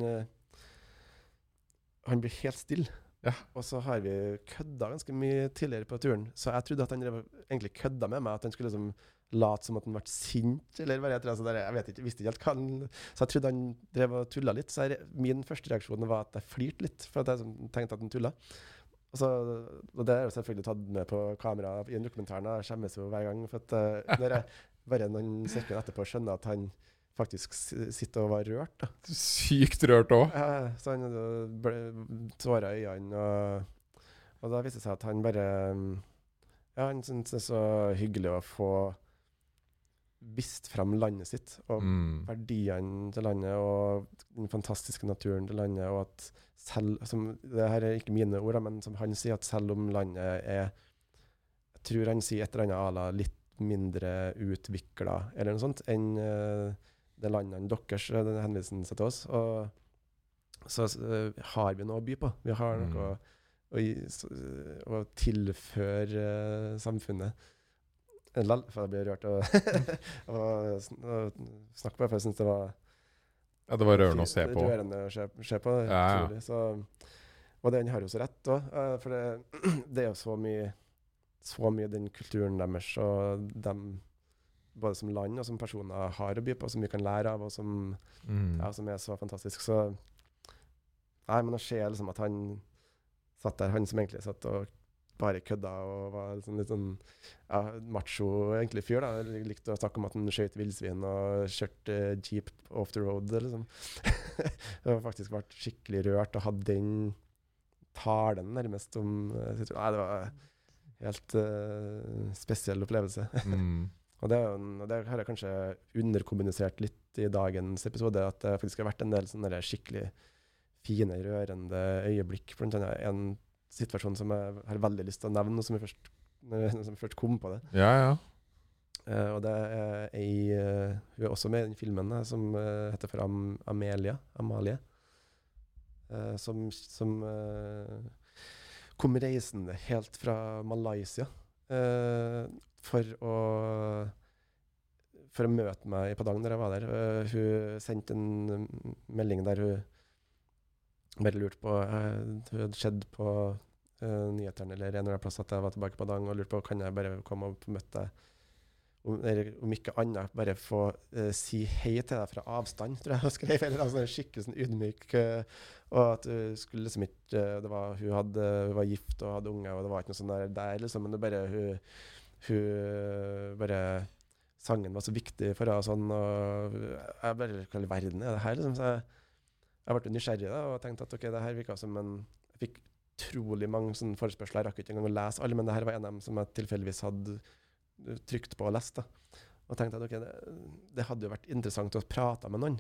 han blir helt stille. Ja. Og så har vi kødda ganske mye tidligere på turen, så jeg trodde at han egentlig kødda med meg. At han skulle liksom late som at han ble sint, eller hva heter det. Altså, jeg vet ikke, visste ikke helt hva han Så jeg trodde han drev og tulla litt. Så jeg, min første reaksjon var at jeg flirte litt, for at jeg tenkte at han tulla. Og, så, og det er jo selvfølgelig tatt med på kamera i dokumentaren. Jeg skjemmes jo hver gang. For at uh, når jeg bare noen sekunder etterpå skjønner at han faktisk sitte og var rørt. da. Sykt rørt òg? Ja, så han ble tårer i øynene. Og, og da viste det seg at han bare Ja, han syntes det er så hyggelig å få vist frem landet sitt, og mm. verdiene til landet, og den fantastiske naturen til landet, og at selv som, Det her er ikke mine ord, men som han sier, at selv om landet er Jeg tror han sier et eller annet à la litt mindre utvikla, eller noe sånt, enn uh, det landene deres, eh, den henviser seg til oss. Og så uh, har vi noe å by på. Vi har mm. noe å, å, å tilføre samfunnet. Lell, for jeg blir rørt av <laughs> å snakke på, for jeg syns det var Ja, det var rørende å se på. Rørende å se, se på. Ja, ja. Så, og den har jo så rett òg, for det, <clears throat> det, er jo så mye, så mye den kulturen deres og dem både som land og som personer har å by på, som vi kan lære av, og som, mm. ja, som er så fantastisk. Så Nei, men å se liksom at han satt der, han som egentlig satt og bare kødda og var liksom litt sånn ja, macho egentlig fyr. da. Likte å snakke om at han skjøt villsvin og kjørte jeep off the road. liksom. <laughs> det har faktisk vært skikkelig rørt og hadde den talen nærmest om uh, Nei, det var helt uh, spesiell opplevelse. <laughs> mm. Og, det, og, det, har jeg kanskje underkommunisert litt i dagens episode, at det faktisk har vært en del sånne skikkelig fine, rørende øyeblikk. Blant annet en situasjon som jeg har veldig lyst til å nevne, som jeg først, <laughs> som jeg først kom på det. Ja, ja. Uh, og det er ei uh, Hun er også med i den filmen eh, som uh, heter for Am Amelia. Amalie. Som som kom reisende helt fra Malaysia eh, for å for å møte meg på dagen der jeg var der. Uh, hun sendte en mm, melding der hun bare lurte på uh, Hun hadde sett på uh, nyhetene eller en eller annen plass at jeg var tilbake på dagen, og lurte på kan jeg bare komme og møte deg. Om, om ikke annet, bare få uh, si hei til deg fra avstand, tror jeg hun skrev. Eller altså, skikkelig sånn ydmyk. Uh, og at hun skulle liksom ikke eh, det var, Hun hadde, hun var gift og hadde unge, og det var ikke noe sånn der, der liksom, men det bare hun, hun eh, bare Sangen var så viktig for henne. og Sånn, og jeg bare Hva i verden er det her? Liksom, så jeg, jeg ble nysgjerrig da, og tenkte at ok, det her virka som en Jeg fikk utrolig mange sånne forespørsler. Jeg rakk ikke engang å lese alle, men det her var en av dem som jeg tilfeldigvis hadde trykt på og lest. da. Og tenkte at okay, det, det hadde jo vært interessant å prate med noen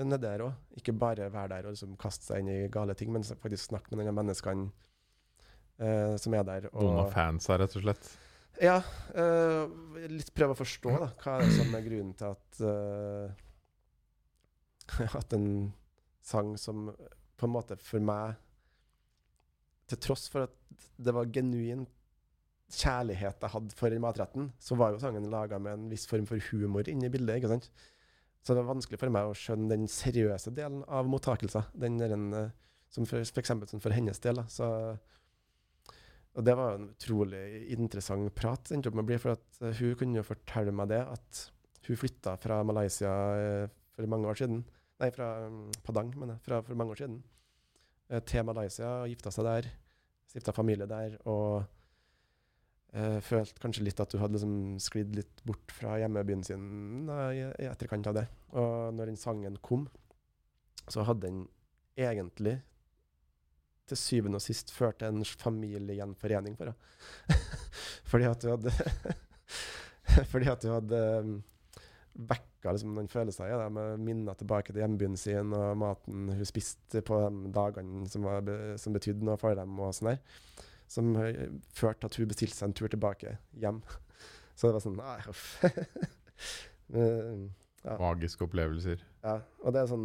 nede der òg. Ikke bare være der og liksom kaste seg inn i gale ting, men faktisk snakke med av menneskene eh, som er der. Noen av fansa, rett og slett. Ja. eh, litt prøve å forstå da, hva er det som er grunnen til at eh, <laughs> At en sang som på en måte for meg Til tross for at det var genuin kjærlighet jeg hadde for den matretten, så var jo sangen laga med en viss form for humor inne i bildet. ikke sant? Så det var vanskelig for meg å skjønne den seriøse delen av mottakelser. Den der, en, eh, som for, for eksempel som for hennes del. da, så og det var en utrolig interessant prat, endte opp med å bli, for at eh, hun kunne jo fortelle meg det, at hun flytta fra Malaysia eh, for mange år siden, nei, fra um, Padang, mener jeg, fra, for mange år siden, til Malaysia og gifta seg der, stifta familie der, og eh, følte kanskje litt at hun hadde liksom sklidd litt bort fra hjemmebyen sin da, i, etterkant av det. Og når den sangen kom, så hadde den egentlig til syvende og sist ført til en familiegjenforening for henne. <laughs> fordi at hun hadde <laughs> Fordi at hun hadde um, vekka liksom, noen følelser i det, med minner tilbake til hjembyen sin og maten hun spiste på de dagene som, var, som betydde noe for dem. og sånn der, Som uh, førte til at hun bestilte seg en tur tilbake hjem. <laughs> Så det var sånn Nei, uff. Uh, Ja. Magiske opplevelser. ja, og det er sånn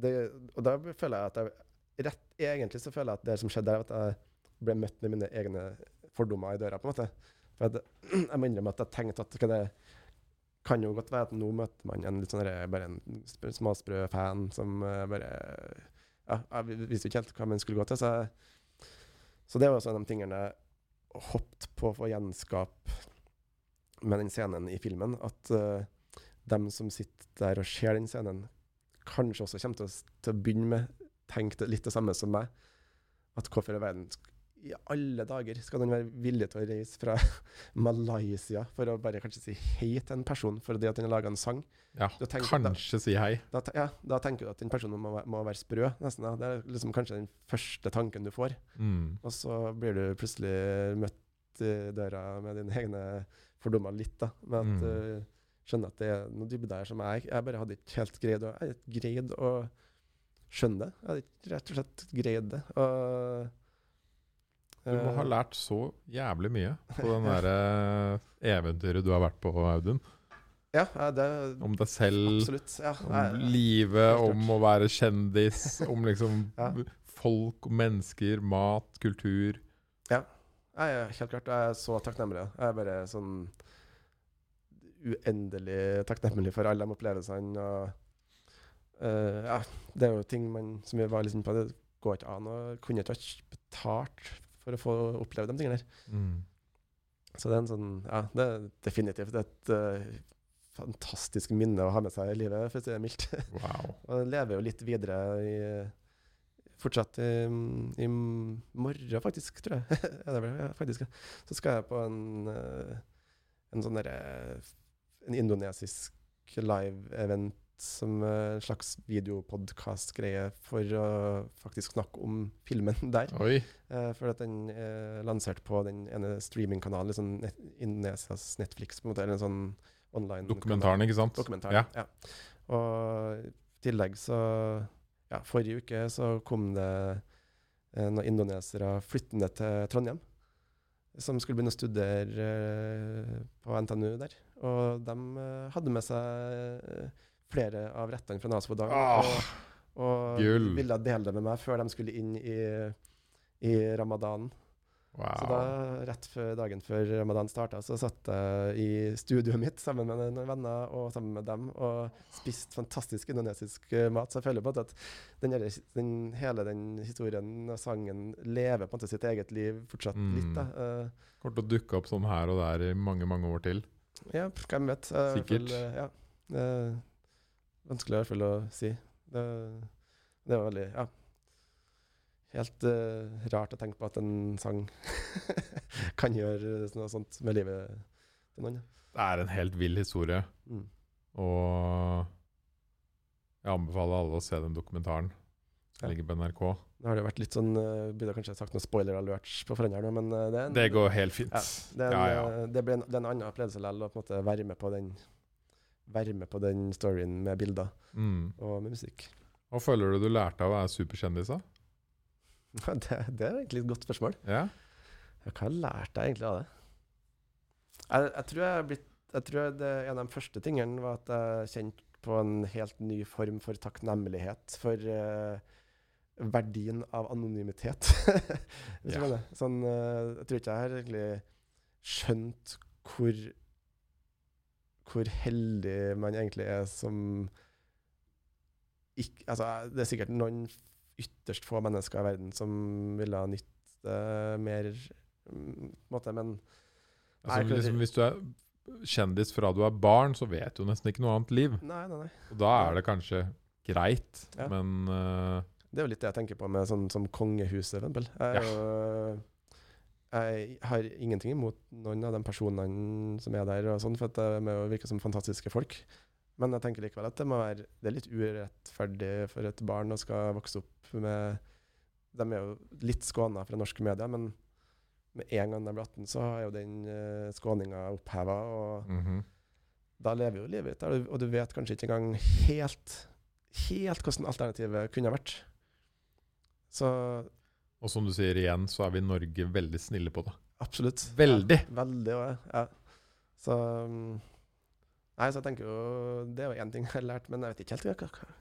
det, Og da føler jeg at jeg rett, Egentlig så føler jeg at det som skjedde der, at jeg ble møtt med mine egne fordommer i døra. på en måte. For at, <clears throat> Jeg må innrømme at jeg tenkte at det kan jo godt være at nå møter man en litt sånn bare en småsprø fan som eh, bare Ja, jeg visste ikke helt hva man skulle gå til. Så, jeg, så det var også en av de tingene jeg hoppet på å gjenskape med den scenen i filmen. At uh, dem som sitter der og ser den scenen, kanskje også kommer til å, til å begynne med tenke litt det samme som meg. At hvorfor i verden i alle dager skal noen være villig til å reise fra <laughs> Malaysia for å bare kanskje si hei til en person fordi at den har laga en sang? Ja, tenker da- kanskje si hei. Da, ja, da tenker du at den personen må, må være sprø, nesten. Da. Det er liksom kanskje den første tanken du får. Mm. Og så blir du plutselig møtt i døra med dine egne fordommer litt, da. Med at Mm. du skjønner at det er noe dybde der som jeg Jeg bare hadde ikke helt greid å, jeg hadde ikke greid å skjønne det. Jeg hadde ikke rett og slett greid det. Og, Du må ha eh, lært så jævlig mye på den der eh, eventyret du har vært på, Audun. Ja, ja, det Om deg selv, Absolutt. Ja, om nei, livet, om å være kjendis, om liksom Ja. folk mennesker, mat, kultur. Ja, nei, helt klart jeg er så takknemlig. Jeg er bare sånn uendelig takknemlig for alle de opplevelsene. Og uh, ja, det er jo ting man, som vi var liksom på, det går ikke an å kunne ikke ha betalt for å få oppleve de tingene der. Mm. Så det er en sånn Ja, det er definitivt et uh, fantastisk minne å ha med seg i livet, for å si det mildt. <laughs> Wow. Og lever jo litt videre i Fortsatt i, i morgen, faktisk, tror jeg. <laughs> ja, det ble, ja, faktisk. ja. Så skal jeg på en, eh, en sånn derre En indonesisk live-event som eh, en slags videopodkast-greie for å faktisk snakke om filmen <laughs> der. Oi. Eh, for at den er lansert på den ene streamingkanalen, liksom net, Indonesias Netflix, på en måte, eller en sånn online Dokumentaren, ikke sant? Dokumentaren, Ja. ja. Og i tillegg så Ja, forrige uke så kom det eh, noen indonesere flyttende til Trondheim. som skulle begynne å studere eh, på NTNU der. Og de eh, hadde med seg eh, flere av rettene fra dag. Ah, og og gull. ville dele det med meg før de skulle inn i, i ramadanen. Så da, rett før dagen før ramadan starta, så satt jeg i studioet mitt sammen med noen venner og sammen med dem og spiste fantastisk indonesisk eh, mat. Så jeg føler på at den, den, hele den historien og sangen lever på en måte sitt eget liv fortsatt Mm. litt. da. Eh, Kommer til å dukke opp sånn her og der i mange, mange år til. ja, hvem vet. Eh, Sikkert. fall, eh, ja. Eh, vanskelig i hvert fall å si. Det, det var veldig Ja. Helt uh, rart å tenke på at en sang <laughs> kan gjøre noe sånt med livet til noen. Det er en helt vill historie. Mm. Og jeg anbefaler alle å se den dokumentaren. Ja. Den ligger på NRK. Nå har det vært litt sånn uh, Burde kanskje sagt noe spoiler alerts på forhånd her nå, men eh, det, er en- Det går helt fint. Ja, det, er en, Ja, ja. eh, det blir en, det er en annen opplevelse likevel å være med på den Være med på den storyen med bilder Mm. og med musikk. Hva føler du du lærte av å være superkjendis? da? <laughs> det, det er egentlig et godt spørsmål. Ja? Hva har jeg egentlig av det? Jeg, jeg tror jeg har blitt jeg tror det, En av de første tingene var at jeg kjente på en helt ny form for takknemlighet for uh, verdien av anonymitet. <laughs> Ja. Sånn, uh, jeg tror ikke jeg har egentlig skjønt hvor hvor heldig man egentlig er som ikke, altså, Det er sikkert noen ytterst få mennesker i verden som ville ha nytt det mer mm, måte, men Altså, liksom, hvis du er kjendis fra du er barn, så vet du nesten ikke noe annet liv. Nei, nei, nei. Og da er det kanskje greit, Ja. men uh, Det er jo litt det jeg tenker på med sånn som kongehuset, for eksempel. Jeg, er jo, jeg har ingenting imot noen av de personene som er der, og sånn, for de virker som fantastiske folk. Men jeg tenker likevel at det være Det er litt urettferdig for et barn å skal vokse opp med De er jo litt skåna fra norske medier, men med en gang de blir 18, så er jo den uh, skåninga oppheva. Og mhm. da lever jo livet ditt, der, og du vet kanskje ikke engang helt helt hvordan alternativet kunne ha vært. Så Og som du sier igjen, så er vi i Norge veldig snille på det. absolutt. Veldig. Ja, veldig òg, ja. Så um, Nei, så jeg tenker jo Det er jo én ting jeg har lært, men jeg vet ikke helt hva, hva,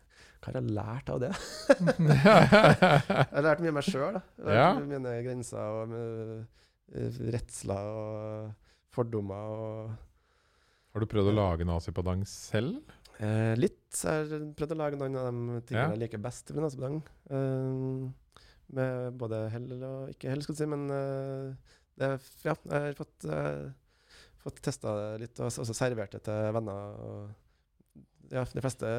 har jeg lært av det. <laughs> Jeg har lært mye av meg sjøl. Ja. Mine grenser og med, eh, redsler og fordommer og Har du prøvd å lage nazipadang selv? Eh, litt. Jeg har prøvd å lage noen av de tingene Ja. jeg liker best ved nazipadang. Eh, med både hell og ikke hell, skal du si. Men eh, det, ja, jeg har fått, uh, fått testa det litt, og også servert det til venner. Og, ja, de fleste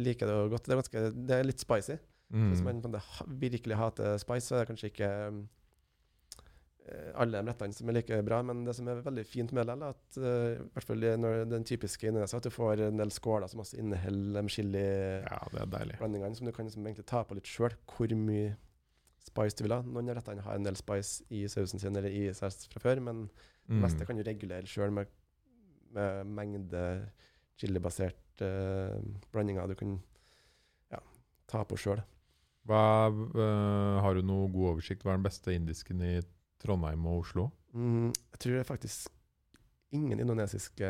liker det godt. Det er, ganske, det er litt spicy. Hvis Mm. man måte ha- virkelig hater spice, så er det kanskje ikke eh, alle de rettene som er like bra. Men det som er veldig fint med det, er at uh, i hvert fall når den typiske Indonesia, at du får en del skåler som også inneholder de chili-blandingene Ja, det som du kan liksom egentlig ta på litt sjøl. Hvor mye spice du vil ha. Noen av rettene har en del spice i sausen sin eller i saus fra før, men det Mm. meste kan du regulere sjøl med, med mengde chilibaserte blandinger du kan ja, ta på sjøl. Hva, eh, har du noe god oversikt? Hva er den beste indisken i Trondheim og Oslo? Mm, jeg tror det er faktisk ingen indonesiske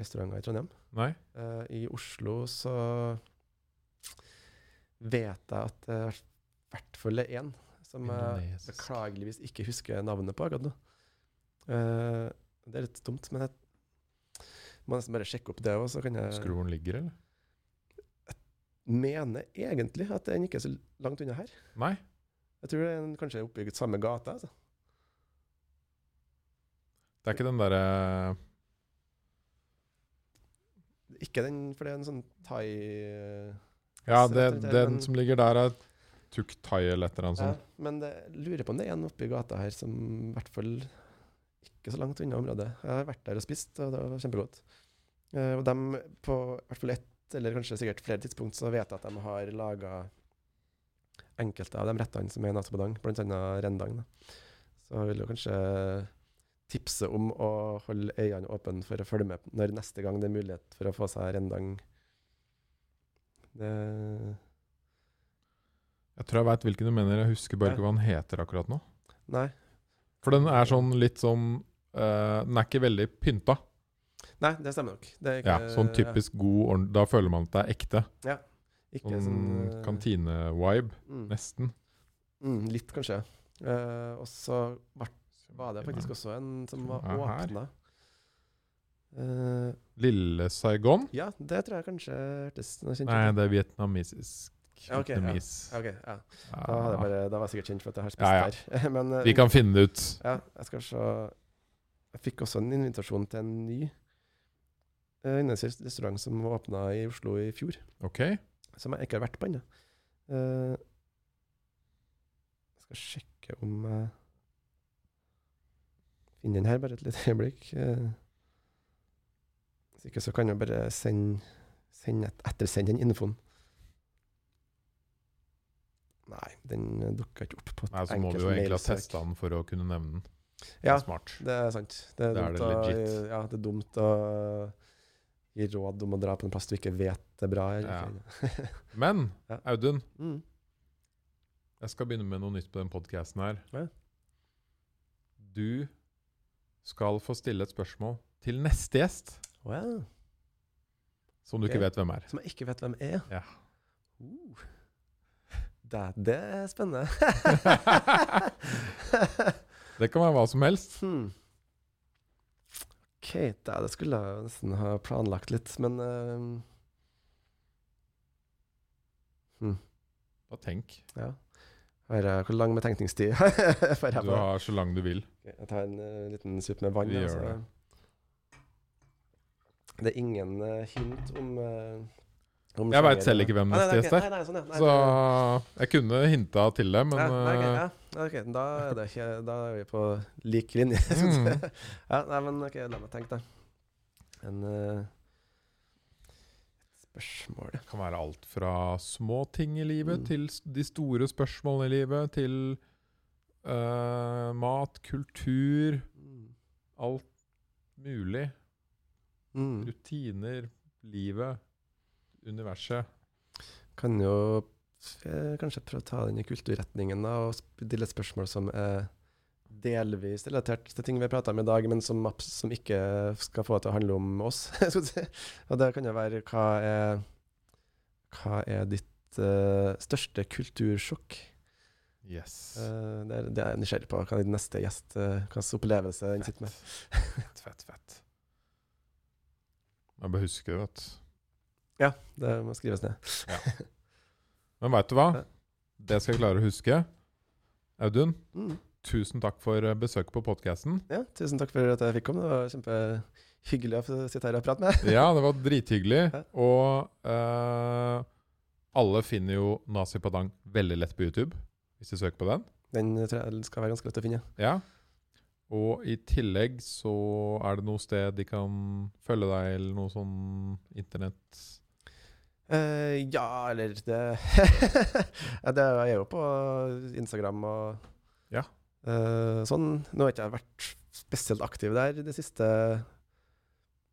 restauranter i Trondheim. Nei? Uh, I Oslo så vet jeg at det er i hvert fall én som jeg beklageligvis ikke husker navnet på akkurat nå. Uh, det er litt dumt, men jeg må nesten bare sjekke opp det òg, så kan jeg Husker du hvor den ligger, eller? mener egentlig at den ikke er så langt unna her. Nei? Jeg tror den kanskje er oppe i samme gata. Altså. Det er ikke den derre Ikke den, for det er en sånn thai Ja, det, den, den som ligger der, er Tuk Thai eller et eller annet Ja, sånt. men det, jeg lurer på om det er en oppe i gata her som i hvert fall ikke så langt unna området. Jeg har vært der og spist, og det var kjempegodt. Eh, og de på i hvert fall ett, eller kanskje sikkert flere tidspunkt, så vet jeg at de har laga enkelte av de rettene som er i Natabadang, bl.a. rendang. Da. Så vil jo kanskje tipse om å holde øynene åpne for å følge med når neste gang det er mulighet for å få seg rendang. Det Jeg tror jeg veit hvilken du mener. Jeg husker bare ikke hva han heter akkurat nå. Nei. For den er sånn litt sånn uh, Den er ikke veldig pynta. Nei, det stemmer nok. Det er Ja, sånn typisk god ordentlig, Da føler man at det er ekte. Ja. Ikke Sånn sånn uh, kantine-vibe, mm, nesten. mm, Litt, kanskje. Uh, og så var, var det faktisk også en som var åpna. Uh, Lille Saigon? ja, det tror jeg kanskje hørtes Nei, det er vietnamesisk. Ja, ok, ja. okay, ja. Da, jeg bare, da var jeg sikkert kjent for at jeg har spist der. <laughs> Men uh, Vi kan finne det ut. Ja, jeg skal se Jeg fikk også en invitasjon til en ny uh, indisk restaurant som åpna i Oslo i fjor. OK? Som jeg ikke har vært på ennå. Uh, jeg skal sjekke om jeg finner den her, bare et lite øyeblikk. Uh, hvis ikke så kan jeg bare sende, sende et, ettersende den infoen. Nei, den dukka ikke opp på et Nei, så må vi jo egentlig ha testa den for å kunne nevne den. Ja, Smart. det er sant. Det er, Det er det å, ja, det er dumt å gi råd om å dra på en plass du ikke vet er bra. Ja. <laughs> <laughs> Men Ja. Audun, mm. jeg skal begynne med noe nytt på den podkasten her. Du skal få stille et spørsmål til neste gjest, Wow. som du ikke vet hvem er. Som jeg ikke vet hvem er. Ja. Uh. Det, det er spennende. <laughs> Det kan være hva som helst. hmm. OK, det, det skulle jeg nesten ha planlagt litt, men eh, Bare tenk. ja. Har hvor lang betenkningstid <laughs> får jeg Du har så lang du vil. Jeg tar en uh, liten sup med vann. Vi gjør så- det. Det er ingen uh, hint om, uh, om Jeg vet selv ikke hvem neste gjest er. Nei, nei, sånn, ja. Nei, Så jeg kunne hinta til det, men ja, nei, ok, eh, ja. okay, da, er det ikke, da er vi på lik linje. <laughs> Mm. ja, nei, men ok, la meg tenke, da. En spørsmål det kan være alt fra små ting i livet Mm. til de store spørsmålene i livet, til uh, mat, kultur, mm. alt mulig. Mm. Rutiner, livet, universet. Kan jo eh, kanskje prøve å ta den i kulturretningen da, og stille spørsmål som er delvis relatert til ting vi prata om i dag, men som, som ikke skal få det til å handle om oss. <laughs> Og det kan jo være hva er, hva er ditt uh, største kultursjokk? Yes. Uh, det, er, det er jeg nysgjerrig på. Hva er din neste gjest, uh, hva slags opplevelse den sitter med? Fett, fett, fett. Jeg bare husker det, vet du. Ja, det må skrives ned. Men veit du hva? Det skal jeg klare å huske. Audun, Mm. Tusen takk for eh, besøket på podkasten. Ja, tusen takk for at jeg fikk komme. Det var kjempehyggelig å sitte her og prate med. Ja, det var drithyggelig. Ja. Og eh, alle finner jo Nazi Padang veldig lett på YouTube, hvis de søker på den. Den tror jeg skal være ganske lett å finne. Ja. Og i tillegg så er det noe sted de kan følge deg, eller noe sånn internett Uh, ja, eller det <laughs> ja, det er jo på Instagram og sånn. Nå har jeg ikke vært spesielt aktiv der de siste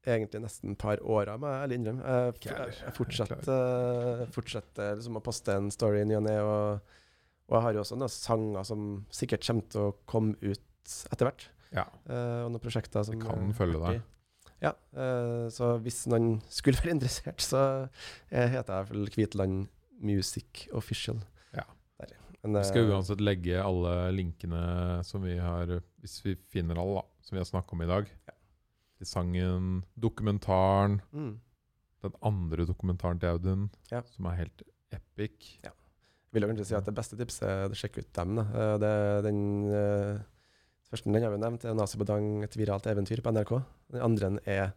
egentlig nesten par åra, må jeg ærlig innrømme. Jeg, jeg, fortsetter, fortsetter liksom å poste en story i ny og ne, og, og jeg har jo også noen sanger som sikkert kommer til å komme ut etter hvert. Ja. eh, og noen prosjekter som De kan følge deg. Ja, eh, så hvis noen skulle <laughs> være interessert, så eh, heter jeg vel Kvitland Music Official. Ja. Men, Vi skal uansett legge alle linkene som vi har Hvis vi finner alle, da, som vi har snakket om i dag. Til sangen, dokumentaren, mm, den andre dokumentaren til Audun, Ja. som er helt epic. Ja. vil jeg kanskje si at det beste tipset er å sjekke ut dem. Da. Eh, Det den uh, første den har vi nevnt, er Nazibadang, et viralt eventyr på NRK. Den andre er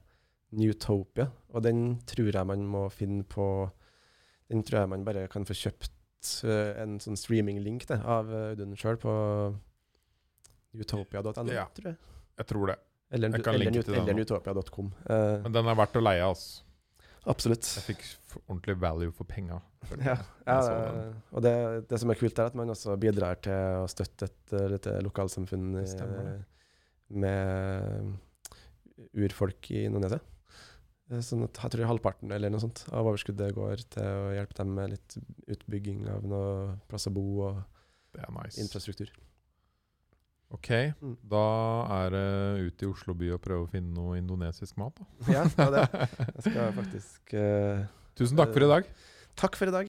Newtopia, og den tror jeg man må finne på Den tror jeg man bare kan få kjøpt eh, en sånn streaming-link av eh, Audun sjøl på utopia.no, Ja. tror jeg. Jeg tror det. Eller, Jeg eller, eller nå. utopia.com. Eh, Men den er verdt å leie, altså. absolutt. Jeg fikk ordentlig value for penga. Ja, ja og det, det som er kult, er at man også bidrar til å støtte et uh, lite lokalsamfunn eh, med urfolk i Indonesia. Eh, Sånn at jeg tror halvparten eller noe sånt av overskuddet går til å hjelpe dem med litt utbygging av noe plass å bo og nice. infrastruktur. Ok, Mm. da er det ut i Oslo by og prøve å finne noe indonesisk mat. da. Ja, det er <laughs> det. Jeg skal faktisk uh, Tusen takk for i dag. Takk for i dag.